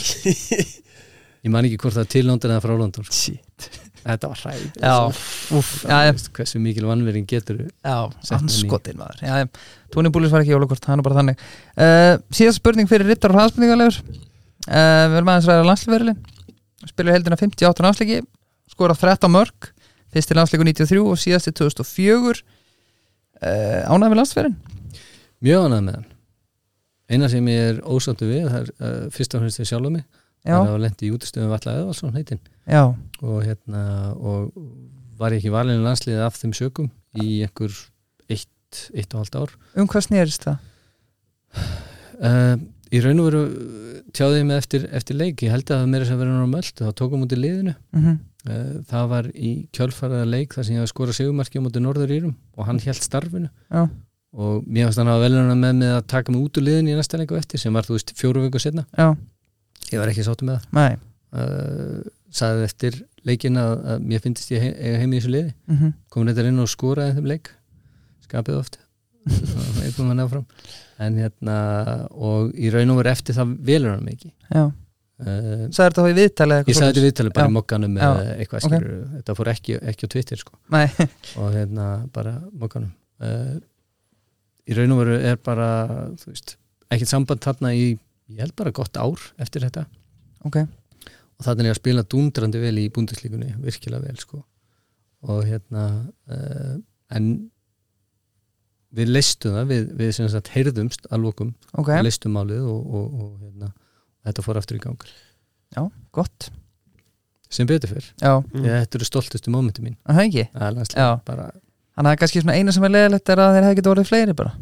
ég man ekki hvort það var til London eða frá London sko. Shit. Þetta var hræð já, hversu mikil vannverðin getur já, Sett hann hann í- skotin maður. Poulis var ekki jólakort, hann er bara þannig. Uh, Síðast spurning fyrir Rittar og hraðspurningarlegur. Uh, Við erum aðeins ræða landsliðverilin Spilur heldina 58 landsleiki Skorað 13 mörg Fyrst til landsleiku 93 og síðast til 2004 uh, Ánægð með landsliðverin mjög ánægð með hann eina sem ég er ósáttu við það er uh, fyrst og fremst við sjálf mig. Já, það var lendi í útistöðum Valla Eðvaldsson heitin já, og hérna og var ég ekki valinu landsliðið af þeim sökum í einhver eitt, eitt og halvt ár. Um hvað snerist það? uh, í raun og veru tjáði ég mig eftir, eftir leik. Ég held að það meira sem verið náttúrulega möllt þá tókum út í liðinu. Mm uh, það var í kjölfaraða leik þar sem ég hafa skorað segumarki á móti Norður Írum og hann held starfinu. Já, og mér fannst hann að veluna með mig að taka mig út úr liðinu í næsta leik og eftir sem var þú veist fjóru viku setna já, ég var ekki sáttu með það. Uh, sagði eftir leikin að, að mér finnst ég he eiga heim í þessu liði. Mm -hmm. komin þetta inn og skoraði þeim leik. Skapið oft. Eitthvað maður nefnfram en hérna og í raun og veru eftir það velur hann mikið Já, uh, sagði þetta þá í viðtali ég sagði þetta viðtalið bara Já. í mokkanum eða eitthvað skilur þetta fór ekki, ekki á Twitter sko. Og hérna bara mokkanum. Uh, í raun og veru er bara ekkert samband þarna í ég held bara gott ár eftir þetta. Ok. Og þannig er ég að spila dundrandi vel í búndislíkunni, virkilega vel sko. Og hérna uh, en við leistum það, við, við sem sagt heyrðumst að lokum, Ok, við leistum málið og, og, og hérna, þetta fór aftur í gang. Gott. Sem betur fyrr, Já, Mm. þetta eru stoltustu mómenti mín. Það er landslega Já. bara, Þannig að það er kannski svona eina sem er leðilegt er að þeir hefði getið orðið fleiri bara.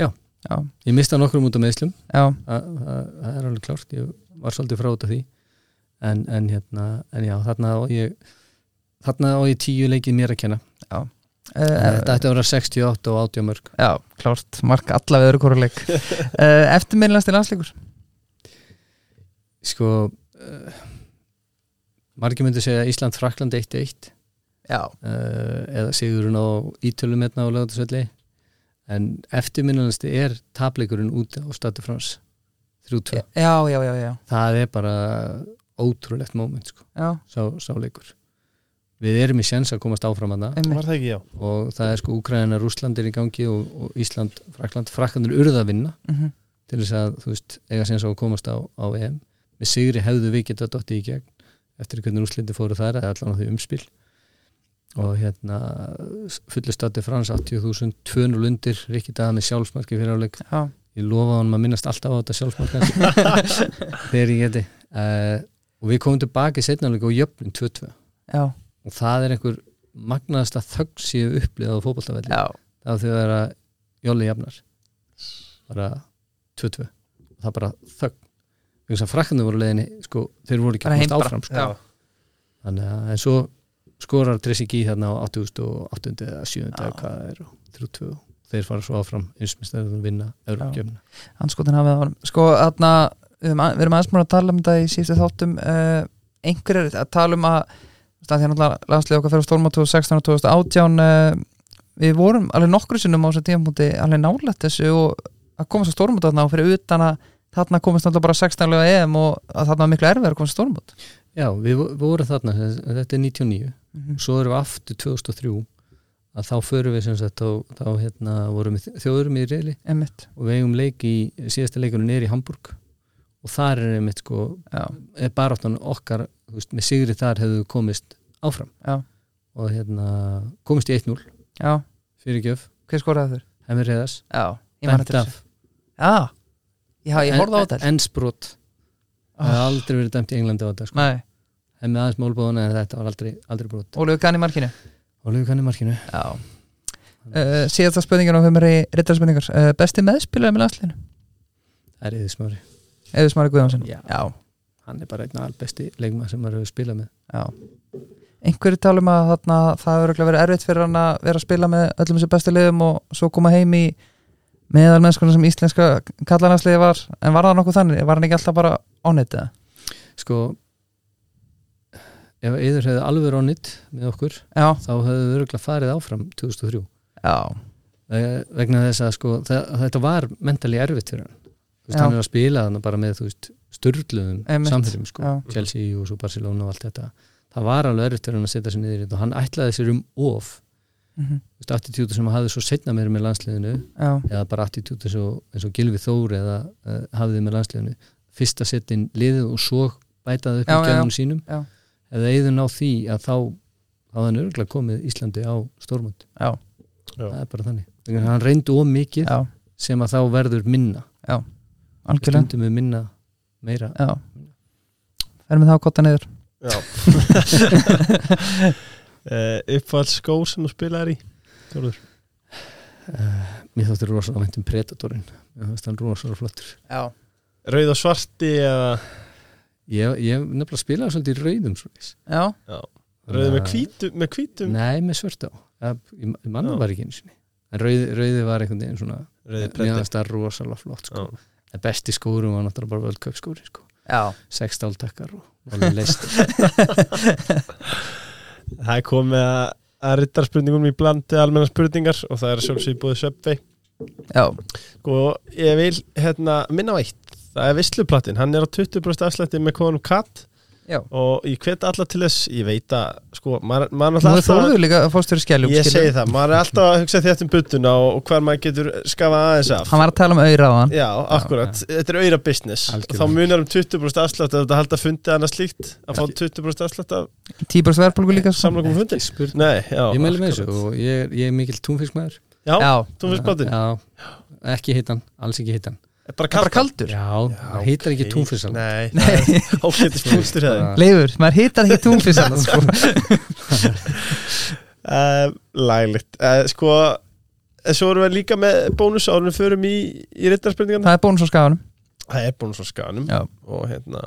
Já. Já, ég mista nokkrum út á meðslum já, það er alveg klárt, ég var svolítið frá út af því. En, en hérna en já, þarna á ég þarna á ég tíu leikið mér að kenna. Uh, þetta ætti að vera 68 og 80 mörg Já, klárt, marka alla við öðru koruleik uh, Eftirminnlasti landsleikur? Sko uh, margir myndi segja Ísland-Frakland 1-1 Já, uh, eða sigurinn á Ítölum hérna á lögatarsvelli en eftirminnalasti er tapleikurinn út á Statu Frans 3-2, já, já, já, já, það er bara ótrúlegt moment sko, já. Sá, sá leikur. Við erum í sjens að komast áfram að það ekki, já. Og það er sko Úkraina, Rússland er í gangi og, og Ísland, Frakland, Frakland er urða að vinna Mhm. til þess að, þú veist, eiga á að komast á, á EM. Með sigri hefðu við getað dottið í gegn eftir hvernig úrslindi fóru þar eða allan á því umspil og hérna fullu stati frans 80.000 200 undir, Rikki Daða með sjálfsmarki fyrir áleik, Já, ég lofa hann að minnast alltaf á þetta sjálfsmarka þegar ég geti. Uh, og við komum tilbaka í setnaðleika og jöfnum 2-2 já, og það er einhver magnaðasta þögg síðu upplið á fótballtafelli já. Það var þegar að Jóli jafnar. Bara 2-2 og það bara þögg þess að frakkandu voru leiðinni sko, þeir voru ekki komast áfram sko. Þannig að en svo skorar Dressi Gí þarna á 8008 eða 7 Já. eða hvað það er og 3-2 þeir fara svo áfram eins með stæðum að vinna Európa-kjöfna Anskotin hafið það var Sko, þarna, við erum aðeins múin að tala um þetta í síðustu þáttum uh, einhverjir að tala um að það er náttúrulega landslið okkar fyrir stólma 2016 og 2018 uh, við vorum alveg nokkru sinnum á þessu tímpunkti alveg nálægt þessu og að koma svo stórmóta þarna og fyrir utan að þarna komist náttúrulega bara 16 lega EM og að þarna var miklu erfið að komast stórmót Já, við, við vorum þarna, þetta er 99 Mhm. svo erum við aftur 2003 að þá förum við sem sagt þá, þá hérna, vorum við þjóðurum í reyli og við eigum leik í, síðasta leikunum er í Hamburg. Og þar er einmitt sko baráttan okkar, þú veist, með sigri þar hefðu komist áfram. Já. og hérna, komist í 1-0 já, fyrir gjöf, hver skoraði þur? hemmir reyðas Já, ég ég horfði á þetta. en sprot það hefði aldrei verið dæmt í Englandi á þetta sko. Nei, hemmið aðeins málbóðuna en þetta var aldrei, aldrei brot Ólíður Gann í markinu? Lögur kann í markinu. Já. Uh, Síðasta spurningar og höfum er í rittarspurningar uh, Besti meðspilaði með landslinu? það er yfir smári, Eður Smári Guðjónsson. Já. já, hann er bara einn albesti leikma sem maður hefur spilað með. Já. Einhverju talum að þarna, það hefur verið erfitt fyrir hann að vera að spila með öllum þessu bestu liðum og svo koma heim í meðalmennskona sem íslenska kallarnarsliði var. En var það nokkuð þannig? Var hann ekki alltaf bara onnitið? sko ef yfir hefði alveg ronnit með okkur Já, þá hefðu við örgulega farið áfram 2003 já, Eh, vegna þess að sko, það, þetta var mentali erfitt fyrir hann. Veist, hann er að spila þannig bara með störluðum samfélum sko, Já. Chelsea og Barcelona og allt þetta. Það var alveg erfitt fyrir hann að setja sig niður og hann ætlaði sér um of. Þú veist, attitúti sem hafði svo setna meira með landsliðinu já, eða bara attitúti eins og, Gilvi Þór eða uh, hafði með landsliðinu fyrst að setja inn liðið og svo bætaði upp í gæðunum sínum. Já. eða eða ná því að þá þá hafði hann örgulega komið Íslandi á stórmund Já. það er bara þannig. Þess að hann reyndi of mikið já, sem að þá verður minna. Algjörlega. stundum við minna meira. Já. Erum við það að kotta niður. Já. Uh, Uppáhalds skó sem þú spilaðir í Þorður uh, mér þóttir rosalega vænt um Predatorinn. Mér þóttir hann rosalega flottur. Já, Rauð og svarti eða? Ég, ég nefnilega spilaði svolítið í rauðum svoleiðis. já, Rauð með hvítum, með hvítum? Nei með svört á. Manna Já. var ekki einu sinni. En rauði, rauði var einhvern veginn svona mér fannst það rosalega flott sko. Já. en besti skórum var náttúrulega bara völdkaup skóri sko. já. Sex dáltakkar og alveg leist Það er komið að, að rittarspurningum í blandi almenna spurningar og það er sjálfsög búið söpvei Já, og ég vil hérna minna á eitt það er Vissluplattin, hann er á 20% afslætti með konum Katt já. og ég hvet alla til þess, ég veit að sko, maður, er alltaf líka að ég segi það, maður er alltaf að hugsa þétt um buttuna og, og hver maður getur skafað aðeins af. Hann var að tala um auðra á hann Já, akkurat, þetta er auðra business. Algjörlega. þá munar um 20% afslætt að þetta halda fundi annað slíkt. Að fá 20% afslætt af Tíburs verðbólgu líka sko. samlangum fundi. Ekki spurning. Nei, já, ég meðlum þessu og ég er, ég er mikill túnfiskmaður. Já, Já, túnfiskbátin, já, ekki hittan, alls ekki hittan er bara bara kallt kaldur? Já, það heitar ekki túnfiskal Nei, ágættis punktur hefði Leifur, maður hitar ekki túnfissan sko. uh, Læglegt. Uh, Sko, eh, svo erum við líka með bónus árunum förum í, í rittarspurningan Það er bónus á skaganum. Það er bónus á skanum Já, og hérna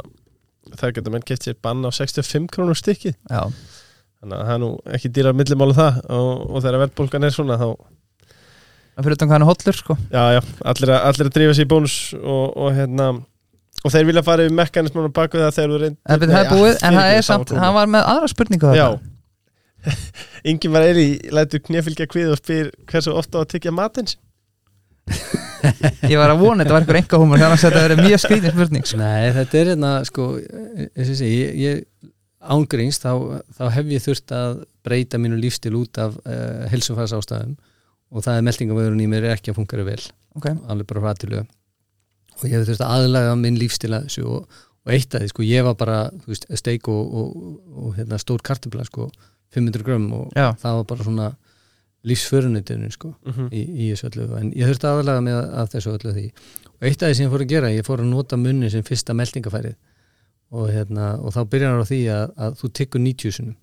það geta menn keft sér bann á 65 krónur stykki. Já, þannig að það er nú ekki dýrar millimálu það. Og, og þegar verðbólgan er svona þá það fyrir utan hvað hann er hollur sko. já, já, allir að, allir að drífa sér í bónus og, og hérna og þeir vilja fara yfir mekanismann og baka það þegar þú reynd En það er búið, en það er samt Hann var með aðra spurningu Já þarna. Ingin var eili, lætur knefylgja kvið og spyr hversu ofta á að tyggja matins Ég var að vona þetta var einhver enga húmur Þannig að þetta verið mjög skrýtin spurning sko. Nei, þetta er hérna sko, eins og ég segi, ég, ég ángríns þá, þá hef ég þurft að breyta mínu lífstil út af uh, helsumfærs ástæðum og það er meldingavöðurinn í mér er ekki að fungera vel. Ok, alveg bara rættilega og ég hef þurft að aðlaga minn lífstil að þessu og, og eitt af því, sko, ég var bara veist, steik og, og, og hérna, stór kartibla, sko, 500 grömm og Já. það var bara svona lífsförunitinu, sko mm -hmm. í, í þessu öllu. En ég þurfti aðalega með af þessu öllu því. Og eitt af því sem ég fór að gera, ég fór að nota munni sem fyrsta meldingafærið og, hérna, og þá byrjar hann á því að, að þú tekur 90 sinum,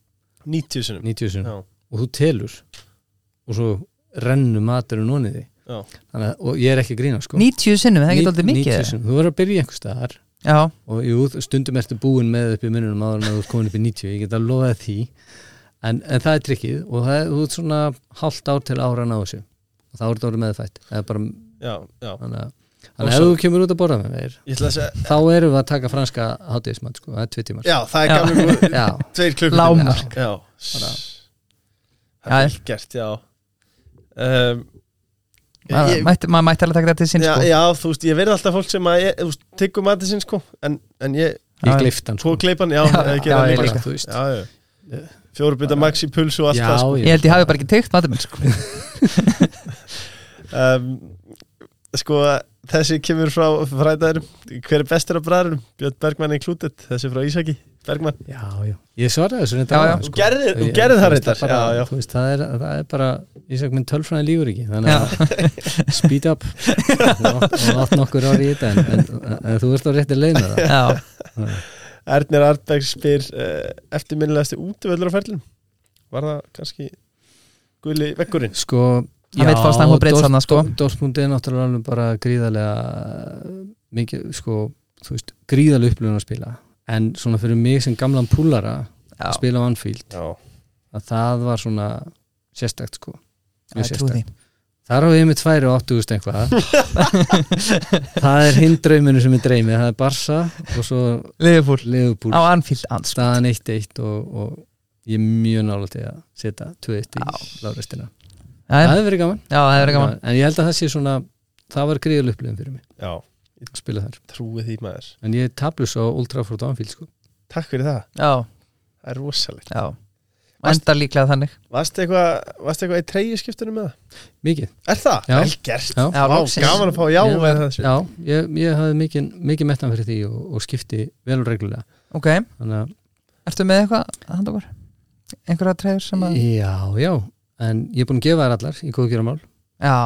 90 sinum 90 sinum Já, og þú telur. Og svo því já, Þannig, að- og ég er ekki að grína sko. 90 sinnum, það er ekki Ní- aldrei mikið. 90 sinnum. þú verður að byrja einhvers staðar. Já, og jú, stundum ertu búin með upp í mununum áður en að þú ert komin upp í 90 ég get að lofa því. En, en það er trikkið og það er, þú ert svona hálft ár til ára að ná þessu. Og þá er þetta orðið meðfætt. Það bara, já, já. þannig að Og þannig að ef þú kemur út að borða með mér Ég ætla að segja þá erum við að taka franska hátíðismann sko, það er tvið tímar. Já, það er gamlega. Tveir. Já, Bara- það er vel gert, já um, maður mætti, maður mætti alveg taka þetta til sín já, sko. já, þú veist, ég verði alltaf fólk sem að ég, þú veist, tyggum matið sinn sko en, en ég, ég Já, gleift hann tvo sko. kleipan, já, Já, ég já, gera ég líka þú veist já, já. fjóru bytta max í puls og allt já, það sko. ég held ég hafi bara ekki teikt maður minn sko. um, sko þessi kemur frá fræðaðurum hver er bestur af bræðurum Björn Bergmann included, þessi frá Ísaki Bergmann, já, já, ég svaraði þessu reyndar Já, já. þú gerðir, þú Ég- gerðir þú það reyndar. bara, já, já. þú veist, það, er, það er bara Ísak minn tölfræði lífur ekki þannig að speed up. Og átt- nokkur ári í þetta en, en, en þú ert á rétti leið með það. Já, Ernir Artberg spyr uh, eftirminnilegasti útvöllur á ferlum var það kannski gulli vekkurinn sko breytt þarna, sko. Dortmund er náttúrulega bara gríðarlega mikið, sko, þú veist gríðarlega upplifun að spila en svona fyrir mig sem gamlan púlara já, að spila á Anfield, já, að það var svona sérstækt, sko. Sérstækt. Þar á ég með tværi og 80.000 eitthvað Það er hinn drauminu sem ég dreymi. Það er Barsa og svo Liverpool. Liverpool. Á Anfield staðan 1-1 og, og ég er mjög nála til að setja 2-1 í Já. lárestina Já, Það hefur verið gaman. Já, það hefur verið gaman. En ég held að það sé svona það var gríðal upplifin fyrir mig. Já, spila þar trúi því maður. En ég er tablus á Old Trafford Anfield sko. takk fyrir það, Já, það er rosalegt. Já. Enda líklega þannig. Varst eitthvað varst eitthvað í treyju skiptunum með það? Mikið. Er það? Já. vel gert, Já. Já, Vá, loksins. gaman að fá já. Ég með þessu. Já, ég, ég hafði mikið, mikið mettan fyrir því og, og skipti vel og reglulega. Ok, Þannig að ertu með eitthvað að handa okkur? Einhverja treyður sem að Já, já, en ég er búin að gefa þær allar í góðgjöramál Já,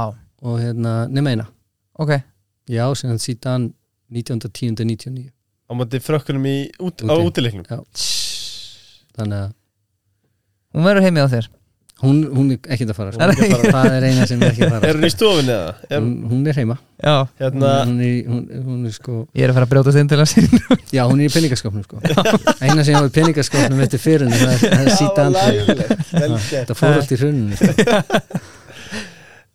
og hérna, nema eina. Ok Já, sem hann síðan 19.10.99 á móti frökkunum í út, á Úti. útileiknum? Já. Þannig að Hún verður heimið á þér. Hún, hún er ekkert að fara. Er ekki að sko. Það er eina sem er ekki að fara. Er hún í stofunni eða? Er, hún, hún er heima. Já. Hérna, hún, er, hún, hún er sko Ég er að fara að brjóta inn til að sín Já, hún er í peningaskapnum sko. Eina sem í peningaskapnum eftir fyrir er, það er síta gert. Það fór allt í hruninu sko.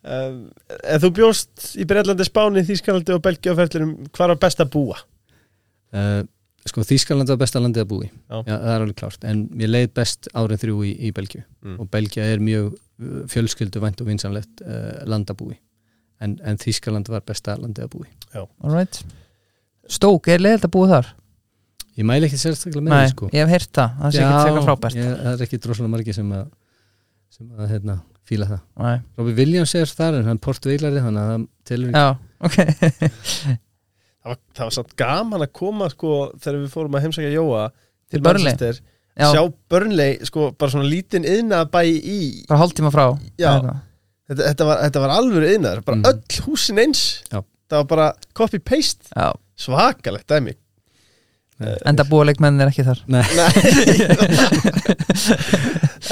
um, en þú bjóst í Breitlandi, Spáni, Þýskalandi og Belgíu á ferlinum, hvar var best að búa? uh, Sko, Þýskaland var besta landið að búi Já. Já, það er alveg klárt En mér leið best árið þrjú í, í Belgíu Mm. og Belgia er mjög uh, fjölskyldu vænt og vinsanlegt uh, landabúi en, en Þýskaland var besta landið að búi Alright Stók, er leiðilt að búa þar? Ég mæli ekki sérstaklega með því sko ég hef heyrt það Það sé ekki frábært ég, það er ekki droslega margi sem að sem að hérna, fíla það. Nei. Robbie Williams er en hann er portveilari þannig að það telur Já, ok. Það var, það var samt gaman að koma sko þegar við fórum að heimsækja Jóa Til Burnley? Manchester, Já, sjá Burnley sko bara svona lítinn yðnaðabæ í bara hálftíma frá. Þetta, þetta, var, þetta var alvöru yðnaður bara Mm. öll húsin eins. Já. það var bara copy-paste. Já, svakalegt dæmi enda búa leikmennin er ekki þar. Nei,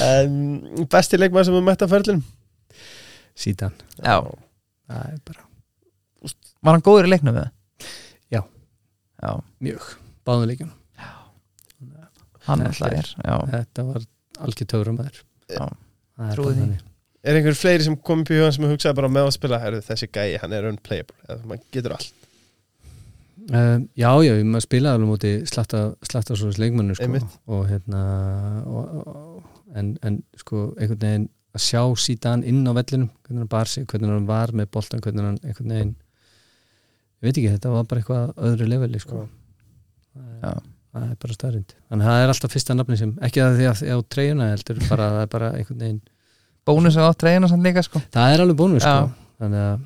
um, besti leikmaður sem við mætt á ferlinum? Síðan Já, það bara var hann góður í leiknum við? Já. Já, mjög. Báðuleikjum hann Þetta alltaf er- Já, þetta var algjör töfrum að það er Trúi bara því. er einhver fleiri sem kom upp í hugan sem hugsaði bara með að spila? Þessi gæi, hann er unplayable. Eða maður getur allt Uh, já, já, maður spilaði alveg múti slatta, slatta svo leikmannur sko, og hérna og, og, en, en sko einhvern veginn að sjá síðan inn á vellinum hvernig hann bar sig, hvernig hann var með boltan hvernig hann einhvern veginn ég veit ekki, þetta var bara eitthvað öðru leveli sko. Já. það er bara starrind þannig að það er alltaf fyrsta nafni sem ekki að því að á treyjuna heldur, bara það er bara einhvern veginn bónus á treyjuna samt líka sko það er alveg bónus Já. sko. þannig að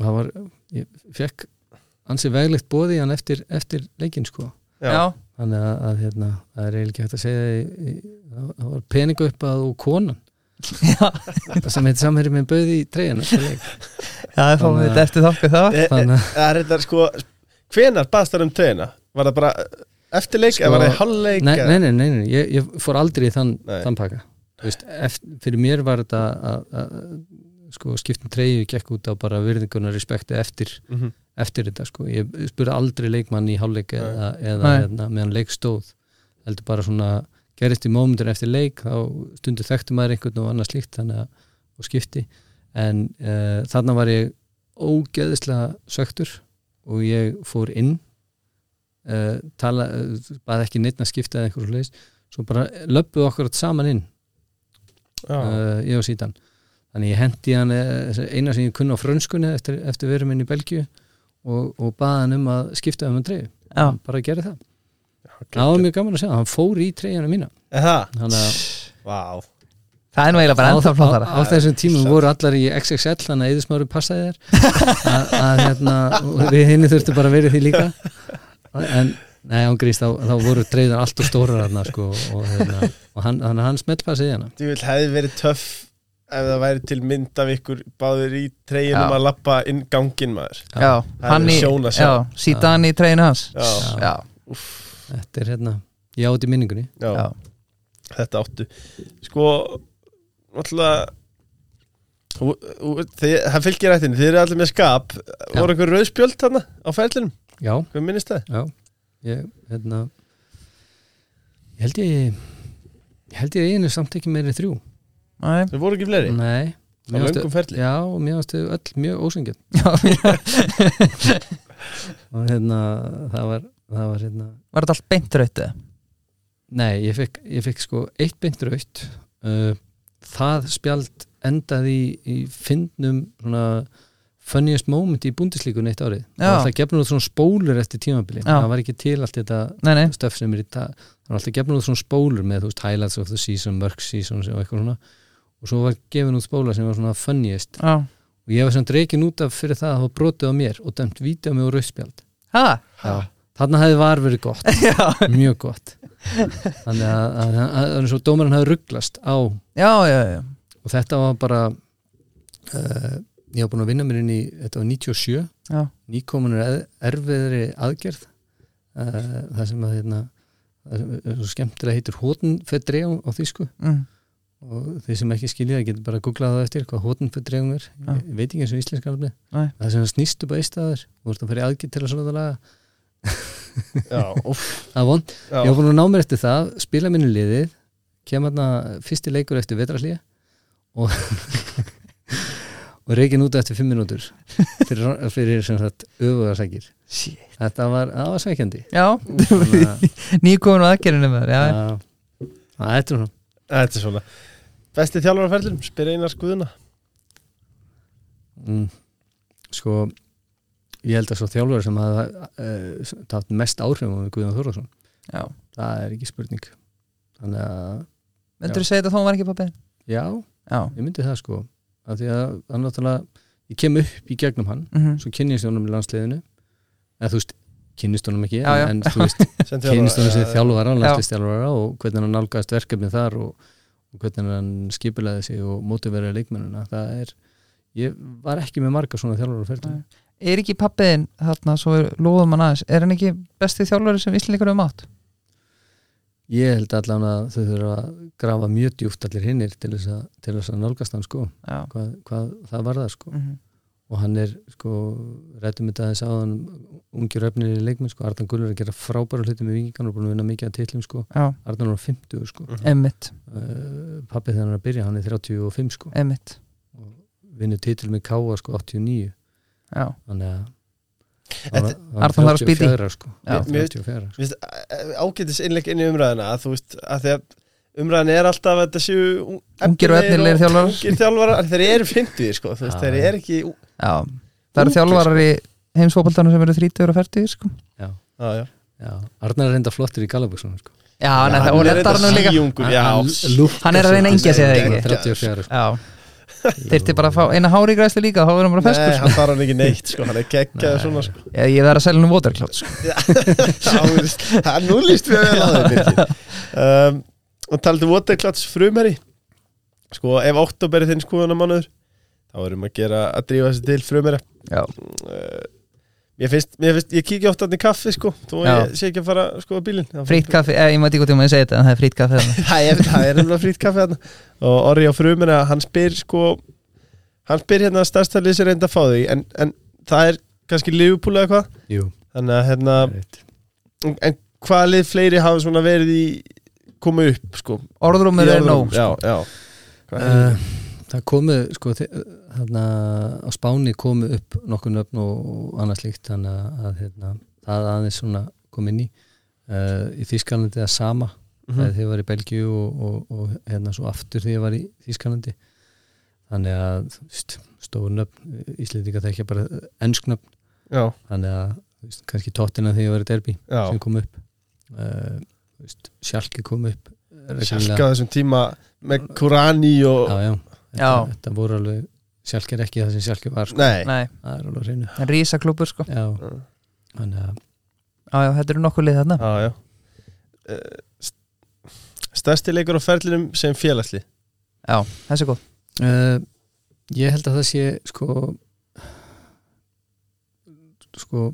það var, ég fekk ansið veglegt bóði hann eftir, eftir leikinn sko. Já, þannig að, að hérna, það er eiginlega ekki hægt að segja það það var peningu upp að og konan. Já, sem heit samherri með bauði í treyjana sko, leik. já það fáum við þetta eftir þokku það E- e- þannig að það er þetta sko hvenar baðst það um treyna var það bara eftir leik Sko- eða var það í hálfleik nei, eða- nei, nei, nei, nei, ég, ég fór aldrei í þann, Nei. þann pakka. Þú veist, eftir, fyrir mér var þetta að, að sko, skiptum treyju gekk út á bara virðingunar respekti eftir, Mhm. Eftir þetta sko. ég spurði aldrei leikmann í hálfleik eða, eða hérna, meðan leik stóð. Heldur bara svona gerist í mómentur eftir leik þá stundu þekkti maður einhvern og annað slíkt þannig að og skipti. En uh, þarna var ég ógeðislega söktur og ég fór inn uh, tala, uh, baði ekki neitt að skipta eða einhverju leis svo bara löppuðu okkur saman inn uh, ég og sítan. Þannig ég hendi hann eh, eina sem ég kunna á frönskunni eftir, eftir verum minn í Belgíu og, og baða hann um að skipta um hann treyju bara að gera það það var mjög gaman að segja, hann fór í treyjana mína. Er það? þannig að Vá. Það er nú eiginlega bara ennþá á, flottara. á þessum tímum voru allar í XXL þannig að eðismáru passaði þér. Hérna, og við henni þurftum bara að vera því líka. En nei, án grís, þá, þá voru treyðar allt og stórar hérna, sko, og, hérna, og hann, hann, hann smeltpassaði hérna. Þú vil hefði verið töff ef það væri til mynd af ykkur báðir í treyjunum Já. að lappa inn ganginn maður. Já, Það hann er í, já, síta hann í treyinu hans. Já, Já, þetta er hérna, ég átti minningunni. Já, já, þetta áttu. Sko, þið- það fylgir rættinu, þið eru allir með skap. Voru einhver rauðspjöld þarna á ferlinum? Já, hvað minnist það? já, ég hérna ég held ég ég held ég einu samt ekki meiri en þrjú Nei, þau voru ekki fleiri? Nei, á löngum ferli? Já, og mér fannst þau öll mjög ósengjöld já, og hérna, það var það var hérna var þetta allt beint raut eða? Nei, ég fekk, ég fekk sko eitt beint raut uh, það spjald endaði í, í fyndnum svona funniest moment í búndislíkunni eitt árið. Það var alltaf gefnur út svona spólur eftir tímabili það var ekki til allt þetta Nei, nei, stöf sem er í dag það var alltaf gefnur út svona spólur með þú veist highlights of the season, mörg season og eitthvað svona og svo var gefin út spóla sem var svona funniest. Já. Og ég var svona dreikin út af fyrir það að hafa brotið á mér og dæmt vítið á mig og raustspjald Ha? þarna hefði var verið gott. Já, mjög gott. Þannig að, að, að, að, að svo dómarinn hafi rugglast á. Já, já, já. og þetta var bara uh, ég var búin að vinna mér inn í þetta var 97, já. nýkominur erfiðri aðgerð. Uh, það sem að hérna, það er svo skemmtilega heitir hótenfedri á, á þýsku. Mm. Og þeir sem ekki skilja það getur bara að googla það eftir hvað hótenfedri er Já. ég veit ekki eins og íslenska alveg það sem snýst upp á eistaður og þú ert að fara í aðgerð til að svona það laga. Já, það er vond já. Ég var búin að ná mér eftir það, spila minni liðið kem hérna fyrsti leikur eftir vetraflýja og og reikin út eftir fimm minútur fyrir, fyrir sem sagt öfugarsækir Shit. þetta var, það var sækjandi. Já, Þannig að- nýkomin á aðgerinu með þér Já, að- að þetta er svona. Þetta er svona á ferlinum, spyr einar skuðuna mm, sko ég held að svo þjálfur sem hafa uh, taft mest áhrifum við Guðjón Þórðarsson já. Það er ekki spurning. Þannig að Myndur þú segja þetta þá var ekki pappi? já, Já. ég myndi það sko. Af því að hann náttúrulega ég kem upp í gegnum hann mm svo kynnist ég honum í landsliðinu. Eða þú veist, kynnist honum ekki Já, já. en þú veist, kynnist honum sem landsliðstjálfara og hvernig hann nálgast verkefni þar og hvernig hann skipulegði sig og mótiveraði leikmennina það er, ég var ekki með marga svona þjálfara á Nei. Er ekki pappiðin, þarna, svo er loðum hann aðeins Er hann ekki besti þjálfari sem Íslandíkur hefur mátt? ég held allan að þau þurfa að grafa mjög djúft allir hinnir til þess að, að nálgast hann sko. Hvað, hvað það var það sko. Mm og hann er sko, rættum þetta aðeins á hann ungir öfnir í leikmenn sko, Ardan Gullur er að gera frábæra hluti með vikingan og búin að vinna mikið að titlum sko, Já, Ardan var 50 sko. Mhm. emmitt, uh, pappi þegar hann er að byrja, hann er 35 sko. Emmitt og vinnur titil með Káa sko 89 Já, þannig að hann var að. 34 sko, Já. 34 sko. Vist, ágætis innleik inn í umræðina að þú veist, að því að umræðin er alltaf að þetta séu ung- Ungir og efnilegir þjálfarar. ungir þjálfarar, þeir eru 50 sko, veist, þeir eru ekki já Það eru þjálfarar í heimsfópaltanum sem eru 30 og 40 sko. já, já, já. já, Arnar er reynda flottur í Galaböksunum sko. Já, nei, hann er líka síungur, hann, Hann er að reyna að engja sig, eða ekki? 34 sko. Já, þyrfti bara að fá eina hári græslu líka þá verður hann bara Nei, feskur sko. hann þarf hann ekki neitt sko, hann er geggjaður Nei. svona sko. Ég verð að selja nú watercloud sko. Nú líst við þeim um, Og taldi Waterclouds frumherri Sko, ef oktober er þinn skoðunamánuður þá erum að gera að drífa þessi til frumherra Já, uh, Mér finnst, mér finnst, ég kíkja oft hann í kaffi sko Þú ég sé ekki að fara að skoða bílinn. Frýtt kaffi, eh, ég maður ekki út í að ég segi þetta en það er frýtt kaffi þarna. það er, það er nefnilega frýtt kaffi þarna. Og Orri á frumina, hann spyr sko hann spyr hérna stærstælið sér reynda að fá því en, en það er kannski Liverpool eða hvað Jú, þannig að hérna, en hvaða lið fleiri hafa svona verið í komið upp sko. Orðrúmur Í er nóg sko. já, já. Uh, það komu sko þarna á Spáni komu upp nokkur nöfn og, og annað slíkt þannig að, hérna, það aðeins svona kom inn í. Uh, í Þýskalandi það sama Mhm. þegar þið var í Belgíu og, og, og hérna svo aftur þegar ég var í Þýskalandi. Þannig að stóru nöfn Íslendinga þekkja bara ennsknöfn þannig að kannski tóttina þegar ég var í derbi já. sem kom upp. Uh, þú veist, Sjálki kom upp á þessum tíma með Kurani og já, já, þetta, Já. þetta voru alveg Sjálki er ekki það sem Sjálki var sko. Nei, Nei, það er alveg hreinu. En rísa klúpur sko. Já, þannig að Já, þetta eru nokkuð lið þarna. Já, já. St- Stærsti leikur á ferlinum sem félagsli Já, þessi góð. Uh, ég held að það sé sko sko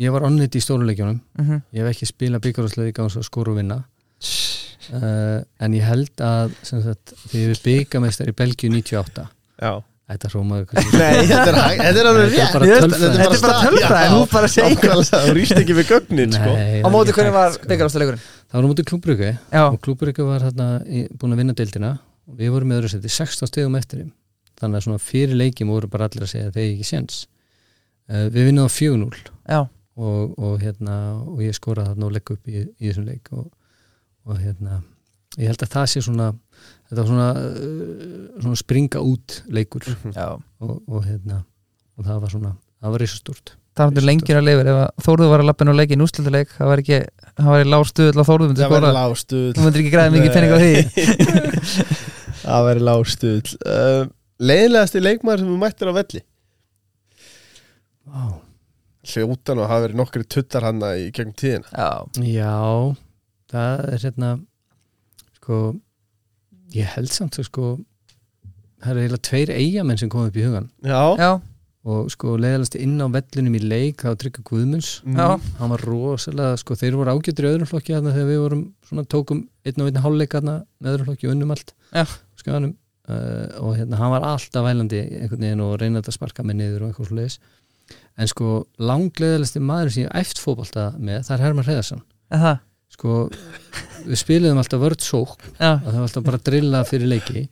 ég var onnit í stóruleikjunum mm ég hef ekki spilað byggarúsleik á skóru og vinna. Uh, en ég held að sem sagt, þegar við byggamestar í Belgíu 98 Já. Þetta hrómaður Nei, þetta er, er alveg Þetta er rétt. Þetta er bara Já, nú bara segir Þú rýst ekki við gögnin sko. Á móti hvernig var byggarástarleikurinn? það var á móti klúbryggu Já, og klúbryggu var hérna búin að vinna deildina. Og við vorum með öðru seti 16 stegum eftir þeim. Þannig að svona fyrir leikjum voru bara allir að segja að þeir ekki séns. Uh, við vinnum á 4-0 já, og, og hérna og ég skoraði þarna og legg upp í, í þessum leik og, og hérna ég held að það sé svona þetta var svona, uh, svona springa út leikur. Já. Og, og hérna og það var svona, það var reysastúrt Það er lengir að lifir. Ef að Þórður var að lappin og leiki í nústilduleik það var ekki, það var í lástuðl á Þórður Það væri skora, lástuð þú myndir ekki græða mikið penning á því. Það væri lástuð uh, Leiðilegasti leikmaður sem þú mættir á velli? Wow. Hljótan og hafa verið nokkri tuttar hanna í gegnum tíðina. Já, Já, það er hérna sko ég held samt að sko það eru eiginlega tveir eigamenn sem kom upp í hugan Já, já, og sko leiðalasti inn á vellinum í leik þá tryggja Guðmunds. Já, hann var rosalega, sko þeir voru ágættir í öðrum flokki þarna þegar við vorum svona tókum einn og einn hálfleik þarna með öðrum flokki og unnum allt. Já. skjáðanum uh, og hérna hann var alltaf vælandi einhvern veginn og reynaði að sparka með niður og eitthvað svo leiðis en sko langleðalasti maður sem ég æft fótbolta með það er Herman Hreðarsson sko við spiliðum alltaf vörð sók og það var alltaf bara að drilla fyrir leiki.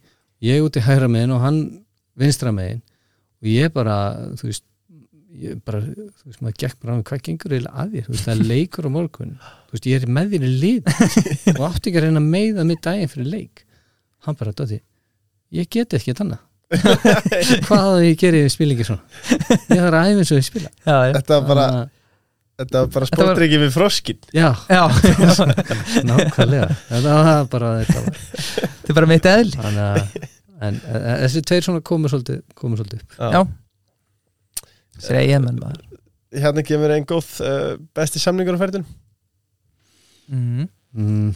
Ég út í hægra megin og hann vinstra megin. Og ég bara þú veist ég bara, þú veist, maður gekk bara á hvað gengur eiginlega að þér, það er leikur á morgun. Veist, ég er með þér í lið. Og átti ekki að reyna að meiða mig daginn fyrir leik. Hann bara, Dóti ég get ekki þannig hvað að ég geri í spilingi svona ég þarf að æfa eins og ég spila já, já, þetta var bara, Þannig að- þetta var bara Þetta var- spótriki við froskin já, já. nákvæmlega þetta var bara þetta var Þetta er bara mitt eðl þannig að en, en, þessi tveir svona komur svolítið, komur svolítið upp. Já. Þessi er eigamenn maður Hérna kemur einn góð uh, besti samningur á ferðin mm. mm.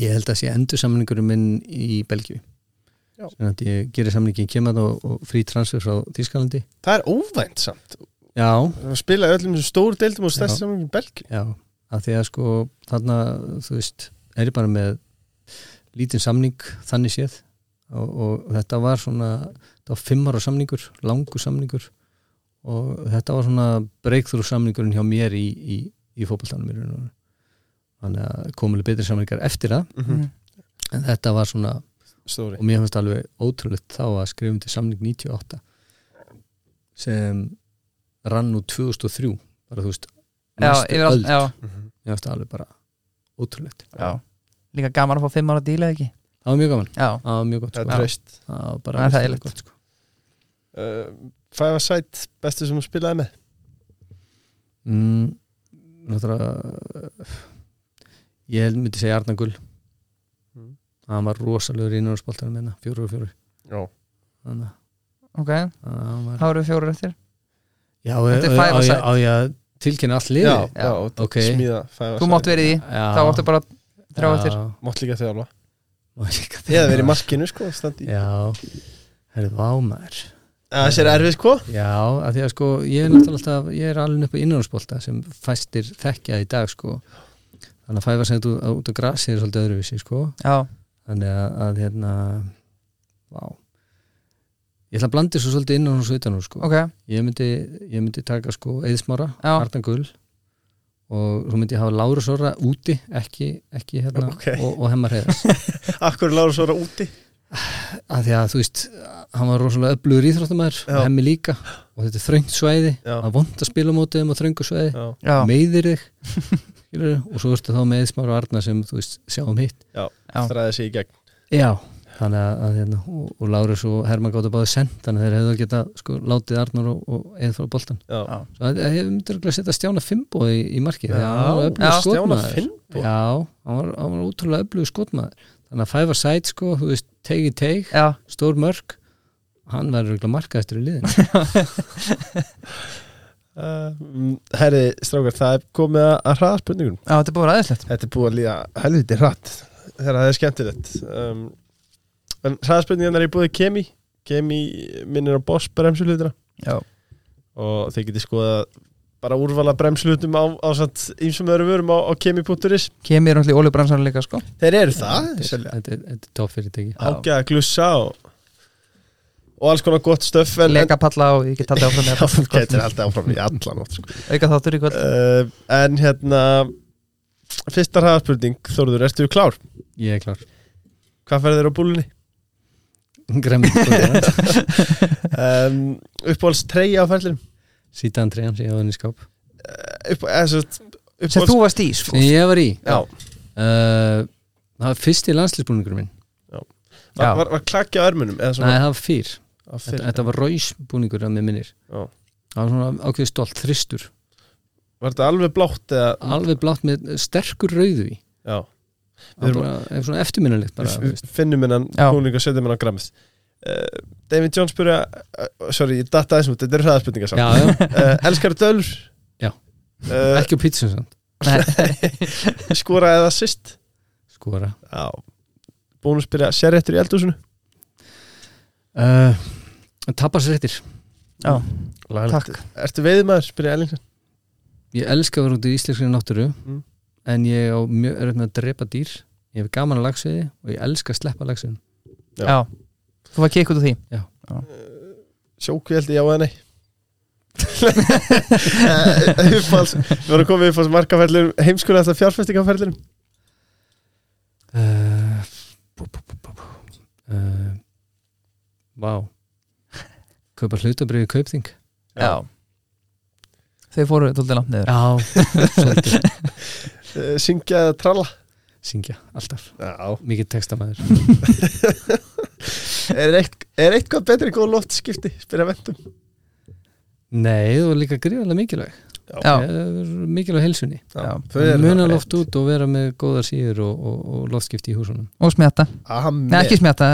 ég held að sé endur samningurum minn í Belgíu Sem að ég gerir samningin kemur og, og frí transfer frá Þískalandi Það er óvænt samt. Já, Það spila öllum stóru deildum og samningur í Belgíu. Já, að því að sko þarna, þú veist, er ég bara með lítinn samning þannig séð. Og, og þetta var svona þetta var fimm ára samningur, langur samningur. Og þetta var svona breakthrough samningurinn hjá mér í, í, í veru. þannig að komulega betri samningar eftir það. Mm -hmm. en þetta var svona Stóri og mér finnst alveg ótrúlegt þá að skrifum til samning 98 sem rann úr 2003 bara þú veist Já, næstu yfir allt, öld. já, Mhm. mér finnst það alveg bara ótrúlegt já Líka gaman að fá fimm ára díla ekki það var mjög gaman, Já, það var mjög gott sko. það var bara Það er þægilegt. gott, sko. uh, Five Side bestu sem þú spilaði með mm, náttúrulega ég held myndi segja Arna Gull Mm. Hann var rosalegur í innanúrspoltanum minna, fjóru og fjóru Já. Þannig ok, þá eru fjóru eftir? Já, Þetta er á- ég- að tilkynna allt liði Já, já, og ok. smíða Þú mátt verið í Já. þá áttu bara þrjá eftir. Já, Mátt líka þjálfa Ég hefði verið í markinu sko standi. í. Já, herrðu vámær Það sér erfið sko. Já, af því að sko ég er náttúrulega alltaf, ég er alveg upp á innanúrsbolta sem fæstir þekkja í dag sko. Þannig að fæfa sem út, út á grasi er svolítið öðruvísi sko. Já, þannig að, að hérna vá. Ég ætla að blandi svo svolítið innan og utan úr sko. Ok, ég, myndi, ég myndi taka sko Eðsmára, Já. Artan Gull og svo myndi ég hafa Láru Sora úti ekki, ekki hérna Ok. og, og hemmar heiðas Akkur lágur svo úti? Að því að þú veist hann var rosalega öflugur íþróttumæður hemmi líka og þetta er þröngt svæði. Já. að vond að spila á mótið um á þröngu svæði. Já, já, meiðir þig skilurðu, og svo ertu þá með Eðsmára og Arna sem þú veist sjáum hitt. Já. stræði sig í gegn. Já, þannig að, að hérna, og, og Lárus og Herman gáttu báði send þannig að þeir hefðu geta sko, látið Arnur og, og eða fara boltan það hefur myndir að setja Stjána Fimbo í, í markið Já, já, Stjána Finnbo já, hann var, hann var útrúlega öflugur skotmaður. Þannig að five a side sko, þú veist, teig í teig Já, stór mörg hann verður markaðistur í liðin uh, Herri, strákar, það er komið að, að hraða spurningun já, þetta er búið aðeinslegt Þetta er búið að líða helviti hratt þegar það er skemmtilegt. Um, En hraðaspurningarnar er búið Kemi. Kemi minnir á Boss bremsulutina Já, og þeir geti skoða bara úrvala bremsulutum á, á satt ímsum öðrum vörum á, á kemi.is kemur náttúrulega í ólíubransan líka sko. Þeir eru það? Þetta er- þetta er- þetta er topp fyrirtæki. Ágæða glussa og, og alls konar gott stöff en, Lega palla og ég get taldið áfram Já, þú getur alltaf áfram í allan ótt sko. Auka þáttur í kvöld. Uh, En hérna Fyrsta hraðaspurning, Þórður, ertu klár? ég er klár. Hvað ferðir á búlunni? Gremmi Um, uppáhalds treyja á ferðlinum Sítan trejan sem ég hafa henni í skáp. Upp, eða, svo, Sem þú varst í sko. Sem ég var í? Já, uh, það var fyrsti landslisbúningur minn. Já. var, var, var klakki á örmunum svona? Það var fyrr þetta, þetta var ræsbúningur að mér minnir. Já. það var svona ákveði stolt, þristur. Var þetta alveg blátt eða? Alveg blátt með sterkur rauðu í. Já, það var bara, ef svona eftirminnilegt bara, þú við finnum hennan búning og setjum hennan grammið uh, David Jones spyrja uh, Sorry, ég datta þessum, þetta er hraðaspurninga samt já, já, uh, Elskar dölur Já. uh, ekki á pítsun samt. Skora eða sist skora. Já. Búnum spyrja, sér réttur í eldhúsinu? Uh, tapar sér eftir. Já, Laglegt. takk. Ertu veiðmaður, spyrja Ellingsson ég elska að vera út í íslenskri náttúru Mm. en ég á mjög örð með að drepa dýr. Ég hef gaman að lagsveiði og ég elska að sleppa lagsveiðin Já. Já, þú var kikk út úr því. Sjóku held ég á eða nei? Uppáhalds Við vorum komið upp á markaferðlunum Heimskulega þetta fjárfestingaferðlunum uh, bú, bú, bú, bú, bú. Uh, Vá Kaupa hlutabriði kaupþing. Já. Þeir fóru tóldi langt niður. Já, svolítið. Uh, Syngja eða tralla? Syngja, alltaf. Já. Mikið textamæður Er, eitt, er eitthvað betri góð loftskipti? Spyrja vendum Nei, þú er líka gríðarlega mikilvæg. Já, Mikilvæg heilsunni. Já. þau eru Muna það. loft út og vera með góðar síður og, og, og loftskipti í húsunum. Og smjata Amen. Nei, ekki smjata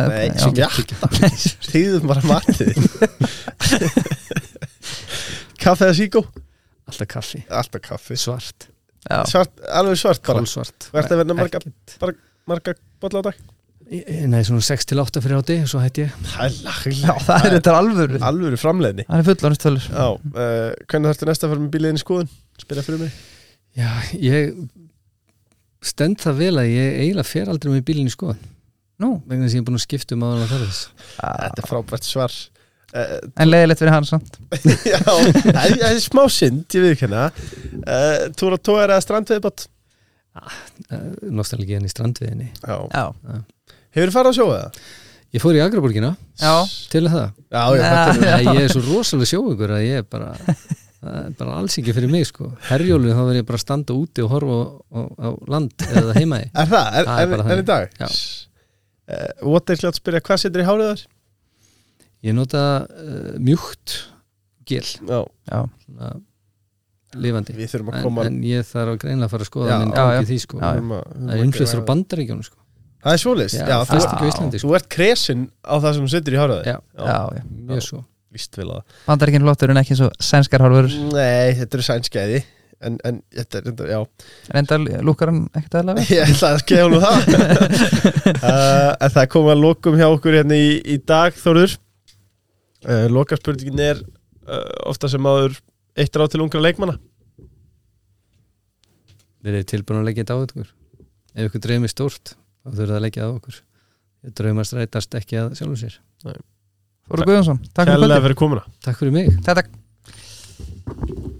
Þýðum bara matið Kaffe eða síkó Alltaf kaffi, Alltaf kaffi. Svart, svart, Alveg svart Þú ert að verða marga, marga bolla á dag Nei, svona 6 til 8 fyrir áti svo hætti ég. Það er Já, laglega það er þetta alvöru. Alvöru framleiðni. Það er fullorðist tölur Já, uh, hvernig þarftu næsta að fara með bíliðin í skoðun? Spyrja fyrir mig. Já, ég stend það vel að ég eiginlega fer aldrei með bílinn í skoðan Nú, vegna þess að ég er búin að skipta um áður að ferðis Þetta er frábært svar. Uh, en leiðilegt fyrir hann samt. Já, það er- það smá synd, ég við ekki hérna. Uh, Túra tóra eða strandveðibátt nostalgíðan í strandviðinni Já. Já, Hefur þið farið að sjóða það? Ég fór í Agraborgina já, til það. Já, já, Nei. ég er svo rosalega sjóugur að ég er bara það er bara alls ekki fyrir mig sko. Herjólu þá verð ég bara að standa úti og horfa á, á, á land eða heimaði Er það? Er, Það er er, bara er, í dag? Já. Uh, What er hljótt að spyrja, hvað setur í hárið þar? Ég nota uh, mjúkt gel. Já, já, svona, lifandi. Við þurfum að en, koma en ég þarf að greinlega að fara að skoða Já, minn gangi því sko. Það er að innflýstur á gera- bandaríkjónu sko Það er svoleiðis, Já, já, það þú, Íslandi sko. þú ert kresin á það sem setur í hárið. Þar Já, já, já. mjög svo. Víst vel að Bandaríkinn flottur en ekki svo sænskar hálfur Nei, þetta eru sænskeiði En, en þetta er, þetta, já. Reyndar lúkar hann ekkert aðlega vel. Ég ætla að skefa nú það. Uh, En það kom að lokum hjá okkur hérna í, í dag, Þórður. Uh, Lokaspurningin er uh, ofta sem áður eitt ráð til ungra leikmanna. Við erum tilbúin að leggja þetta á okkur Ef ykkur dreymir stórt þá þurfum við að leggja að okkur. Draumast rætast ekki að sjálfum sér. Þóru Guðjónsson, takk fyrir komina Takk fyrir mig. Takk, takk.